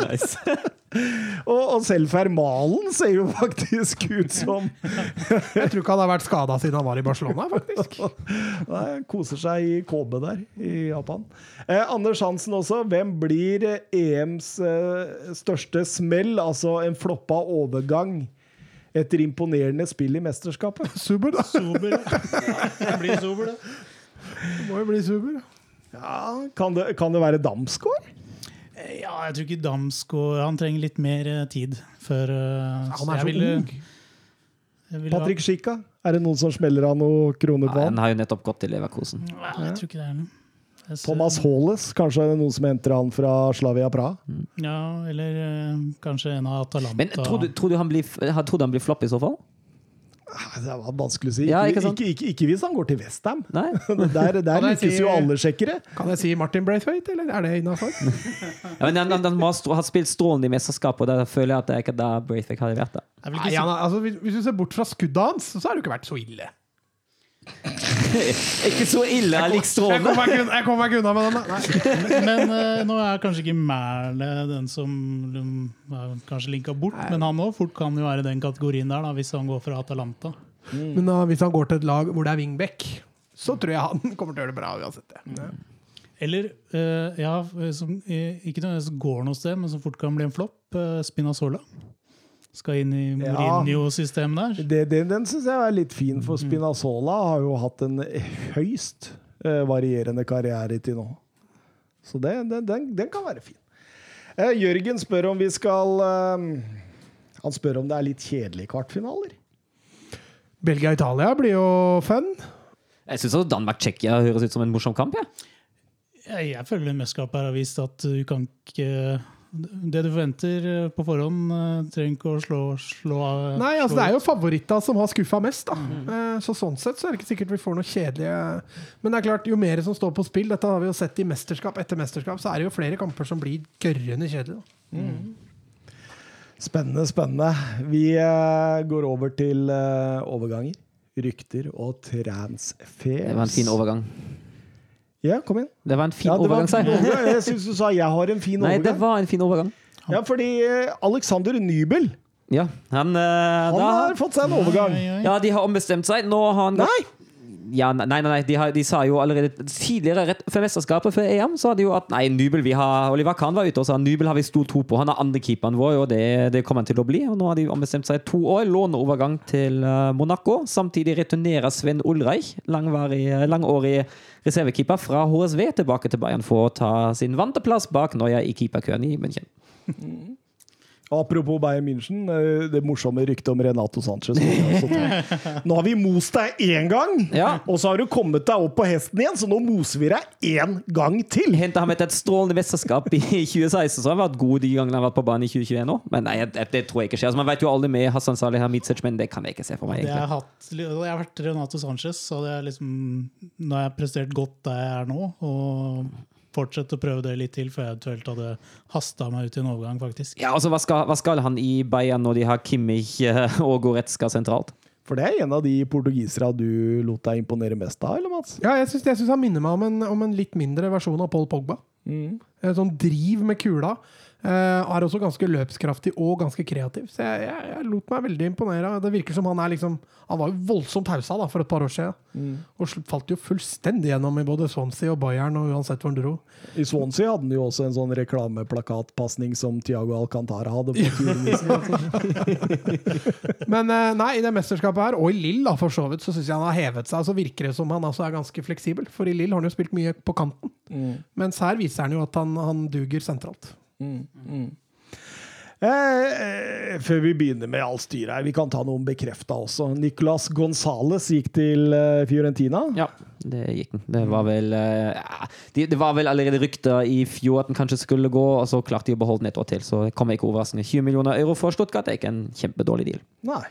Nice. og, og selv Fermalen ser jo faktisk ut som Jeg tror ikke han har vært skada siden han var i Barcelona, faktisk. Nei, koser seg i KB der i Japan. Eh, Anders Hansen også. Hvem blir EMs eh, største smell? Altså en floppa overgang etter imponerende spill i mesterskapet? Super, da. Super, ja. Det blir super, det. Det må jo bli super. Ja, Kan det, kan det være Damsgaard? Ja, jeg tror ikke Damsgaard Han trenger litt mer eh, tid før eh, Han er så ville- ung. Patrick Schicka? Er det noen som smeller av noen kroner på Han han? har jo nettopp gått til Leverkosen. Ja, jeg tror ikke det er noe. Thomas Haales? Kanskje er det noen som henter han fra Slavia Praha? Ja, eller eh, kanskje en av Atalanta. Men tror du, tror du han blir, tror du han blir flopp i så fall? Det var vanskelig å si. Ja, ikke, ikke ikke, ikke, ikke hvis han går til Westham. Der, der lykkes si- jo alle sjekkere. Kan jeg si Martin Braithwaite, eller er det innafor? Ja, men han, han, han må ha strå- ha spilt strålende i mesterskapet, og da føler jeg at det er ikke da Braithwaite hadde vært Da. Nei, han, altså, hvis, hvis du ser bort fra skuddet hans, så har det jo ikke vært så ille. Ikke så ille, jeg liker Jeg meg ikke kommer meg ikke unna med den. Nei. men uh, nå er kanskje ikke Merle den som um, er kanskje linka bort, men han òg fort kan jo være i den kategorien der, da, hvis han går fra Atalanta. Men da, hvis han går til et lag hvor det er wingback, så tror jeg han kommer til å gjøre det bra uansett. det. Eller, uh, ja, som eh, ikke nødvendigvis går noe sted, men som fort kan bli en flopp. Uh, Spinazzola. Skal inn i. Mourinho-systemet der. Det, den den syns jeg er litt fin, for Spinazzola har jo hatt en høyst eh, varierende karriere til nå. Så det, den, den, den kan være fin. Eh, Jørgen spør om vi skal eh, Han spør om det er litt kjedelige kvartfinaler. Belgia-Italia blir jo fun. Jeg syns Danmark-Tsjekkia høres ut som en morsom kamp. Ja. Jeg, jeg føler mesterskapet her har vist at du kan ikke Det du forventer eh, på forhånd, eh, trenger ikke å slå, slå av. Nei, altså slå Det er jo favoritta som har skuffa mest. da Mm. Så Sånn sett så er det ikke sikkert vi får noe kjedelige Men det er klart, jo mer som står på spill, dette har vi jo sett i mesterskap etter mesterskap, så er det jo flere kamper som blir gørrende kjedelige. da. Spennende, spennende. Vi eh, går over til eh, overganger, rykter og transfers. Det var en fin overgang. Ja, kom inn. Det var en fin Ja, overgang, sa jeg. overgang. Syns du sa 'jeg har en fin Nei, det var en fin overgang. Ja, fordi eh, Alexander Nybel Ja, han, eh, han da, har fått seg en overgang. Ja, de har ombestemt seg. Nå har han gått Nei! Ja, nei, nei, nei de, har, de sa jo allerede tidligere, rett før mesterskapet, før EM, sa de jo at nei, Nubel vi har Oliver Kahn var ute og sa Nubel har vi stor tro på. Han er andrekeeperen vår, og det, det kommer han til å bli. Og nå har de ombestemt seg to år. Låneovergang til eh, Monaco. Samtidig returnerer Sven Ulreich, langvarig, langårig reservekeeper fra HSV, tilbake til Bayern for å ta sin vante plass bak Noya i keeperkøen i München. Apropos Bayern München, eh, det morsomme ryktet om Renato Sanchez. Nå har vi most deg én gang, Ja. og så har du kommet deg opp på hesten igjen, så nå moser vi deg én gang til. Henta ham etter et strålende mesterskap i 2016, så har han vært god de gangene han har vært på banen i 2021 òg. Men nei, det, det tror jeg ikke skjer. Altså, man vet jo aldri med Hassan Salih Hamidzic, men det kan jeg ikke se for meg. Det jeg, har hatt, jeg har vært Renato Sanchez, så det er liksom, nå har jeg prestert godt der jeg er nå. Og fortsette å prøve det litt til før jeg eventuelt hadde hasta meg ut i en overgang, faktisk. Ja, altså, hva skal, hva skal han i Bayern når de har Kimmich eh, og Goretzka sentralt? For det er en av de portugisere du lot deg imponere mest av, eller Mats? Ja, jeg syns, han minner meg om en, om en litt mindre versjon av Paul Pogba. Mm. Sånn driv med kula. Eh, er også ganske løpskraftig og ganske kreativ. Så jeg, jeg, jeg lot meg veldig imponere. Det virker som han er liksom Han var jo voldsomt hausa da, for et par år siden. Mm. Og falt jo fullstendig gjennom i både Swansea og Bayern, og uansett hvor han dro. I Swansea hadde han jo også en sånn reklameplakatpasning som Tiago Alcantara hadde på turen sin. Men eh, nei, i det mesterskapet her, og i Lill da, for så vidt, så syns jeg han har hevet seg. Så virker det som han altså er ganske fleksibel. For i Lill har han jo spilt mye på kanten. Mm. Mens her viser han jo at han, han duger sentralt. Eh, eh, før vi begynner med all styret her, vi kan ta noen bekrefta også. Nicolas Gonzales gikk til eh, Fiorentina. Ja, det gikk han. Det var vel ja, det, det var vel allerede rykter i fjor at den kanskje skulle gå, og så klarte de å beholde den et år til. Så det kommer ikke overraskende. 20 millioner euro for Stuttgart er ikke en kjempedårlig deal. Nei.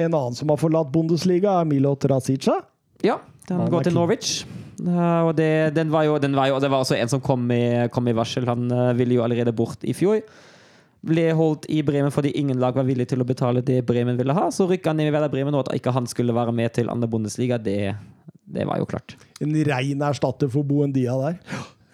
En annen som har forlatt Bundesliga, er Milo Trasica. Ja, den går til. Norwich. Og det, den var jo, den var jo, det var også en som kom i, kom i varsel. Han eh, ville jo allerede bort i fjor. Ble holdt i Bremen fordi ingen lag var villig til å betale det Bremen ville ha. Så rykka han ned i Werder Bremen, og at ikke han skulle være med til andre Bundesliga, det, det var jo klart. En rein erstatter for Boendia der.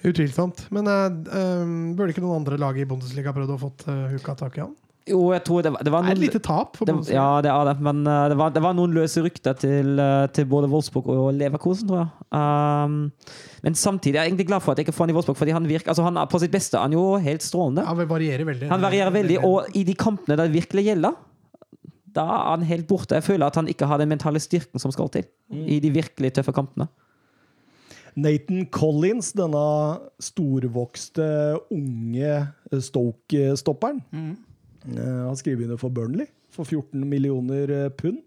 Utvilsomt. Men eh, burde ikke noen andre lag i Bundesliga prøvd å fått uh, huka tak i han? Jo, jeg tror det var, det var Det er et lite tap for det, Bundesliga. ja, det er det, men uh, det var, det var noen løse rykter til, uh, til både Wolfsburg og Leverkusen, tror jeg. Um, men samtidig er jeg egentlig glad for at jeg ikke får han i Wolfsburg, fordi han virker, altså han er på sitt beste han er jo helt strålende. Ja, det varierer veldig. Han varierer veldig, og i de kampene det virkelig gjelder, da er han helt borte. Jeg føler at han ikke har den mentale styrken som skal til i de virkelig tøffe kampene. Nathan Collins, denne storvokste, unge Stoke-stopperen, eh, har skriver under for Burnley for 14 millioner eh, pund.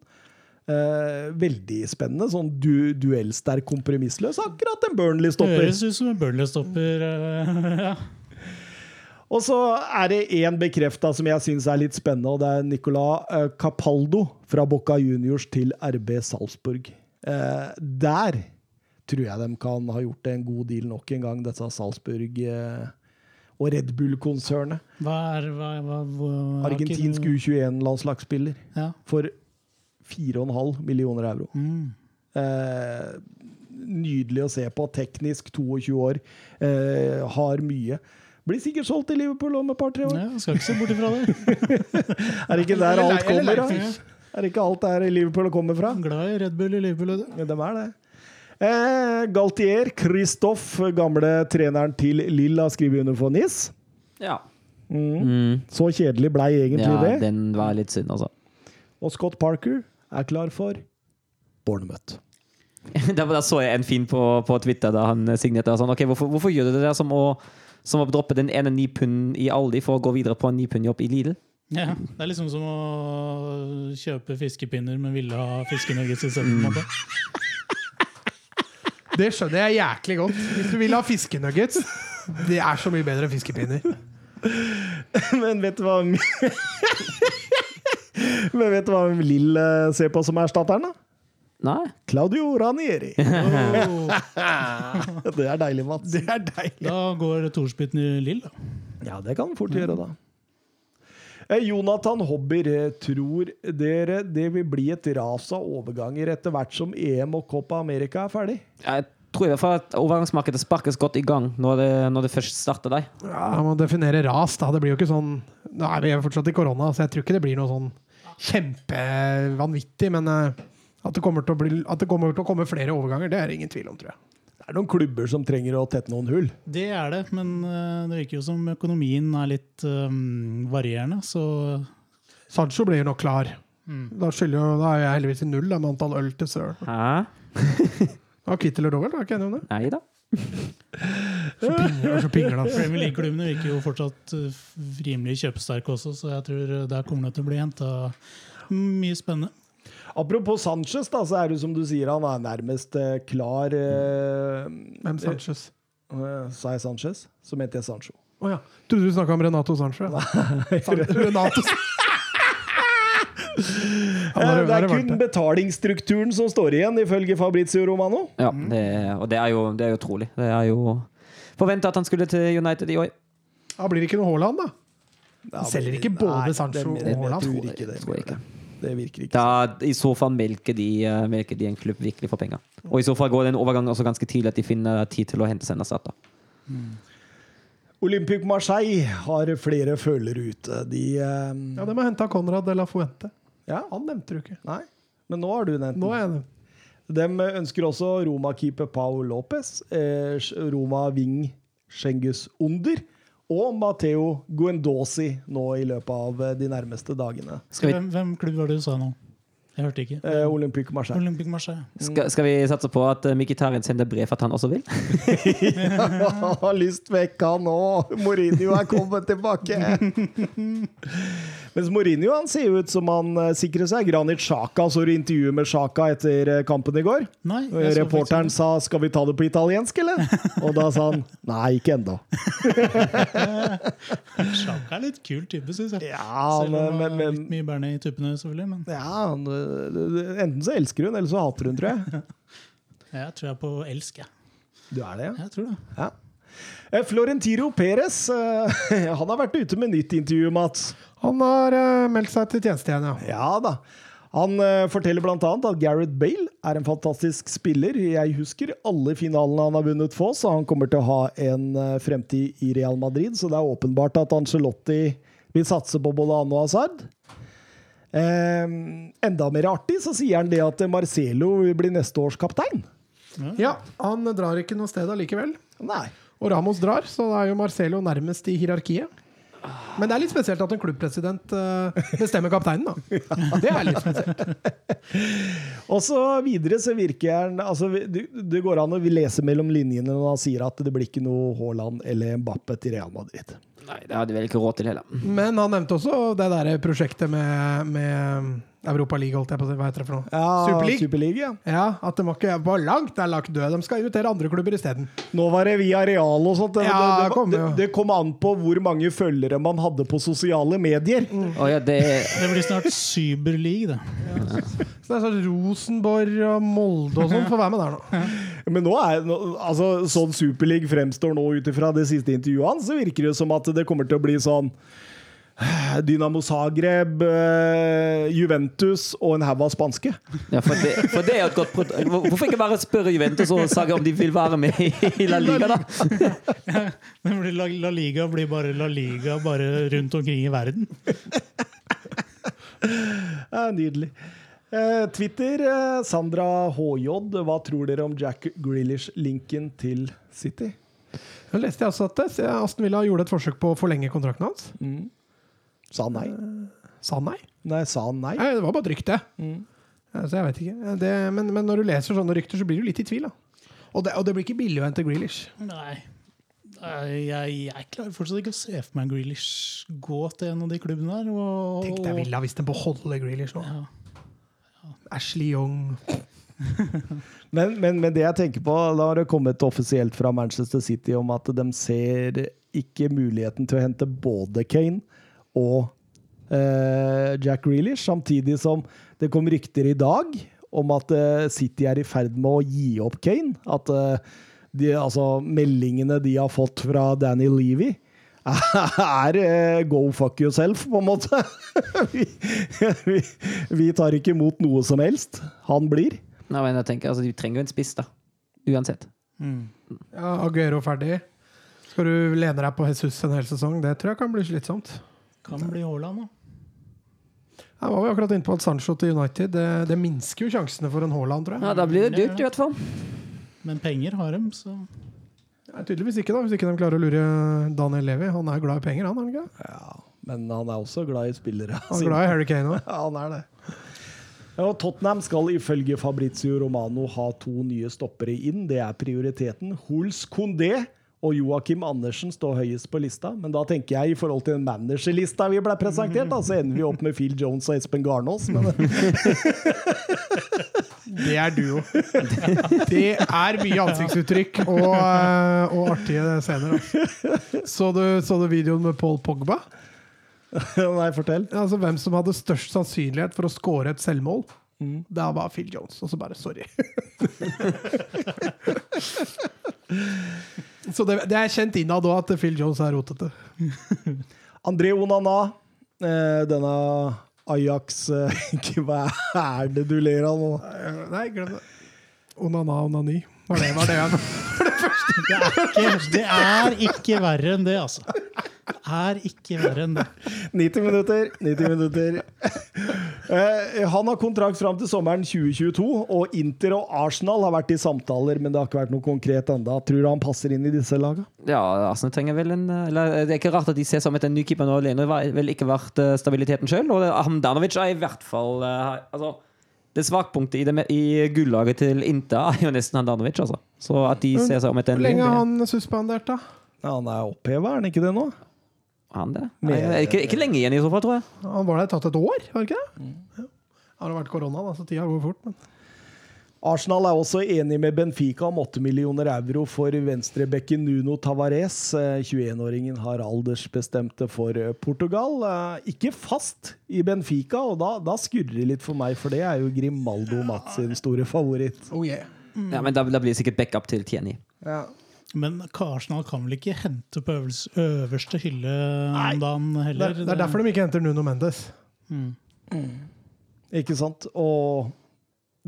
Eh, veldig spennende. Sånn du, duellsterk, kompromissløs. Akkurat en Burnley-stopper. Høres ut som en Burnley-stopper. eh, ja. Og så er det én bekrefta som jeg syns er litt spennende, og det er Nicolas eh, Capaldo fra Boca Juniors til RB Salzburg. Eh, der tror jeg de kan ha gjort en god deal nok en gang, dette Salzburg eh, og Red Bull-konsernet. Er Argentinsk U21-landslagsspiller Ja. for 4,5 millioner euro. Mm. Eh, nydelig å se på. Teknisk 22 år. Eh, har mye. Blir sikkert solgt til Liverpool om et par-tre år. Ja, skal ikke se bort ifra det. Er det ikke der alt kommer? da? Er det ikke alt der Liverpool kommer fra? Glad i Red Bull i Liverpool. Ja, de er det. Eh, Galtier, Kristoff, gamle treneren til Lill, har skrevet under for NIS. Ja. Mm. Mm. Så kjedelig blei egentlig ja, det. den var litt synd, altså. Og Scott Parker er klar for Bournemouth. Da, da så jeg en fin på, på Twitter da han signerte sånn Ok, hvorfor, hvorfor gjør du det der som å, som å droppe den ene ni pund i Aldi for å gå videre på en ni pund-jobb i Lidl? Ja, det er liksom som å kjøpe fiskepinner, men ville ha fiskenuggets isteden. måte. Det skjønner jeg jæklig godt. Hvis du vil ha fiskenuggets, det er så mye bedre enn fiskepinner. Men vet du hva Men vet du hva Lill eh, ser på som erstatteren? da? Nei. Claudio Ranieri. Oh, Det er deilig, Mats. Det er deilig. da går Torspitten i Lill, da. Ja, det kan fort gjøre, da. Eh, Jonathan Hobber, eh, tror dere det vil bli et ras av overganger etter hvert som EM og Copa America er ferdig? Jeg tror i hvert fall at overgangsmarkedet sparkes godt i gang når det, når det først starter der. Ja, Man må definere ras, da. Det blir jo ikke sånn Nå er vi fortsatt i korona, så jeg tror ikke det blir noe sånn kjempevanvittig. Men eh, at det, til å bli, at det kommer til å komme flere overganger, det er det ingen tvil om, tror jeg. Er noen klubber som trenger å tette noen hull. Det er det, men eh, det virker jo som økonomien er litt um, varierende, så Sancho blir jo nok klar. Da, skylder jo, da er jeg heldigvis i null da, med antall øl til Sir. Hæ? Ja, Kvitt og Rovel, var ikke enig om det? Nei da. Så pingler, så pingler. Premier League-klubbene virker jo fortsatt eh, rimelig kjøpesterke også, så jeg tror der kommer det til å bli henta mye spennende. Apropos Sanchez, da, så er det som du sier, han er nærmest eh, klar eh, Hvem Sanchez? eh, Sa jeg Sanchez? Så mente jeg Sancho. Å ja. Trodde du snakka om Renato Sancho. Nei. San Renato Eh, har- det er kun betalingsstrukturen som står igjen, ifølge Fabrizio Romano. Ja, det, og det er jo det er jo trolig. Det er jo forventa at han skulle til United i år. Da blir det ikke noe Haaland, da. Han selger ikke både Nei, Sancho og Haaland? Jeg tror ikke det. Tror jeg ikke. Det virker ikke Da, I så fall melker de, eh, melker de en klubb virkelig for penger. Og i så fall går det en overgang også ganske tidlig at de finner tid til å hente seg en erstatter. Olympique Marseille har flere følere ute. De eh, Ja, De har henta Conrad de la Fuente. ja, Han nevnte du ikke. Nei, men nå har du nevnt den. De ønsker også Roma-keeper Paul Lopez, eh, Roma-wing Schengus Under og Matteo Guendosi nå i løpet av eh, de nærmeste dagene. Skal vi, Hvem, hvem klubb var det du sa nå? Jeg hørte ikke. Eh, Olympique Marseille. Olympic Marseille. skal, skal vi satse på at eh, Mkhitaryan sender brev at han også vil? Han har lyst vekk, han òg! Mourinho er kommet tilbake! Mens Mourinho han ser jo ut som han eh, sikrer seg. Granit Xhaka så du intervjuet med Xhaka etter eh, kampen i går. Nei, Reporteren sa 'skal vi ta det på italiensk', eller? Og da sa han 'nei, ikke ennå'. Sjaka er litt kul type, syns jeg. Ja, Selv om men, men, men litt mye bærende i tuppene, selvfølgelig. Men ja, øh, Enten så elsker hun, eller så hater hun, tror jeg. jeg tror jeg er på elsk, jeg. Du er det, ja? Jeg tror det. ja. Eh, Florentino Perez eh, han har vært ute med nytt intervju, Mats. Han har eh, meldt seg til tjeneste igjen, ja. Ja da. Han eh, forteller bl.a. at Gareth Bale er en fantastisk spiller. Jeg husker alle finalene han har vunnet for, så han kommer til å ha en eh, fremtid i Real Madrid. Så det er åpenbart at Ancelotti vil satse på både han og Hazard. Eh, enda mer artig så sier han det at Marcelo vil bli neste års kaptein. Ja, Han drar ikke noe sted allikevel. Nei. Og Ramos drar, så da er jo Marcelo nærmest i hierarkiet. Men det er litt spesielt at en klubbpresident eh, bestemmer kapteinen, da. Det er litt spesielt. Og så videre så virker han altså, det, det går an å lese mellom linjene når han sier at det blir ikke noe Haaland eller Mbappe til Real Madrid. Nei, det hadde vi vel ikke råd til heller. Men han nevnte også det der prosjektet med, med Europa League, holdt jeg på å si. Hva heter det for noe? Ja, Superleague? Superliga. ja. Ja, At de må ikke var langt det er lagt død. De skal invitere andre klubber isteden. Nå var det via Real og sånt. Det, Ja, det, det, kom det, det kom an på hvor mange følgere man hadde på sosiale medier. Å ja, det Det blir snart Cyberleague, det. Så det er sånn Rosenborg og Molde og sånn får være med der nå. Men nå er altså, sånn Superliga fremstår nå ut ifra det siste intervjuet hans, så virker det som at det kommer til å bli sånn Dynamo Zagreb, eh, Juventus og en haug av spanske. Ja, for det, for det er et godt Hvorfor ikke bare spørre Juventus og Zagreb om de vil være med i La Liga, da? La, La Liga blir bare La Liga bare rundt omkring i verden. Ja, nydelig. Eh, Twitter, eh, Sandra HJ, hva tror dere om Jack Grealish-linken til City? Nå leste jeg også at det, Aston Villa gjorde et forsøk på å forlenge kontrakten hans. Sa han nei? Sa han nei? Nei, sa han nei? Nei, det var bare et rykte. Mm. Så jeg vet ikke. Det, men, men når du leser sånne rykter, så blir du litt i tvil. da. Og det, og det blir ikke billig å hente Grealish. Nei. Jeg, jeg klarer fortsatt ikke å se for meg Grealish gå til en av de klubbene der. Og, Tenk deg Villa hvis de beholder Grealish nå. Ja. Ashley Young Men, men, men det jeg tenker på, da har det kommet offisielt fra Manchester City om at de ser ikke muligheten til å hente både Kane og eh, Jack Grealish, samtidig som det kom rykter i dag om at eh, City er i ferd med å gi opp Kane. At eh, de, altså, meldingene de har fått fra Danny Levy, er eh, go fuck yourself, på en måte. vi, vi, vi tar ikke imot noe som helst. Han blir. Nei, men jeg tenker, altså, De trenger jo en spiss, da. Uansett. Ja, Aguero ferdig. Skal du lene deg på Jesus en hel sesong? Det tror jeg kan bli slitsomt. Kan bli Haaland, da. Jeg var jo akkurat inne på at Sancho til United det, det minsker jo sjansene for en Haaland, tror jeg. Ja, Da blir det dyrt, i hvert fall. Men penger har de, så ja, tydeligvis ikke, da, hvis ikke de klarer å lure Daniel Levi. Han er glad i penger, han. er han ikke? Ja, men han er også glad i spillere. Han er glad i Harry Kane òg. Ja, han er det. Ja, Tottenham skal ifølge Fabrizio Romano ha to nye stoppere inn. Det er prioriteten. Hols Condé og Joakim Andersen står høyest på lista. Men da tenker jeg i forhold til den managerlista vi ble presentert, da, så ender vi opp med Phil Jones og Espen Garnås. Men Det er duo. Det er mye ansiktsuttrykk og, eh, og artige scener. Altså. Så, du, så du videoen med Paul Pogba? nei, fortell. Altså Hvem som hadde størst sannsynlighet for å score et selvmål? Det var Phil Jones. Og så bare sorry. så det, det er kjent innad òg at Phil Jones er rotete. André Onana, eh, denne Ajax Hva er det du ler av nå? Nei, glem det. Onana, onani. Var det var det igjen? Det er, ikke, det er ikke verre enn det, altså. Det er ikke verre enn det. 90 minutter. 90 minutter. Eh, han har kontrakt fram til sommeren 2022, og Inter og Arsenal har vært i samtaler, men det har ikke vært noe konkret ennå. Tror du han passer inn i disse lagene? Ja, Arsenal trenger vel en eller, Det er ikke rart at de ser som etter en ny keeper nå. Leno har vel ikke vært eh, stabiliteten sjøl. Og Hamdanovic er i hvert fall eh, altså, Det svakpunktet i, det, i gullaget til Inta er jo nesten Handanovic, altså. Så at de ser seg om etter Hvor lenge er han suspendert, da? Ja, han er oppheva, er han ikke det nå? Han det? Med- Nei, ikke, ikke lenge igjen, i så fall, tror jeg. Han var der tatt et år, var det ikke det? Ja. Har det vært korona, da, så tida går fort. Men. Arsenal er også enig med Benfica om 8 millioner euro for venstrebekken Nuno Tavares. Eh, 21-åringen har aldersbestemte for eh, Portugal. Eh, Ikke fast i Benfica, og da, da skurrer det litt for meg, for det er jo Grimaldo Mats sin store favoritt. Oh yeah. Ja, men da, da blir det sikkert backup til Tieni. Ja. Men Arsenal kan vel ikke hente på øvels, øverste hylle om dagen heller? Det, det er derfor de ikke henter Nuno Mendes. Ikke sant? Og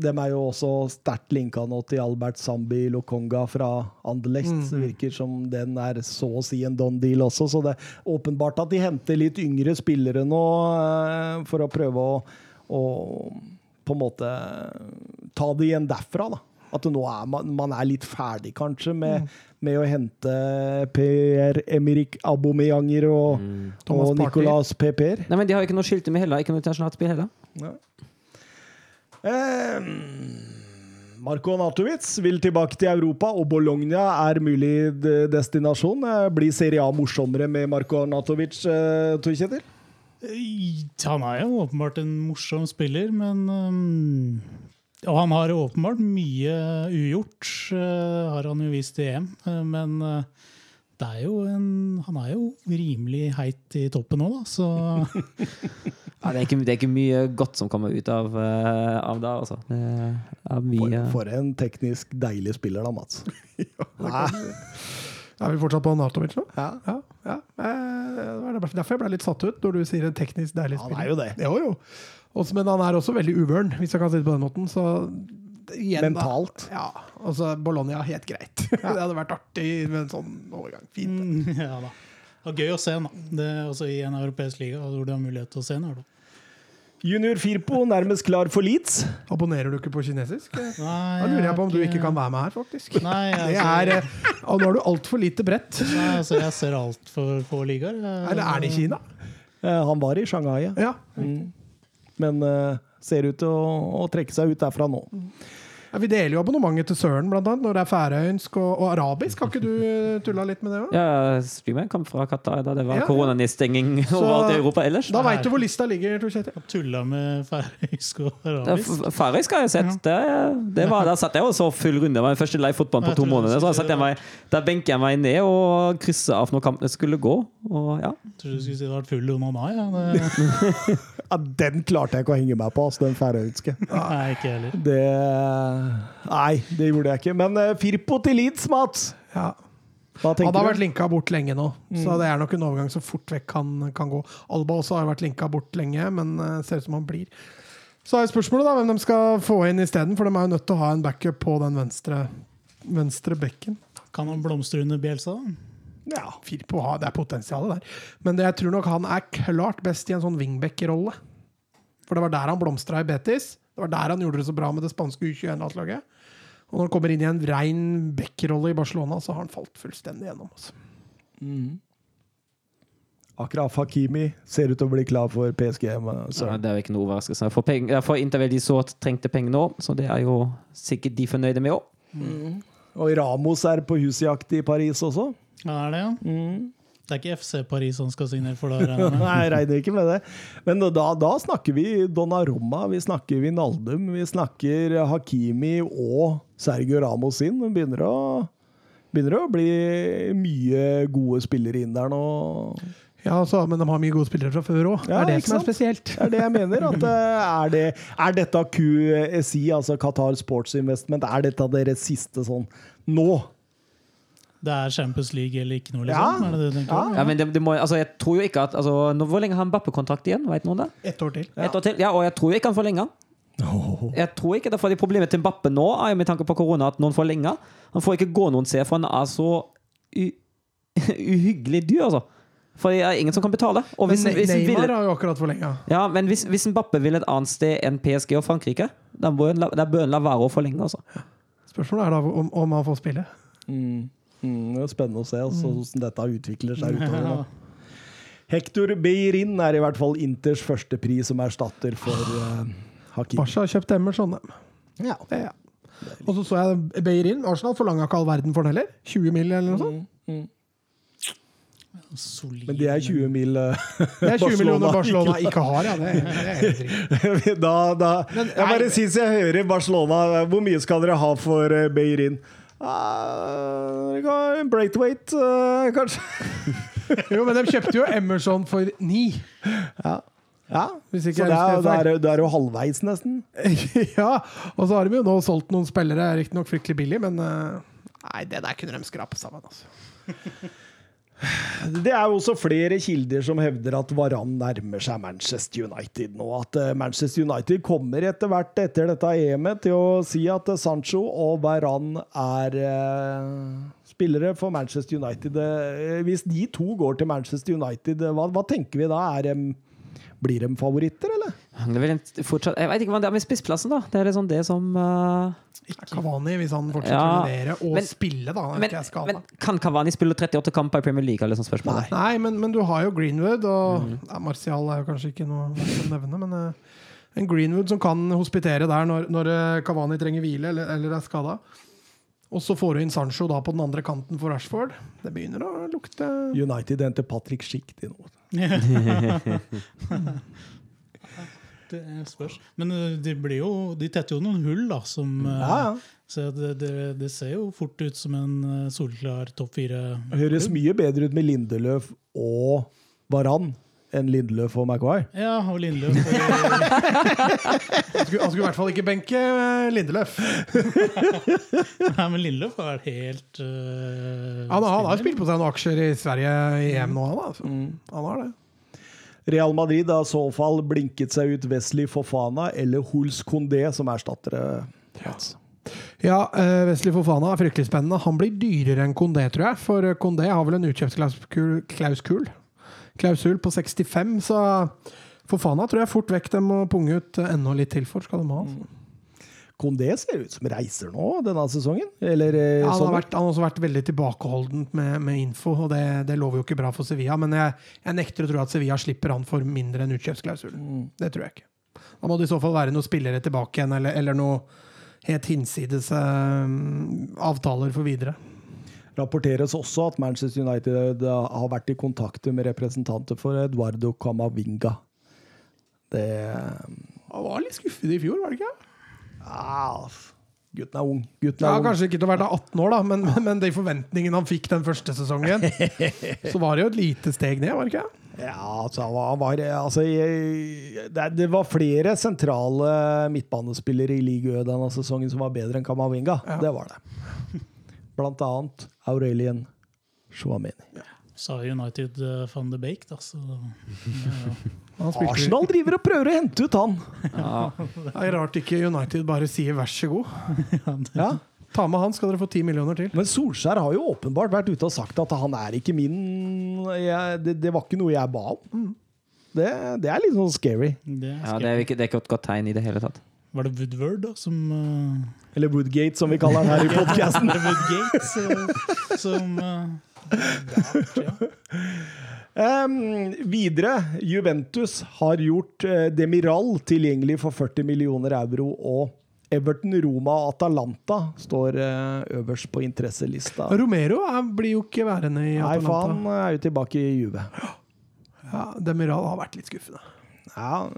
dem er jo også sterkt linka nå til Albert Zambi Lokonga fra Anderlecht. Det virker som den er så å si en don deal også, så det er åpenbart at de henter litt yngre spillere nå eh, for å prøve å, å på en måte ta det igjen derfra, da. At nå er man, man er litt ferdig, kanskje, med, med å hente Per-Emrik Abomeyanger og, mm. og Nicolas Peper. Nei, men de har ikke noe skilte med heller. Ikke noe internasjonalt spill heller. Ja. Eh, Marko Natovic vil tilbake til Europa, og Bologna er mulig destinasjon. Eh, Blir Serie A morsommere med Marko Natovic, eh, Tor Kjetil? Eh, Han er jo åpenbart en morsom spiller, men um, Og han har åpenbart mye ugjort, uh, har han jo vist i EM. Uh, men det er jo en, han er jo rimelig heit i toppen nå, da, så Ja, det, er ikke, det er ikke mye godt som kommer ut av, eh, av det, altså. Det er mye For, for en teknisk deilig spiller, da, Mats. ja, Er vi fortsatt på Natovic nå? Ja. Ja. ja. Eh, Det var derfor jeg ble litt satt ut, når du sier en teknisk deilig spiller. Han er jo det. Jo, jo. Også, men han er også veldig uvøren, hvis jeg kan si det på den måten. Så igjen, da. Mentalt. Ja. Altså, Bologna, helt greit. det hadde vært artig med en sånn overgang. Fint. mm, ja da. Det var gøy å se han, da. Det også i en europeisk liga hvor du har mulighet til å se da. Junior Firpo nærmest klar for Leeds. Abonnerer du ikke på kinesisk? Nei, Da lurer jeg på om du ikke kan være med her, faktisk. Nei, Det altså, er, eh, og nå har du altfor lite brett. nei, altså jeg ser altfor få ligaer. Eller er det i Kina? Eh, Han var i Shanghai, ja. Ja. men uh, ser ut til å, å trekke seg ut derfra nå. Ja. Vi deler jo abonnementet til Søren, blant annet, når det er færøysk og, og arabisk. Har ikke du eh, tulla litt med det òg? Ja, streamen kom fra Qatar da det var Ja, ja. koronanedstenging overalt i Europa ellers. Da veit du hvor lista ligger, Tor Kjetil. Tulla med færøysk og arabisk. Færøysk har jeg sett. Det, det var, der satt jeg og så full runde. Det var min første live fotball på Jeg to måneder. Så jeg meg, der benket jeg meg ned og kryssa av når kampene skulle gå. Og ja. Tror du skulle si det var full onanai. Ja. Ja, den klarte jeg ikke å henge meg på, altså, den færøyske. nei, ikke heller. Det Nei, det gjorde jeg ikke. Men eh, Firpo til Leeds, Mats! Ja. Hva Han har vært linka bort lenge nå, så det er nok en overgang som fort vekk kan, kan gå. Alba også har vært linka bort lenge, men eh, ser ut som han blir. Så er spørsmålet da hvem de skal få inn isteden, for de er jo nødt til å ha en backup på den venstre, venstre bekken. Kan han blomstre under Bielsa? Ja, Firpo har, det er potensialet der. Men det, jeg tror nok han er klart best i en sånn wingback-rolle. For det var der han blomstra i Betis. Det var der han gjorde det så bra med det spanske U21-landslaget. Og når han kommer inn i en rein back-rolle i Barcelona, så har han falt fullstendig gjennom. Altså. Akraf Hakimi ser ut til å bli klar for PSG. Men, Så så. det er jo ikke noe overraskelse. For, peng, for Inter veldig sårt trengte penger nå, så det er jo sikkert de fornøyde med òg. Og Ramos er på husjakt i Paris også. Ja, det er det, ja? Mm. Det er ikke FC Paris han skal signere for, Der, regner. Nei, jeg regner ikke med det. Men da, da snakker vi Donnarumma, vi snakker Vinaldum, vi snakker Hakimi og Sergio Ramos inn. Det begynner å, begynner å bli mye gode spillere inn der nå. Ja, så, Men de har mye gode spillere fra før òg. Ja, det er det ikke som er spesielt. Det er det jeg mener. At, eh, er, det, er dette QSI, altså Qatar Sports Investment, er dette deres siste sånn nå? Det er Champions League eller ikke noe, Ja. liksom? Er det det? Ja. Ja, men det, det må, altså, jeg tror jo ikke at altså, nå, Hvor lenge har Mbappe-kontrakt igjen? Vet noen det? Ett år til. Et år til? Ja, og jeg tror jo ikke han forlenger. Jeg tror ikke det, fordi Problemet til Mbappe nå er jo med tanke på korona at noen forlenger. Han får ikke gå noen steder, for han er så uhyggelig dyr, altså. For det er ingen som kan betale. Og hvis, Men hvis Neymar vil, har jo akkurat forlenga. ja, men hvis, hvis Mbappe vil et annet sted enn PSG og Frankrike, da bør han la, da bør han la være å forlenge. Altså. Spørsmålet er da om, om han får spille. Mm. Mm, det er spennende å se altså, hvordan dette utvikler seg utover Da. Hector Beirin er i hvert fall Inters første pris som erstatter for uh, Hakim. Barca har kjøpt Emerson. Ja. Ja. Og så så jeg Beirin. Arsenal forlanga ikke all verden for den heller. 20 mil eller noe sånt. Mm, mm. Solid. Men det er 20 mil uh, Det er 20 millioner Barcelona Barcelona ikke har, ja. Det, det er helt da, da, Men, jeg bare syns jeg hører Barcelona Hvor mye skal dere ha for uh, Beirin? Uh, en breakthwaite, uh, kanskje? Jo, men de kjøpte jo Emerson for ni. Ja. ja. Hvis ikke Så det er, det, er, det er jo halvveis, nesten. ja, og så har de jo nå solgt noen spillere, riktignok fryktelig billig, men uh, Nei, det der kunne de skrape sammen. altså. Det er jo også flere kilder som hevder at Varan nærmer seg Manchester United nå. At eh, Manchester United kommer etter hvert etter dette EM-et til å si at Sancho og Varan er spillere for Manchester United. Eh, hvis de to går til Manchester United, eh, hva, hva tenker vi da? Er dem, blir de favoritter, eller? Det er fortsatt, jeg vet ikke hva det er med spissplassen, da. Det er liksom det som uh, Kavani, hvis han fortsetter Ja, å levere og men- spille, da. Men, men kan Cavani spille 38 kamper i Premier League? Liksom? Nei. Nei, men, men du har jo Greenwood, og Mm. ja, Martial er jo kanskje ikke noe å nevne, men uh, en Greenwood som kan hospitere der når, når Kavani Cavani trenger hvile eller, eller er skada. Og så får du inn Sancho da på den andre kanten for Rashford. Det begynner å lukte United henter Patrick Schick til nå. Det spørs. Men eh, de, blir jo, de tetter jo noen hull, da. Som, eh, Ja, ja. Så det, det, det ser jo fort ut som en eh, solklar topp fire. Høres mye bedre ut med Lindeløf og Varan enn Lindeløf og Maguire. Ja, og Lindløf. Og, Han skulle, han skulle i hvert fall ikke benke Lindløf. Lindeløf. nei, men Lindløf har vært helt uh, Han, har- han har spilt på seg noen aksjer i Sverige i EM nå, han. Altså. Mm. Han har det. Real Madrid har i så fall blinket seg ut Wesley Fofana eller Huls Condé som erstattere. Ja, Ja, Wesley Fofana er fryktelig spennende. Han blir dyrere enn Condé, tror jeg. For Condé har vel en utkjøpsklausul klausul, på 65, så for Fofana tror jeg fort vekk de må punge ut enda litt til for. skal de ha. Altså. Kondé ser ut som reiser nå denne sesongen. Eller eh, Ja, han, har vært, han har også vært veldig tilbakeholdent med, med info, og det, det lover jo ikke bra for Sevilla. Men jeg, jeg nekter å tro at Sevilla slipper han for mindre enn utkjøpsklausul. Det tror jeg ikke. Da må det i så fall være noen spillere tilbake igjen, eller, eller noe helt hinsides eh, avtaler for videre. Rapporteres også at Manchester United eh, har vært i kontakt med representanter for Eduardo Camavinga. Det Han var litt skuffet i fjor, var det ikke? Ja, Gutten er ung. Gutten er Ja. Kanskje ikke til å være 18 år, da, men, men de forventningene han fikk den første sesongen, så var det jo et lite steg ned, var det ikke? Ja, altså, han var, altså, det, var flere sentrale midtbanespillere i ligaen denne sesongen som var bedre enn Camavinga. Ja. Det var det. Blant annet Aurelien Chouameni. sa United uh, van de Beek, da. Så ja. Arsenal driver og prøver å hente ut han! Ja. Det er rart ikke United bare sier vær så god. Ja. Ta med han, skal dere få 10 millioner til. Men Solskjær har jo åpenbart vært ute og sagt at han er ikke min jeg, det, det var ikke noe jeg ba om. Det, det er litt sånn scary. Det, Ja, det er ikke, det er ikke et godt tegn i det hele tatt. Var det Woodward da, som uh, Eller Woodgate, som vi kaller den her i podkasten. Woodgate, som uh, ja. Ehm, videre, Juventus har gjort uh, Demiral tilgjengelig for 40 millioner euro, og Everton, Roma og Atalanta står øverst på interesselista. Romero er, blir jo ikke værende i Atalanta. Nei, for Atalanta. han er jo tilbake i Juve. Ja, Demiral har vært litt skuffende. Ja,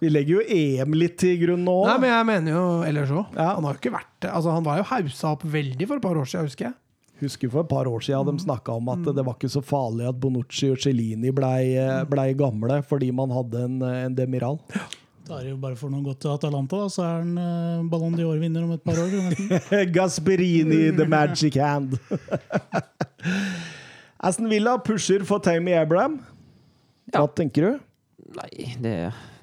vi legger jo EM litt til grunn nå. Nei, men jeg mener jo ellers òg. Ja. Han har jo ikke vært det. Altså, han var jo hausa opp veldig for et par år siden, husker jeg. Husker for et par år siden de snakka om at det var ikke så farlig at Bonucci og Cellini blei ble gamle fordi man hadde en, en Demiral. Da er det jo bare for noe godt til Atalanta, da, så er han eh, Ballon d'Or-vinner om et par år. Gasperini, the magic hand. Aston Villa pusher for Tammy Abraham. Hva Ja. tenker du? Nei, det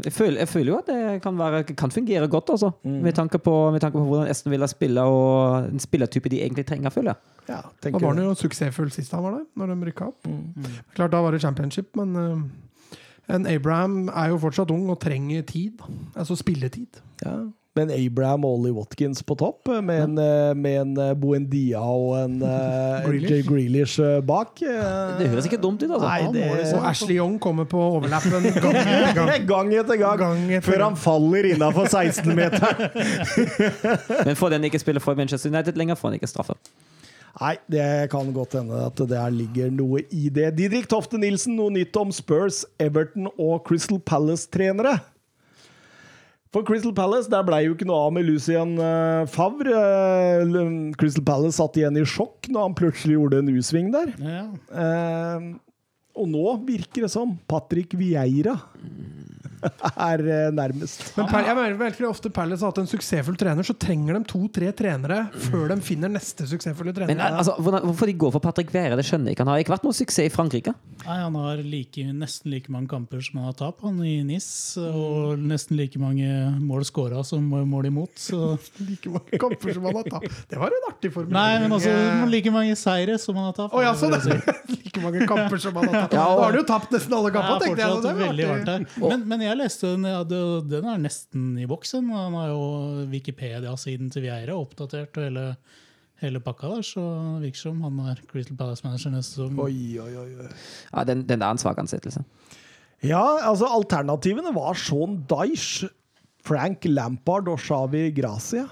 jeg føler, jeg føler jo at det kan, være, kan fungere godt, altså. Mm. Med, tanke på, med tanke på hvordan Esten ville spille, og en spillertype de egentlig trenger, føler jeg. Ja, Da tenker var han jo suksessfull sist han var der, når de rykka opp. Klart, da var det championship, men uh, en Abraham er jo fortsatt ung og trenger tid. Altså spilletid. Ja. Men Abraham og Ollie Watkins på topp, med en, eh, med en Boendia Buendia og en eh, Grealish. Jay Grealish eh, bak. eh, Det høres ikke dumt ut, altså. Nei, det. Og Ashley Young kommer på overlappen gang etter gang. Gang etter gang, Gang etter før han faller innafor 16-meteren. Men får den ikke spille for Manchester United lenger, får han ikke straffe. Nei, det kan godt hende at det ligger noe i det. Didrik Tofte Nilsen, noe nytt om Spurs, Everton og Crystal Palace-trenere. For Crystal Palace der ble jo ikke noe av med Lucien eh, Favre. Eh, Crystal Palace satt igjen i sjokk når han plutselig gjorde en U-sving der. Ja. Eh, og nå virker det som Patrick Vieira er eh, nærmest. Men per, jeg mener veldig ofte Palace har hatt en suksessfull trener, så trenger de to-tre trenere før de finner neste suksessfulle trener. Men altså, hvorfor de går for Patrick Vera, det skjønner jeg ikke. Han har ikke vært noe suksess i Frankrike. Nei, Han har like, nesten like mange kamper som han har tapt, han i NIS. Og nesten like mange mål scora som mål imot. Så. like mange kamper som han har tatt. Det var en artig formulering. Nei, men altså like mange seire som han har tapt. Oh, ja, så det si. like mange kamper som han har. Ja, og- Da har du jo tapt nesten alle Ja, kampene, tenkte jeg. så fortsatt veldig varmt der. Men, men jeg leste den, ja, den er nesten i boksen. Han har jo Wikipedia-siden til Vieira oppdatert og hele, hele pakka der, så det virker som han er Crystal Palace-manager neste sesong. Oi, oi, oi. Ja, den, den er en svak ansettelse. Ja, altså alternativene var Sean Dyche, Frank Lampard og Xavi Gracia.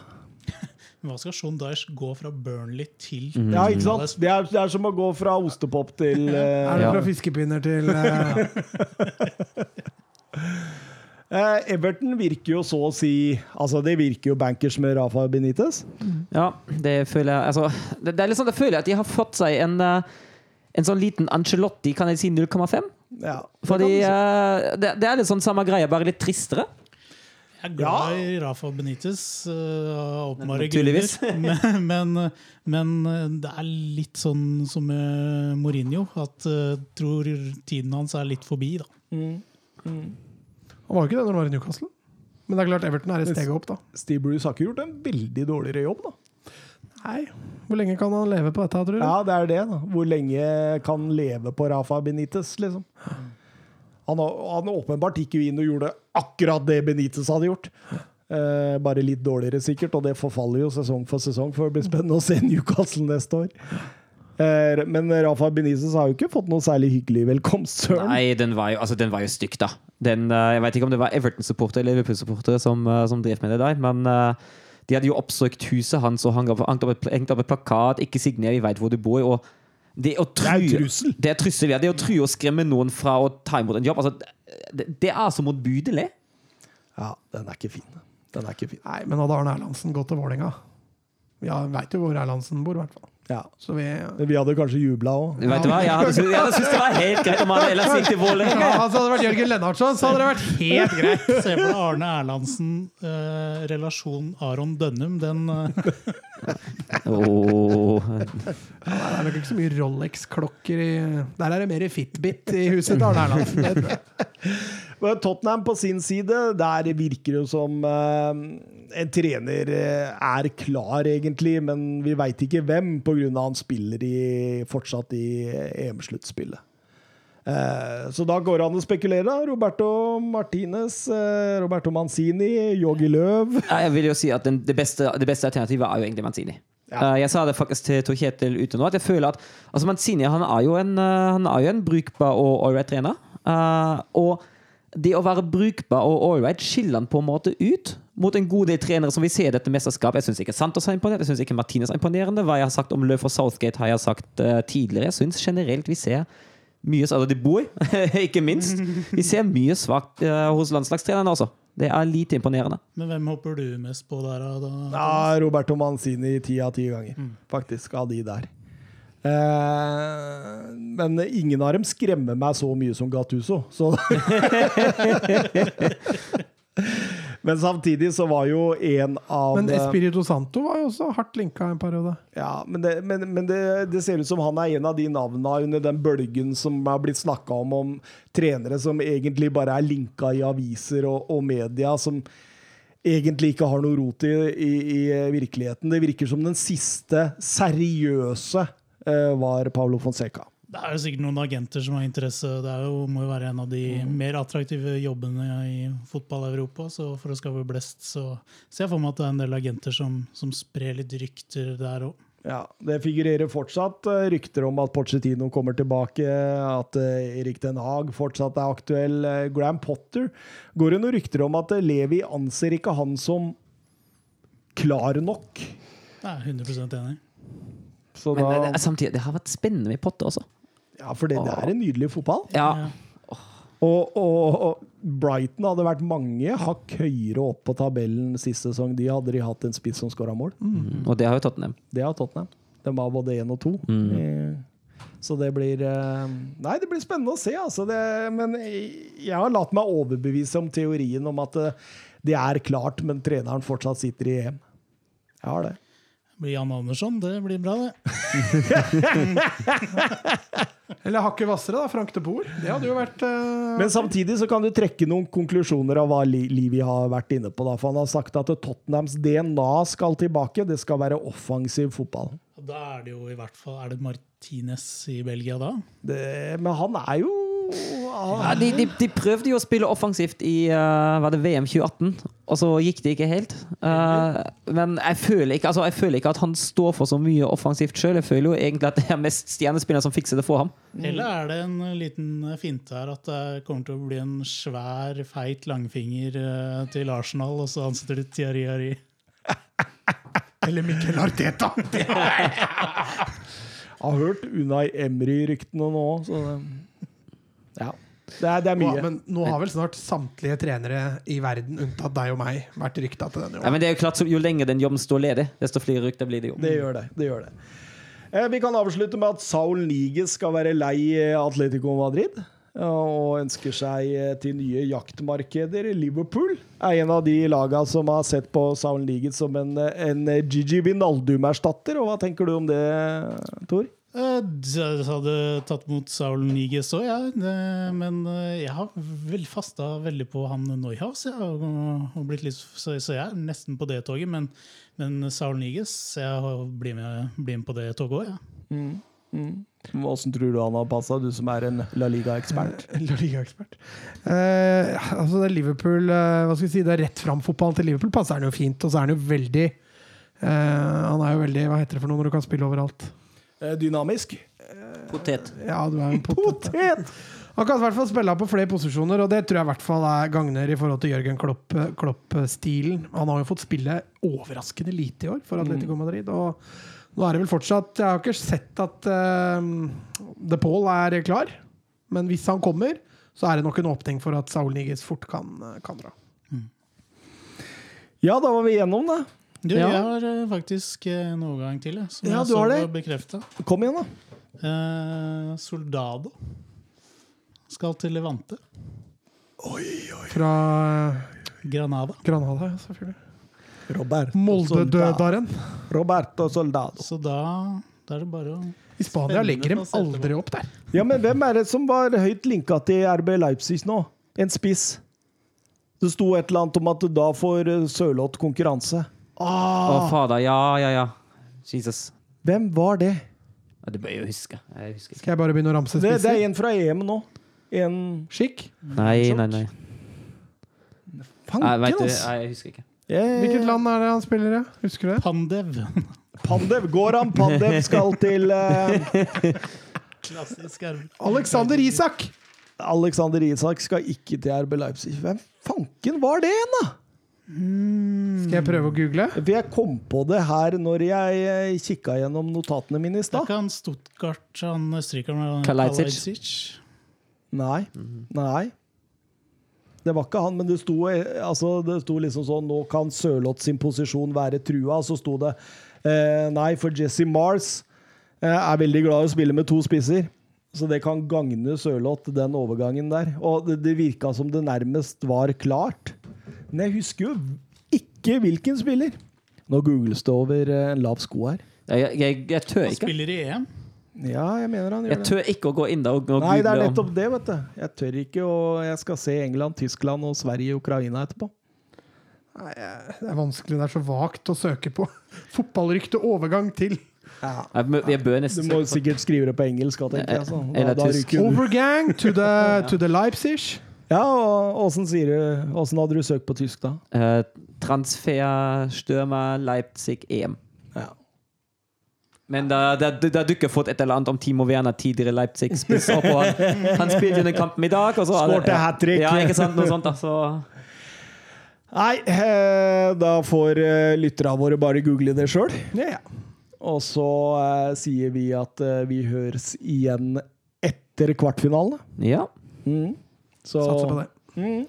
Hva skal Sean Dyche gå fra Burnley til Ja, ikke sant? Det er, det er som å gå fra ostepop til uh... Er det Ja. fra fiskepinner til eh, eh, Everton virker jo så å si Altså, det virker jo bankers med Rafa Benitez. Ja, det føler jeg altså, det, det er litt sånn, Jeg føler at de har fått seg en, eh, en sånn liten Angelotti, kan jeg si 0,5? Ja, Fordi si. eh, det, det er litt sånn samme greie, bare litt tristere. Jeg er glad i Rafa Benitez, uh, av åpenbare grunner. Men, men, men uh, det er litt sånn som med Mourinho, at uh, tror tiden hans er litt forbi. da. Han var jo ikke det når han var i Newcastle. Men det er klart Everton er et steg opp, da. Steve Bruce har ikke gjort en veldig dårligere jobb, da. Nei, Hvor lenge kan han leve på dette, tror du? Ja, det er det. da. Hvor lenge kan han leve på Rafa Benitez, liksom? Han, han åpenbart gikk jo inn og gjorde akkurat det Benitez hadde gjort. Eh, bare litt dårligere, sikkert, og det forfaller jo sesong for sesong. For det blir spennende å se Newcastle neste år. Eh, men Rafa Benitez har jo ikke fått noe særlig hyggelig velkomst, søren. Nei, den var jo, altså, den var jo stygg, da. Den, eh, jeg vet ikke om det var Everton-supportere eller Liverpool-supportere som, eh, som drev med det der, men de hadde jo oppsøkt huset hans og hengt opp, hengt opp, et, opp et plakat 'Ikke signer, vi veit hvor du bor'. og det, å Det er trussel. Det er trussel, ja. Det å true og skremme noen fra å ta imot en jobb. Altså, det, det er så motbydelig. Ja, den er ikke fin. Den er ikke fin. Nei, men hadde Arne Erlandsen gått til Vålerenga Vi veit jo hvor Erlandsen bor, i hvert fall. Ja. Så vi Vi hadde kanskje jubla òg. Vet du hva? Jeg hadde, jeg hadde syntes det var helt greit om han ellers gikk til ja, Vålerenga. altså, Hadde det vært Jørgen Lennartson, så hadde det vært helt greit. Se for deg Arne Erlandsen, eh, relasjon Aron Dønnum. Den, eh, Åh. Ja, det er nok ikke så mye Rolex-klokker i Der er det mer Fitbit i huset til Arne Erlandsen. det tror jeg. Tottenham på sin side, der virker det som eh, en trener eh, er klar, egentlig, men vi veit ikke hvem, pga. han spiller i, fortsatt i EM-sluttspillet. Eh, så da går det an å spekulere. Roberto Martinez, Roberto Manzini, Yogi Løv. Jeg vil jo si at den, det, beste, det beste alternativet er jo egentlig Manzini. Ja. jeg sa det faktisk til Tor Kjetil ute nå, at jeg føler at altså Manzini han er jo en, han er jo en brukbar og ålreit trener. Og det å være brukbar og ålreit skiller han på en måte ut mot en god del trenere som vi ser i dette mesterskapet. Jeg syns ikke Santos er imponert, jeg syns ikke Martinez er imponerende. Hva jeg har sagt om Løv og Southgate, har jeg sagt uh, tidligere. Jeg syns generelt vi ser mye altså De bor, ikke minst. Vi ser mye svakt uh, hos landslagstrenerne også. Det er lite imponerende. Men hvem hopper du mest på der? da? Ja, Roberto Manzini ti av ti ganger, Mm. faktisk, av de der. Eh, men ingen av dem skremmer meg så mye som Gattuso. Så men samtidig så var jo en av Men Espirito Santo var jo også hardt linka en periode. Ja, men, det, men, men det, det ser ut som han er en av de navnene under den bølgen som har blitt snakka om, om trenere som egentlig bare er linka i aviser og, og media, som egentlig ikke har noe rot i, i, i virkeligheten. Det virker som den siste seriøse eh, var Paulo Fonseca. Det er jo sikkert noen agenter som har interesse. Det er jo, må jo være en av de mer attraktive jobbene i fotball-Europa. Så for å skape blest, så ser jeg for meg at det er en del agenter som, som sprer litt rykter der òg. Ja, Det figurerer fortsatt eh, rykter om at Pochettino kommer tilbake, at eh, Erik Den Haag fortsatt er aktuell. Eh, Graham Potter går det noen rykter om at eh, Levi anser ikke han som klar nok. Jeg er 100 enig. Så Men da, det, samtidig, det har vært spennende med Potte også. ja, for det, det er en nydelig fotball. Ja, Og, og, og Brighton hadde vært mange hakk høyere opp på tabellen sist sesong. De hadde de hatt en spiss som skåra mål. Mm. Og det har jo Tottenham. Det har Tottenham. De var både én og to. Mm. Så det blir eh, Nei, det blir spennende å se, altså. Det, men jeg har latt meg overbevise om teorien om at eh, det er klart, men treneren fortsatt sitter i EM. Jeg har det. Blir Jan Andersson, det blir bra, det. Eller hakket hvassere, da. Frank de Boer. Det hadde jo vært uh... Men samtidig så kan du trekke noen konklusjoner av hva Li- Livi har vært inne på. Da. For han har sagt at Tottenhams DNA skal tilbake. Det skal være offensiv fotball. Da er det jo i hvert fall Er det Martinez i Belgia da? Det, men han er jo Ja, de, de, de prøvde jo å spille offensivt i uh, var det VM 2018, og så gikk det ikke helt. Uh, men jeg føler, ikke, altså, jeg føler ikke at han står for så mye offensivt sjøl. Jeg føler jo egentlig at det er mest stjernespillere som fikser det for ham. Eller er det en liten finte her at det kommer til å bli en svær, feit langfinger eh, til Arsenal, og så ansetter de Tiari Ari? Eller Mikkel Arteta! Jeg har hørt Unai Emry-ryktene nå, så det, Ja. Det er, det er mye. Men nå har vel snart samtlige trenere i verden, unntatt deg og meg, vært rykta til denne Ja, jobben. men det er jo klart, Jo lenger den jobben står ledig, desto flere rykter blir det jo. Det gjør det. det, gjør det. Eh, vi kan avslutte med at Saul Niges skal være lei Atletico Madrid. eh, Og ønsker seg eh, til nye jaktmarkeder. Liverpool er en av de laga som har sett på Saul Niges som en, en Gigi Vinaldum-erstatter. Og hva tenker du om det, Tor? Eh, Jeg hadde tatt mot Saul Niges òg, jeg. Det- Men eh, jeg har vel fasta veldig på han Neuhaus. Ja. og, og blitt litt, så, jeg er nesten på det toget. Men, men Saul Niges jeg har- blir med, blir med på det toget òg, jeg. Åssen tror du han har passa, du som er en La Liga-ekspert? La Liga-ekspert. Eh, altså det er Liverpool eh, Hva skal vi si, det er rett fram-fotballen til Liverpool passer han jo fint. Og så er han jo veldig eh, Han er jo veldig Hva heter det for noe når du kan spille overalt? Eh, Dynamisk? Potet. Ja, du er en potet. Potet! Han kan i hvert fall spille på flere posisjoner, og det tror jeg i hvert fall er gagner i forhold til Jørgen Klopp- Klopp-stilen. Han har jo fått spille overraskende lite i år for Atletico Madrid. Og nå er det vel fortsatt Jeg har ikke sett at uh, De Paul er klar, men hvis han kommer, så er det nok en åpning for at Saul Niges fort kan, kan dra. Ja, da var vi igjennom det. Du, Ja. jeg har eh, faktisk eh, en overgang til, jeg, som Ja, jeg så har det. var bekrefta. Kom igjen, da. Eh, Soldado skal til Levante. Oi, oi. Fra Granada. Granada, ja, selvfølgelig. Roberto Molde-dødaren. Roberto Soldado. Så da, da er det bare å I Spania legger de aldri opp der. Ja, men hvem er det som var høyt linka til RB Leipzig nå? En spiss. Det sto et eller annet om at da får eh, Sørloth konkurranse. Å, fader. Ja, ja, ja. Jesus. Hvem var det? Ja, det bør jeg jo huske. Jeg husker ikke. Skal jeg bare begynne å ramse Det, det er spisser? en fra EM nå. En Skikk? Nei, nei, nei. Fanken, Nei, vet du, ass! nei, jeg husker ikke. Yeah. Hvilket land er det han spiller i? Husker du det? Pandev. Pandev. Goran Pandev skal til eh, Klassisk. Alexander Isak! Alexander Isak skal ikke til RB Leipzig. Hvem fanken var det igjen, da? Skal jeg prøve å google? For jeg kom på det her når jeg eh, kikka gjennom notatene mine i Det er stad. ikke han Stuttgart, han østerrikeren med Kalajdzic. Nei. Nei. Det var ikke han, men det sto, eh, altså, det sto liksom sånn Nå kan Sørloth sin posisjon være trua. Så sto det eh, Nei, for Jesse Mars eh, er veldig glad i å spille med to spisser. Så det kan gagne Sørloth, den overgangen der. Og det, det virka som det nærmest var klart. Men jeg husker jo ikke hvilken spiller. Nå googles det over eh, en lav sko her. Jeg, jeg, jeg tør Han ikke. spiller i EM. Ja, jeg mener han Jeg det. Jeg tør ikke å gå inn der og, og Nei, det er nettopp det, vet du. Jeg tør ikke, og jeg skal se England, Tyskland og Sverige og Ukraina etterpå. Nei, det er vanskelig. Det er så vagt å søke på. Fotballrykte overgang til ja. jeg bør Du må sikkert skrive det på engelsk. tenker jeg. sånn. Overgang to the, to the Leipzig. Ja, og åssen hadde du søkt på tysk, da? Uh, transfer Stürmer Leipzig EM. Ja. Men da, da, da dukker fått et eller annet om Timo Werner, tidligere Leipzig-spiss. opp, og Han, han spilte den kampen i dag. Og så Skårte hat trick. Ja, ikke sant? Noe sånt, da. Så Nei, eh, da får eh, lytterne våre bare google det sjøl. Ja, ja. Og så eh, sier vi at eh, vi høres igjen etter kvartfinalene. ja. Mm. Så Satser på det.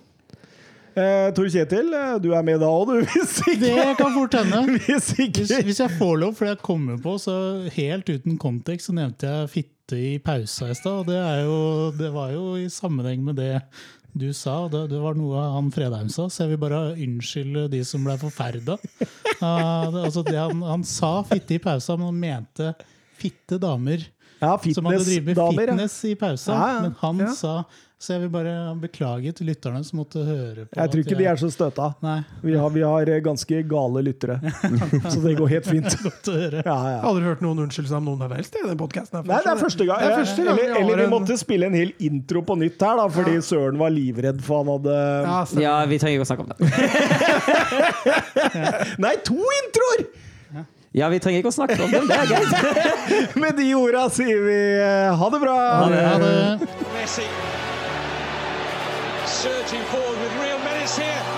Eh, Tor Kjetil, eh, du er med da òg, du? Hvis Det kan fort hende. hvis. Hvis, hvis jeg får lov, for jeg kommer på, så helt uten kontekst, så nevnte jeg fitte i pausa i stad. Og det, jo, det var jo i sammenheng med det du sa. Det, det var noe han Fredheim sa, så jeg vil bare unnskylde de som ble forferda. Uh, det, altså det han, han sa fitte i pausa, men han mente fitte damer. Ja, Som hadde drevet med fitness ja. fitness i pausa. Ja, ja. Men han Ja. sa Så jeg vil bare beklage til lytterne som måtte høre på. Jeg tror ikke ikke de er så støta. Nei, Vi har, vi har eh, ganske gale lyttere, så det går helt fint. godt å høre. Ja, Jeg har aldri hørt noen unnskylde seg om noen som helst i den podkasten. Nei, det er første gang. Er første gang eller, vi eller vi måtte spille en hel intro på nytt her, da, fordi Søren var livredd for han hadde Ja, ja, vi trenger ikke å snakke om det. Nei, to introer! Ja, vi trenger ikke å snakke om det. Det er greit. Med de orda sier vi eh, ha det bra. Ha det. Messi surging forward with real menace here.